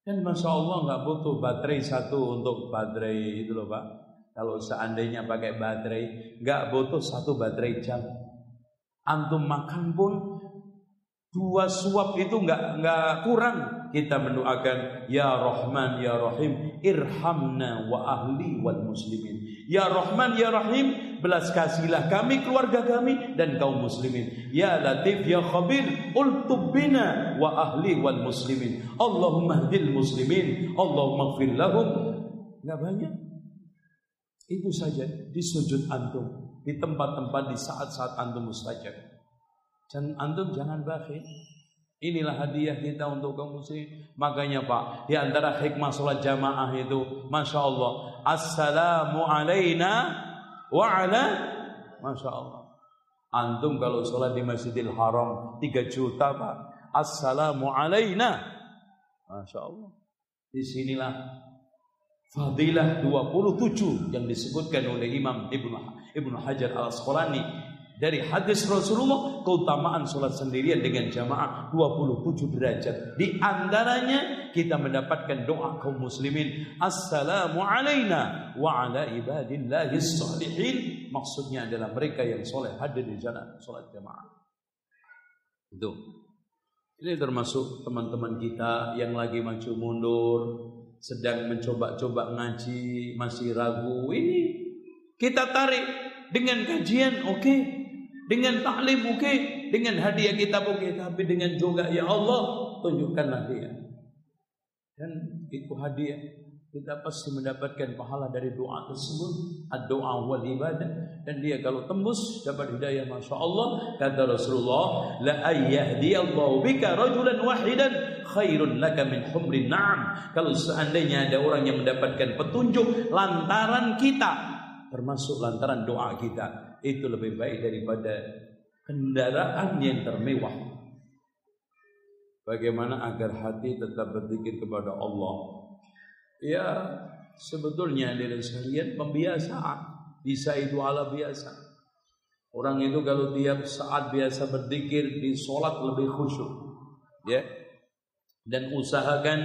Dan masya Allah nggak butuh baterai satu untuk baterai itu loh pak. Kalau seandainya pakai baterai nggak butuh satu baterai jam antum makan pun dua suap itu nggak nggak kurang. Kita mendoakan ya Rahman ya Rahim irhamna wa ahli wal muslimin. Ya Rahman ya Rahim belas kasihilah kami keluarga kami dan kaum muslimin. Ya Latif ya Khabir ultub bina wa ahli wal muslimin. Allahumma hdil muslimin Allahumma gfir lahum. Nggak banyak. Itu saja di sujud antum di tempat-tempat di saat-saat antum mustajab. Dan antum jangan bakhil. Inilah hadiah kita untuk kaum muslim. Makanya Pak, di antara hikmah sholat jamaah itu, masya Allah, assalamu alaina wa ala, masya Allah. Antum kalau sholat di Masjidil Haram 3 juta Pak, assalamu alaina, masya Allah. Di sinilah fadilah 27 yang disebutkan oleh Imam Ibnu Ibnu Hajar Al Asqalani dari hadis Rasulullah keutamaan sholat sendirian dengan jamaah 27 derajat. Di antaranya kita mendapatkan doa kaum muslimin. Assalamu alaina wa ala ibadillahi salihin Maksudnya adalah mereka yang soleh hadir di jalan sholat jamaah. Itu. Ini termasuk teman-teman kita yang lagi maju mundur, sedang mencoba-coba ngaji, masih ragu. Ini kita tarik dengan kajian oke, dengan taklim oke, dengan hadiah kita oke, tapi dengan juga ya Allah tunjukkanlah dia. Dan itu hadiah. Kita pasti mendapatkan pahala dari doa tersebut. Doa wal ibadah. Dan dia kalau tembus dapat hidayah masya Allah. Kata Rasulullah la ayyahdiyallahu bika rajulan wahidan khairun laka min humrin na'am. Kalau seandainya ada orang yang mendapatkan petunjuk lantaran kita termasuk lantaran doa kita itu lebih baik daripada kendaraan yang termewah bagaimana agar hati tetap berzikir kepada Allah Ya sebetulnya dari sekalian pembiasaan bisa itu ala biasa. Orang itu kalau tiap saat biasa berzikir di sholat lebih khusyuk, ya. Dan usahakan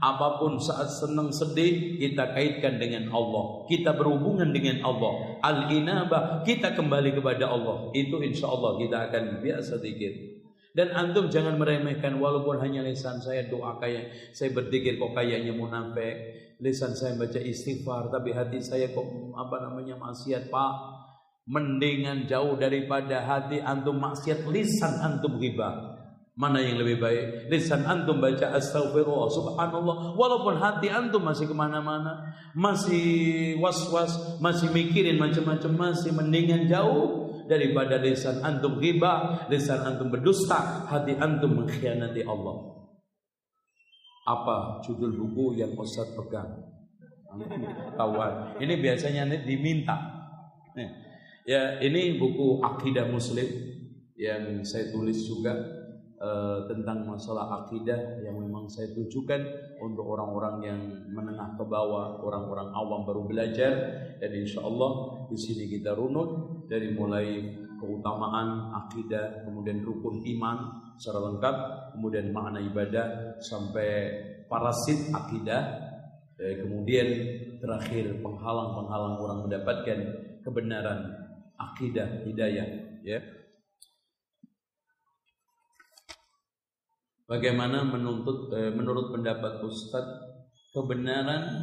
apa pun saat senang sedih kita kaitkan dengan Allah. Kita berhubungan dengan Allah. Al-inabah kita kembali kepada Allah. Itu insya Allah kita akan biasa zikir. Dan antum jangan meremehkan walaupun hanya lisan saya doa kayak saya berpikir kok kayaknya munafik. Lisan saya baca istighfar tapi hati saya kok apa namanya maksiat Pak. Mendingan jauh daripada hati antum maksiat lisan antum ghibah. Mana yang lebih baik? Lisan antum baca astagfirullah, subhanallah. Walaupun hati antum masih ke mana-mana. Masih was-was, masih mikirin macam-macam. Masih mendingan jauh daripada lisan antum ghibah, lisan antum berdusta, hati antum mengkhianati Allah. Apa judul buku yang Ustaz pegang? Kawan, ini biasanya diminta. Ya, ini buku akidah Muslim yang saya tulis juga uh, tentang masalah akidah yang memang saya tujukan untuk orang-orang yang menengah ke bawah, orang-orang awam baru belajar dan insya Allah di sini kita runut dari mulai keutamaan akidah, kemudian rukun iman secara lengkap, kemudian makna ibadah sampai parasit akidah, eh, kemudian terakhir penghalang-penghalang orang mendapatkan kebenaran akidah hidayah, ya. Bagaimana menuntut eh, menurut pendapat Ustadz kebenaran?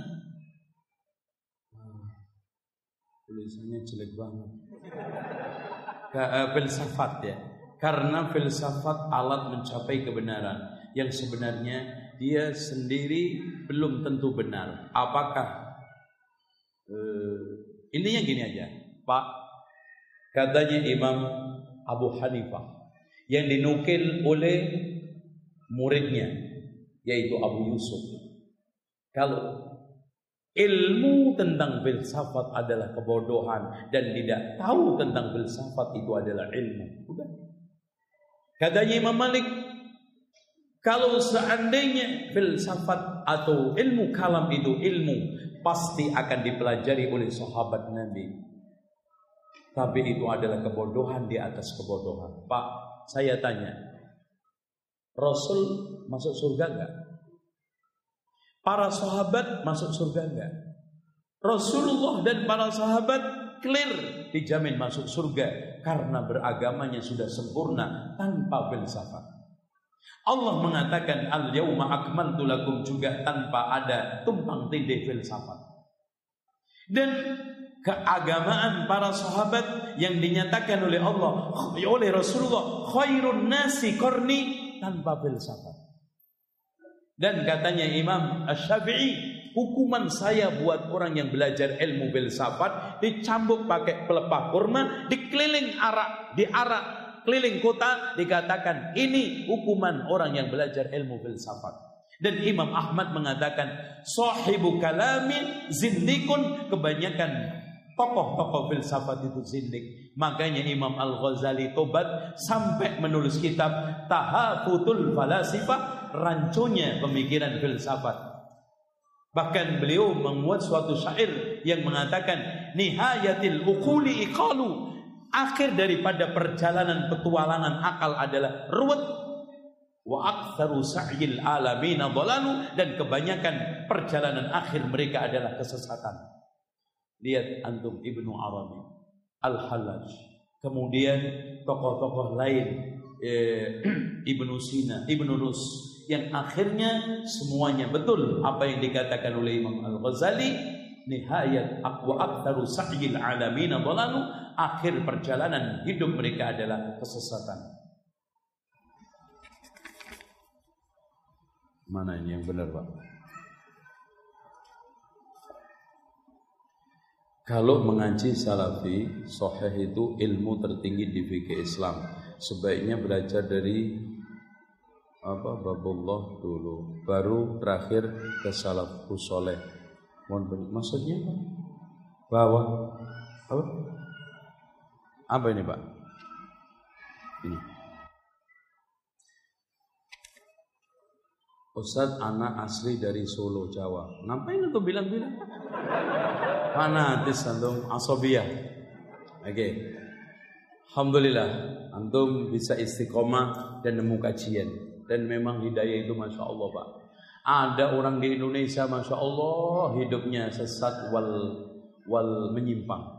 Tulisannya jelek banget. Ke, uh, filsafat ya. Karena filsafat alat mencapai kebenaran. Yang sebenarnya dia sendiri belum tentu benar. Apakah? Uh, intinya gini aja Pak. Katanya Imam Abu Hanifah yang dinukil oleh muridnya yaitu Abu Yusuf kalau Ilmu tentang filsafat adalah kebodohan dan tidak tahu tentang filsafat itu adalah ilmu. Udah. Katanya Imam Malik, kalau seandainya filsafat atau ilmu kalam itu ilmu pasti akan dipelajari oleh sahabat Nabi. Tapi itu adalah kebodohan di atas kebodohan. Pak, saya tanya, Rasul masuk surga enggak? Para sahabat masuk surga enggak? Rasulullah dan para sahabat clear dijamin masuk surga karena beragamanya sudah sempurna tanpa filsafat. Allah mengatakan al yauma akmaltu lakum juga tanpa ada tumpang tindih filsafat. Dan keagamaan para sahabat yang dinyatakan oleh Allah oleh Rasulullah khairun nasi korni tanpa filsafat. Dan katanya Imam Ash-Syafi'i, hukuman saya buat orang yang belajar ilmu filsafat dicambuk pakai pelepah kurma, dikeliling arak, di arak keliling kota dikatakan ini hukuman orang yang belajar ilmu filsafat. Dan Imam Ahmad mengatakan sahibu kalamin zindikun kebanyakan tokoh-tokoh filsafat itu zindik. Makanya Imam Al-Ghazali tobat sampai menulis kitab Tahafutul Falasifah, rancunya pemikiran filsafat. Bahkan beliau membuat suatu syair yang mengatakan nihayatil ukuli iqalu. Akhir daripada perjalanan petualangan akal adalah ruwet wa aktsaru sa'yil alamin dan kebanyakan perjalanan akhir mereka adalah kesesatan. Lihat antum Ibnu Arabi, Al-Hallaj. Kemudian tokoh-tokoh lain eh, Ibnu Sina, Ibnu Rus yang akhirnya semuanya betul apa yang dikatakan oleh Imam Al-Ghazali nihayat aqwa aktsaru sa'yil alamin dhalalu akhir perjalanan hidup mereka adalah kesesatan mana ini yang benar Pak Kalau mengaji salafi, soheh itu ilmu tertinggi di fikih Islam. Sebaiknya belajar dari apa babullah dulu, baru terakhir ke salafus soleh. Mohon maksudnya apa? Bahwa apa? Apa ini pak? Ini. Ustadz anak asli dari Solo Jawa. Ngapain itu bilang-bilang? Fanatis antum asobiyah. Oke. Okay. Alhamdulillah antum bisa istiqomah dan nemu kajian dan memang hidayah itu masya Allah pak. Ada orang di Indonesia masya Allah hidupnya sesat wal wal menyimpang.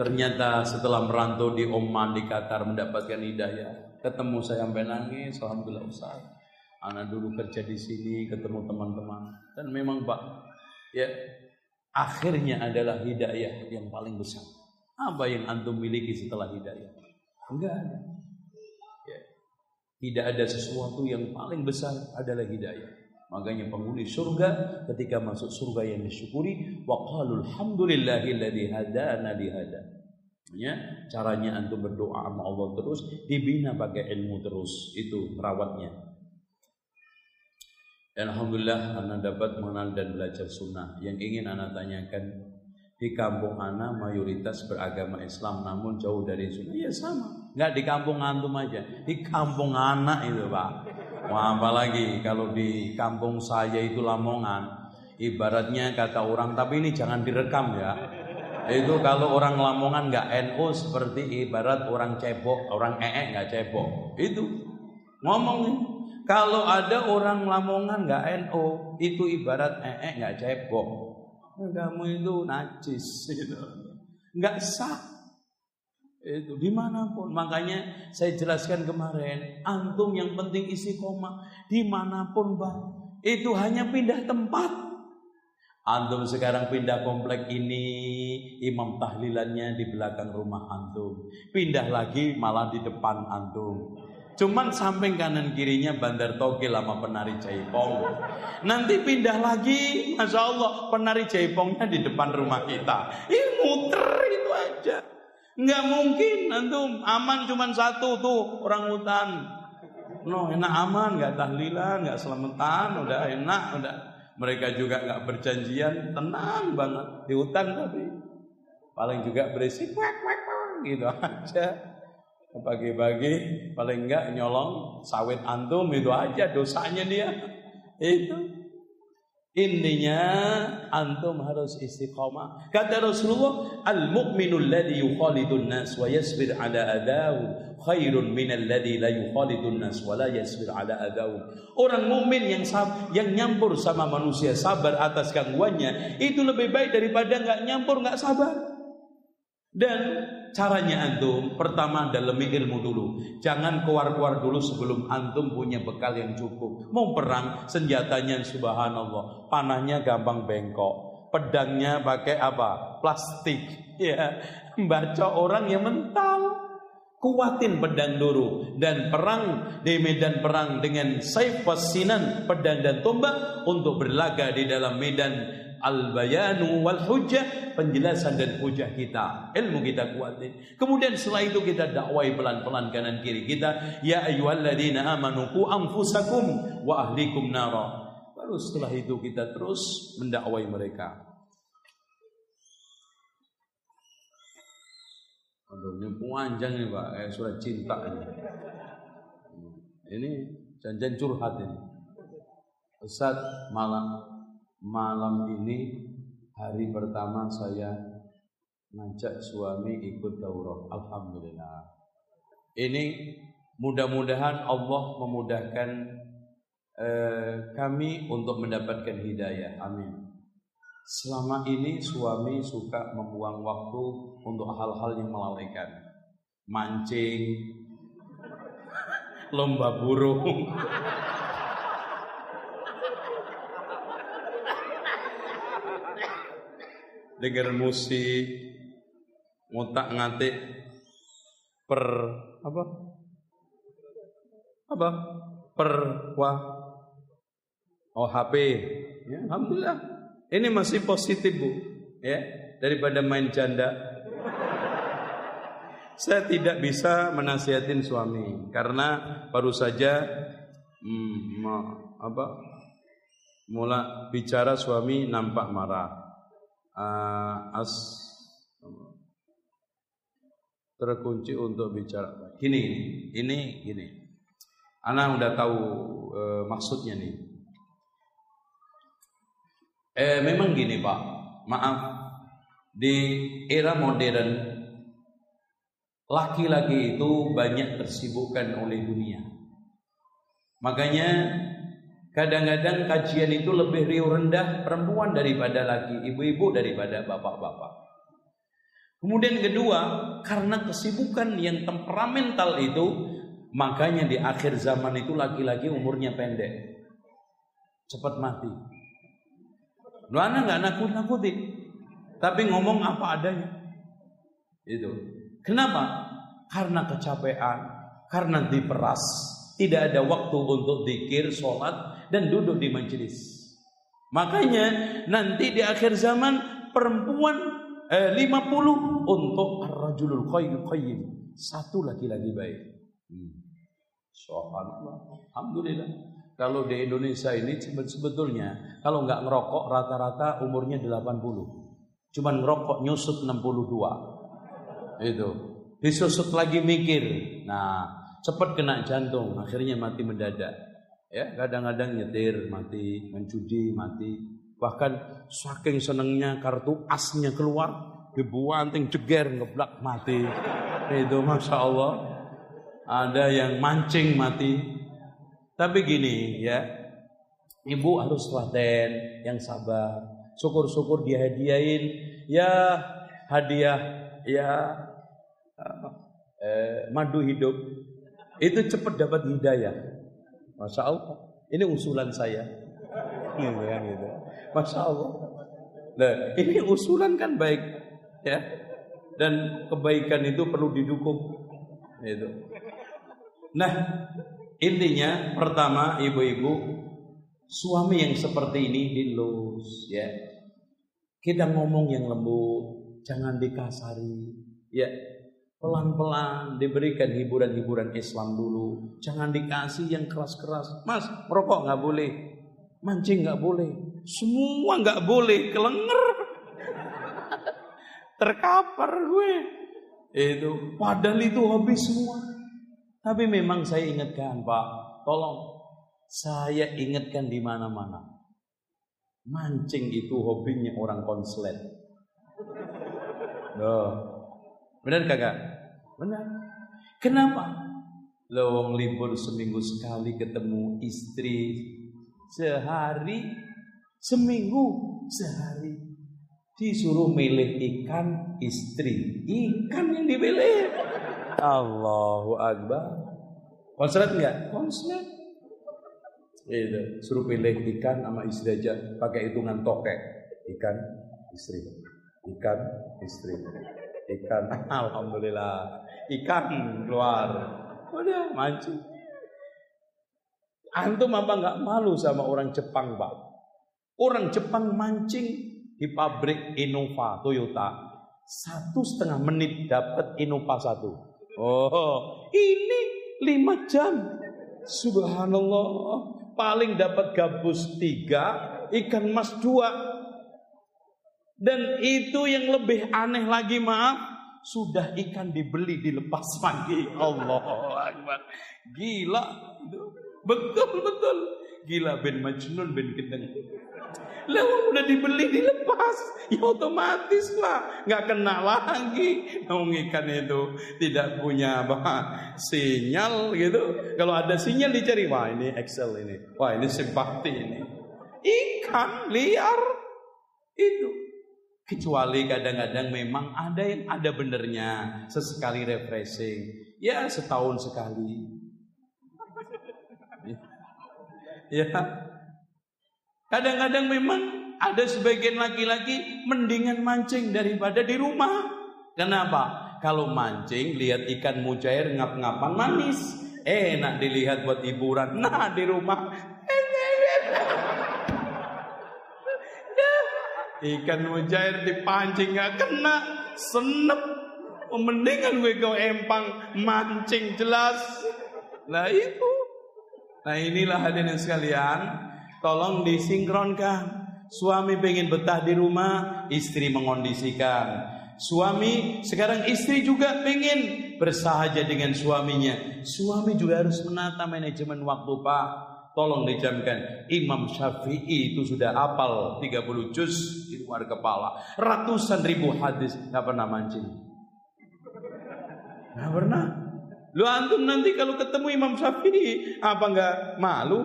Ternyata setelah merantau di Oman di Qatar mendapatkan hidayah, ketemu saya sampai nangis, alhamdulillah Ustaz. Anak dulu kerja di sini, ketemu teman-teman. Dan memang Pak, ya akhirnya adalah hidayah yang paling besar. Apa yang antum miliki setelah hidayah? Enggak ada. Ya. Tidak ada sesuatu yang paling besar adalah hidayah. Makanya penghuni surga ketika masuk surga yang disyukuri wa qalul hamdulillahilladzi hadana. Ya, caranya antum berdoa sama Allah terus dibina pakai ilmu terus itu merawatnya. Dan Alhamdulillah anak dapat mengenal dan belajar sunnah. Yang ingin anak tanyakan di kampung anak mayoritas beragama Islam namun jauh dari sunnah. Ya sama. Enggak di kampung antum aja. Di kampung anak itu pak. Wah apalagi kalau di kampung saya itu Lamongan. Ibaratnya kata orang tapi ini jangan direkam ya. Itu kalau orang Lamongan nggak NU seperti ibarat orang cebok, orang ee nggak cebok. Itu ngomong nih. Kalau ada orang Lamongan nggak NO, itu ibarat ee nggak cebok. Kamu itu najis, gitu. nggak sah. Itu di mana pun. Makanya saya jelaskan kemarin, antum yang penting isi koma di mana pun bang. Itu hanya pindah tempat. Antum sekarang pindah komplek ini, imam tahlilannya di belakang rumah antum. Pindah lagi malah di depan antum. Cuman samping kanan kirinya bandar togel sama penari jaipong. Nanti pindah lagi, masya Allah penari jaipongnya di depan rumah kita. Ini muter itu aja. Nggak mungkin antum aman cuman satu tuh orang hutan. No enak aman, nggak tahlilan, nggak selamatan, udah enak, udah. Mereka juga nggak berjanjian, tenang banget di hutan tapi paling juga berisik, gitu aja pagi-pagi paling enggak nyolong sawit antum itu aja dosanya dia. Itu. Intinya antum harus istiqamah kata Rasulullah al mu'minul ladzi yukhalidun nas wa yasbir ala adahu khairun min alladzi la yukhalidun nas wa la yasbir ala adahu. Orang mukmin yang yang nyampur sama manusia sabar atas gangguannya itu lebih baik daripada enggak nyampur enggak sabar. Dan caranya antum pertama dalami ilmu dulu. Jangan keluar-keluar dulu sebelum antum punya bekal yang cukup. Mau perang senjatanya subhanallah, panahnya gampang bengkok. Pedangnya pakai apa? Plastik. Ya, baca orang yang mental. Kuatin pedang dulu dan perang di medan perang dengan saif wasinan pedang dan tombak untuk berlaga di dalam medan al-bayanu wal hujjah, penjelasan dan hujah kita. Ilmu kita kuatin. Kemudian setelah itu kita dakwai pelan-pelan kanan kiri kita, ya ayyuhalladzina amanu qu anfusakum wa ahlikum nara. Baru setelah itu kita terus mendakwai mereka. Aduh, ini panjang nih Pak, kayak surat cinta ini. Ini janjian curhat ini. Ustaz malam malam ini hari pertama saya ngajak suami ikut daurah. Alhamdulillah. Ini mudah-mudahan Allah memudahkan eh, kami untuk mendapatkan hidayah. Amin. Selama ini suami suka membuang waktu untuk hal-hal yang melalaikan. Mancing, lomba burung. Dengar musik, ngotak ngatik per apa? Apa? Per wah. Oh HP. Ya, alhamdulillah. Ini masih positif, Bu. Ya, daripada main janda. Saya tidak bisa menasihatin suami karena baru saja hmm, apa mula bicara suami nampak marah. Uh, as terkunci untuk bicara. Gini, ini gini. Ana udah tahu uh, maksudnya nih. Eh memang gini Pak, maaf di era modern Laki-laki itu banyak tersibukkan oleh dunia. Makanya kadang-kadang kajian itu lebih riuh rendah perempuan daripada laki, ibu-ibu daripada bapak-bapak. Kemudian kedua, karena kesibukan yang temperamental itu, makanya di akhir zaman itu laki-laki umurnya pendek. Cepat mati. Lu anak nggak nakut-nakuti, tapi ngomong apa adanya. Itu. Kenapa? Karena kecapean, karena diperas, tidak ada waktu untuk zikir, sholat, dan duduk di majelis. Makanya nanti di akhir zaman perempuan eh, 50 untuk ar-rajulul qayyim. Satu laki-laki baik. Hmm. Alhamdulillah. Kalau di Indonesia ini sebetulnya kalau nggak ngerokok rata-rata umurnya 80. Cuman ngerokok nyusut 62 itu disusut lagi mikir nah cepat kena jantung akhirnya mati mendadak ya kadang-kadang nyetir mati menjudi mati. Bahkan saking senengnya kartu asnya keluar dibuanting jeger ngeblak mati. Itu masya Allah. Ada yang mancing mati. Tapi gini ya. Ibu harus telaten yang sabar. Syukur-syukur dihadiahin ya hadiah ya eh, madu hidup. Itu cepat dapat hidayah. Masya Allah. Ini usulan saya. Gitu kan gitu. Masya Allah. Nah, ini usulan kan baik ya. Dan kebaikan itu perlu didukung. Itu. Nah, intinya pertama ibu-ibu suami yang seperti ini dilus ya. Kita ngomong yang lembut, jangan dikasari. Ya, pelan-pelan diberikan hiburan-hiburan Islam dulu. Jangan dikasih yang keras-keras. Mas, merokok nggak boleh, mancing nggak boleh, semua nggak boleh, kelenger. Terkapar gue. Itu padahal itu hobi semua. Tapi memang saya ingatkan, Pak, tolong saya ingatkan di mana-mana. Mancing itu hobinya orang konslet. Benar kagak? Benar. Kenapa? Lowong libur seminggu sekali ketemu istri sehari seminggu sehari. Disuruh milih ikan istri ikan yang dipilih. Allahu Akbar. Konslet enggak konslet. Itu suruh pilih ikan sama istri aja pakai hitungan tokek. Ikan istri. Ikan istri. Ikan alhamdulillah ikan keluar. Udah mancing antum apa nggak malu sama orang Jepang pak? Orang Jepang mancing di pabrik Innova Toyota. Satu setengah menit dapat Innova satu. Oh ini lima jam. Subhanallah. Paling dapat gabus tiga ikan mas dua. Dan itu yang lebih aneh lagi maaf, sudah ikan dibeli dilepas lagi. Allah Akbar. Gila. Betul betul. Gila Ben Majnun Ben Gendeng. Lah udah dibeli dilepas, ya otomatis lah nggak kena lagi. Namun ikan itu tidak punya apa sinyal gitu. Kalau ada sinyal dicari, wah ini Excel ini, wah ini simpati ini. Ikan liar itu Kecuali kadang-kadang memang ada yang ada benernya. Sesekali refreshing. Ya setahun sekali. Ya. Kadang-kadang memang ada sebagian laki-laki mendingan mancing daripada di rumah. Kenapa? Kalau mancing lihat ikan mujair ngap-ngapan manis. Enak dilihat buat hiburan. Nah di rumah ikan mujair dipancing nggak kena senep. Mendingan gue ke empang mancing jelas. Lah itu. Nah inilah hadirin sekalian tolong disinkronkan. Suami pengen betah di rumah istri mengondisikan. Suami sekarang istri juga pengen bersahaja dengan suaminya. Suami juga harus menata manajemen waktu pak Tolong dijamkan Imam Syafi'i itu sudah apal 30 juz di luar kepala. Ratusan ribu hadis nggak pernah mancing. Nggak pernah. Lu antum nanti kalau ketemu Imam Syafi'i apa nggak malu?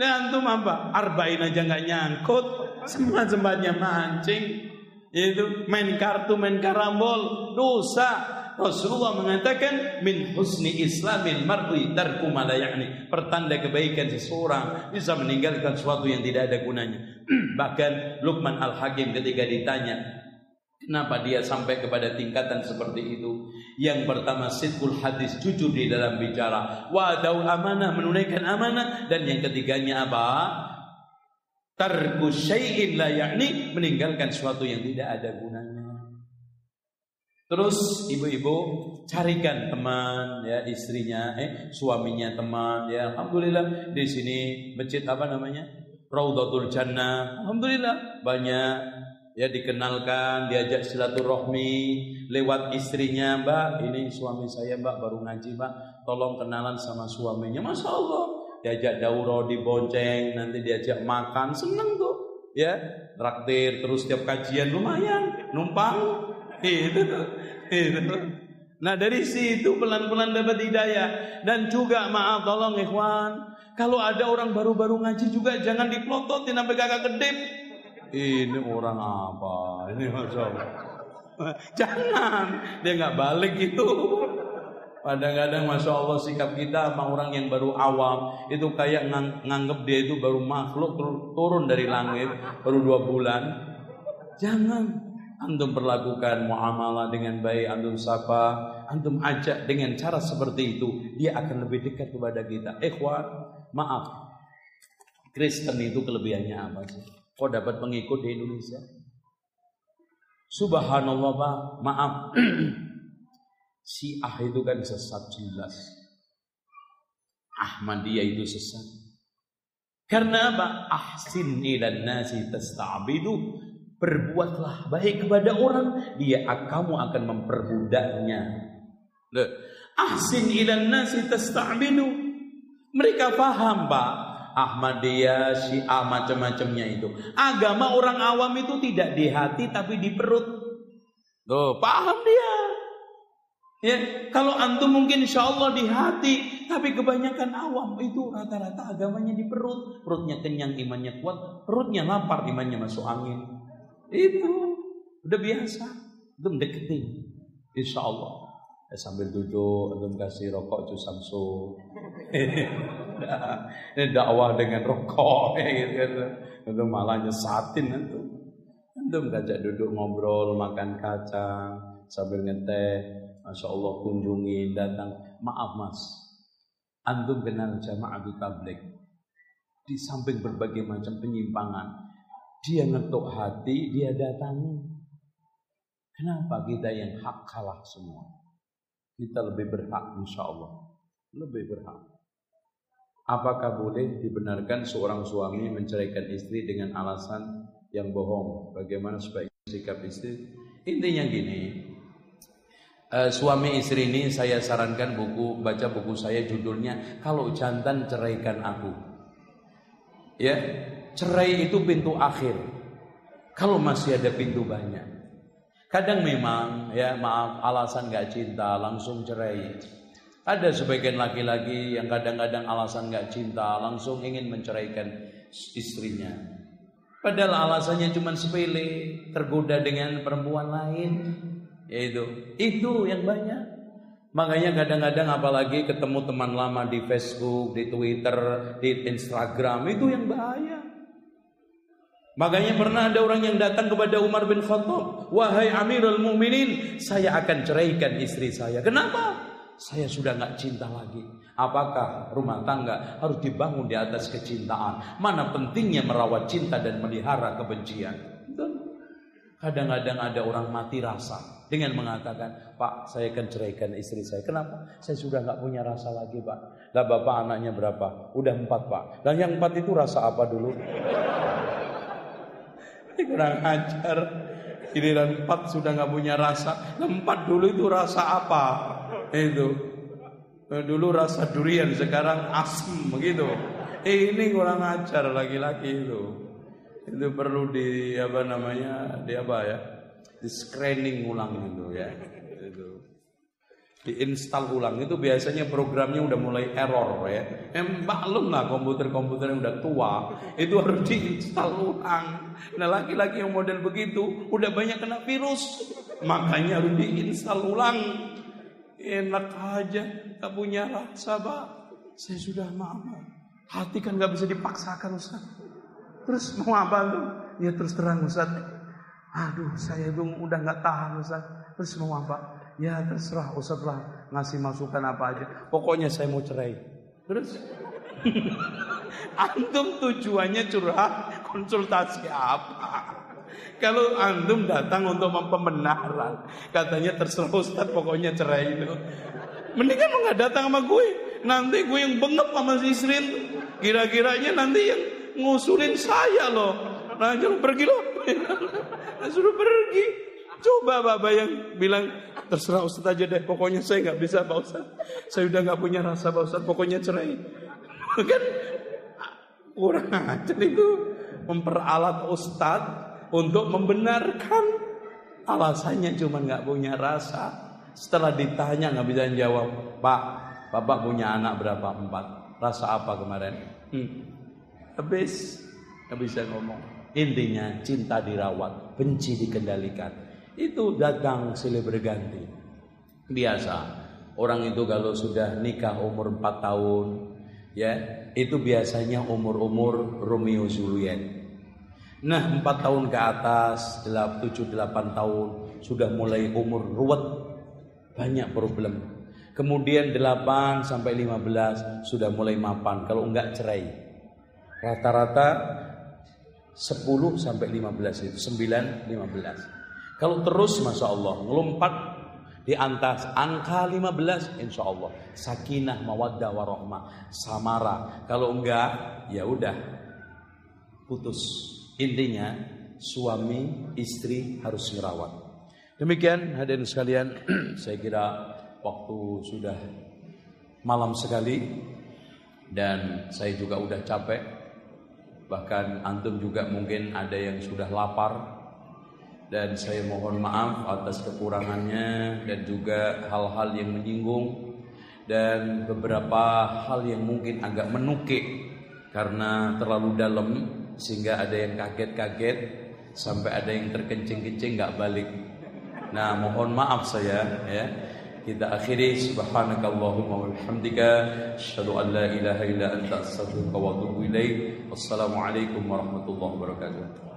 Lu antum apa? Arba'in aja nggak nyangkut. Semua sempatnya mancing. Itu main kartu, main karambol, dosa. Rasulullah mengatakan min husni islamil mar'i tarku ma Pertanda kebaikan seseorang bisa meninggalkan sesuatu yang tidak ada gunanya. Bahkan Luqman Al-Hakim ketika ditanya Kenapa dia sampai kepada tingkatan seperti itu? Yang pertama sidqul hadis jujur di dalam bicara, wadau amanah menunaikan amanah dan yang ketiganya apa? Tarku syai'in la yakni meninggalkan sesuatu yang tidak ada gunanya. Terus ibu-ibu carikan teman ya istrinya eh suaminya teman ya. Alhamdulillah di sini masjid apa namanya? Raudhatul Jannah. Alhamdulillah. Banyak ya dikenalkan diajak silaturahmi lewat istrinya Mbak. Ini suami saya Mbak baru ngaji Mbak. Tolong kenalan sama suaminya. Masya Allah. Diajak dauro dibonceng nanti diajak makan. Seneng tuh ya. Traktir terus setiap kajian lumayan. Numpang. Itu itu nah dari situ pelan-pelan dapat hidayah. Dan juga maaf tolong ikhwan kalau ada orang baru-baru ngaji juga jangan diplototin sampai kakak kedip. Ini orang apa? Ini masya jangan. Dia nggak balik itu. Kadang-kadang Masya Allah sikap kita sama orang yang baru awam Itu kayak ngang, nganggep dia itu baru makhluk turun dari langit Baru dua bulan. Jangan Antum perlakukan muamalah dengan baik, antum sapa, antum ajak dengan cara seperti itu, dia akan lebih dekat kepada kita. Ikhwan, maaf. Kristen itu kelebihannya apa sih? Kok dapat pengikut di Indonesia? Subhanallah Pak, maaf. Si Ah itu kan sesat jelas. Ahmadiyah itu sesat. Karena apa? Ahsin ilan nasi tasta'bidu Berbuatlah baik kepada orang, dia kamu akan memperbudaknya. Ahsin ilan nasi tasta'minu. Mereka paham, Pak. Ahmadiyah, Syiah macam-macamnya itu. Agama orang awam itu tidak di hati tapi di perut. Tuh, paham dia. Ya, kalau antum mungkin insya Allah di hati, tapi kebanyakan awam itu rata-rata agamanya di perut. Perutnya kenyang, imannya kuat. Perutnya lapar, imannya masuk angin. Itu udah biasa. Itu mendeketin. Insya Allah. Ya, sambil duduk, antum kasih rokok cu samsu. Ini dakwah dengan rokok, gitu. Itu malah nyesatin itu. Antum ngajak duduk ngobrol, makan kacang, sambil ngeteh. Masya Allah kunjungi, datang. Maaf mas, antum kenal jamaah tablik. Di samping berbagai macam penyimpangan, dia ngetuk hati, dia datangi. Kenapa kita yang hak kalah semua? Kita lebih berhak insya Allah. Lebih berhak. Apakah boleh dibenarkan seorang suami menceraikan istri dengan alasan yang bohong? Bagaimana sebaiknya sikap istri? Intinya gini, uh, suami istri ini saya sarankan buku baca buku saya judulnya kalau jantan ceraikan aku. Ya, Cerai itu pintu akhir. Kalau masih ada pintu banyak. Kadang memang ya maaf alasan gak cinta langsung cerai. Ada sebagian laki-laki yang kadang-kadang alasan gak cinta langsung ingin menceraikan istrinya. Padahal alasannya cuma sepele, tergoda dengan perempuan lain. Yaitu itu yang banyak. Makanya kadang-kadang apalagi ketemu teman lama di Facebook, di Twitter, di Instagram itu yang bahaya. Makanya pernah ada orang yang datang kepada Umar bin Khattab, "Wahai Amirul Mukminin, saya akan ceraikan istri saya." Kenapa? Saya sudah nggak cinta lagi. Apakah rumah tangga harus dibangun di atas kecintaan? Mana pentingnya merawat cinta dan melihara kebencian? Kadang-kadang ada orang mati rasa dengan mengatakan, Pak, saya akan ceraikan istri saya. Kenapa? Saya sudah nggak punya rasa lagi, Pak. Lah bapak anaknya berapa? Udah empat, Pak. Dan yang empat itu rasa apa dulu? Kurang ajar. dan empat sudah nggak punya rasa. Empat dulu itu rasa apa? Itu. Dulu rasa durian, sekarang asem begitu. Eh ini kurang ajar lagi-lagi itu. Itu perlu di apa namanya? Di apa ya? Di screening ulang itu ya. Diinstal ulang itu biasanya programnya udah mulai error ya. Eh, maklum lah komputer-komputer yang udah tua itu harus diinstal ulang. Nah laki-laki yang model begitu udah banyak kena virus, makanya harus diinstal ulang. Enak aja, tak punya rasa pak. Saya sudah maaf. Hati kan nggak bisa dipaksakan Ustaz. Terus mau apa tuh? Ya terus terang Ustaz. Aduh saya itu udah nggak tahan Ustaz. Terus mau apa? Ya terserah Ustaz lah ngasih masukan apa aja. Pokoknya saya mau cerai. Terus antum tujuannya curhat konsultasi apa? Kalau antum datang untuk pembenaran, katanya terserah Ustaz pokoknya cerai itu. Mendingan lu nggak datang sama gue. Nanti gue yang bengep sama si Isrin. Kira-kiranya nanti yang ngusulin saya loh. Nah, jangan pergi loh. Suruh pergi. Coba bapak yang bilang terserah Ustaz aja deh. Pokoknya saya nggak bisa Pak Ustaz. Saya udah nggak punya rasa Pak Ustaz. Pokoknya cerai. Kan kurang ajar itu memperalat Ustaz untuk membenarkan alasannya cuma nggak punya rasa. Setelah ditanya nggak bisa jawab, Pak, Bapak punya anak berapa? Empat. Rasa apa kemarin? Hmm. Habis nggak bisa ngomong. Intinya cinta dirawat, benci dikendalikan itu datang silih berganti. Biasa. Orang itu kalau sudah nikah umur 4 tahun, ya, itu biasanya umur-umur Romeo Juliet. Nah, 4 tahun ke atas, 7 8 tahun sudah mulai umur ruwet, banyak problem. Kemudian 8 sampai 15 sudah mulai mapan, kalau enggak cerai. Rata-rata 10 sampai 15 itu 9 15. Kalau terus Masya Allah ngelompat di atas angka 15 insya Allah. Sakinah mawaddah warohmah samara. Kalau enggak ya udah putus. Intinya suami istri harus merawat demikian hadirin sekalian saya kira waktu sudah malam sekali. Dan saya juga udah capek. Bahkan antum juga mungkin ada yang sudah lapar dan saya mohon maaf atas kekurangannya dan juga hal-hal yang menyinggung dan beberapa hal yang mungkin agak menukik karena terlalu dalam sehingga ada yang kaget-kaget sampai ada yang terkencing-kencing nggak balik. Nah, mohon maaf saya ya. Kita akhiri subhanakallahumma wa bihamdika asyhadu an la ilaha illa anta astaghfiruka wa atubu ilaik. Wassalamualaikum warahmatullahi wabarakatuh.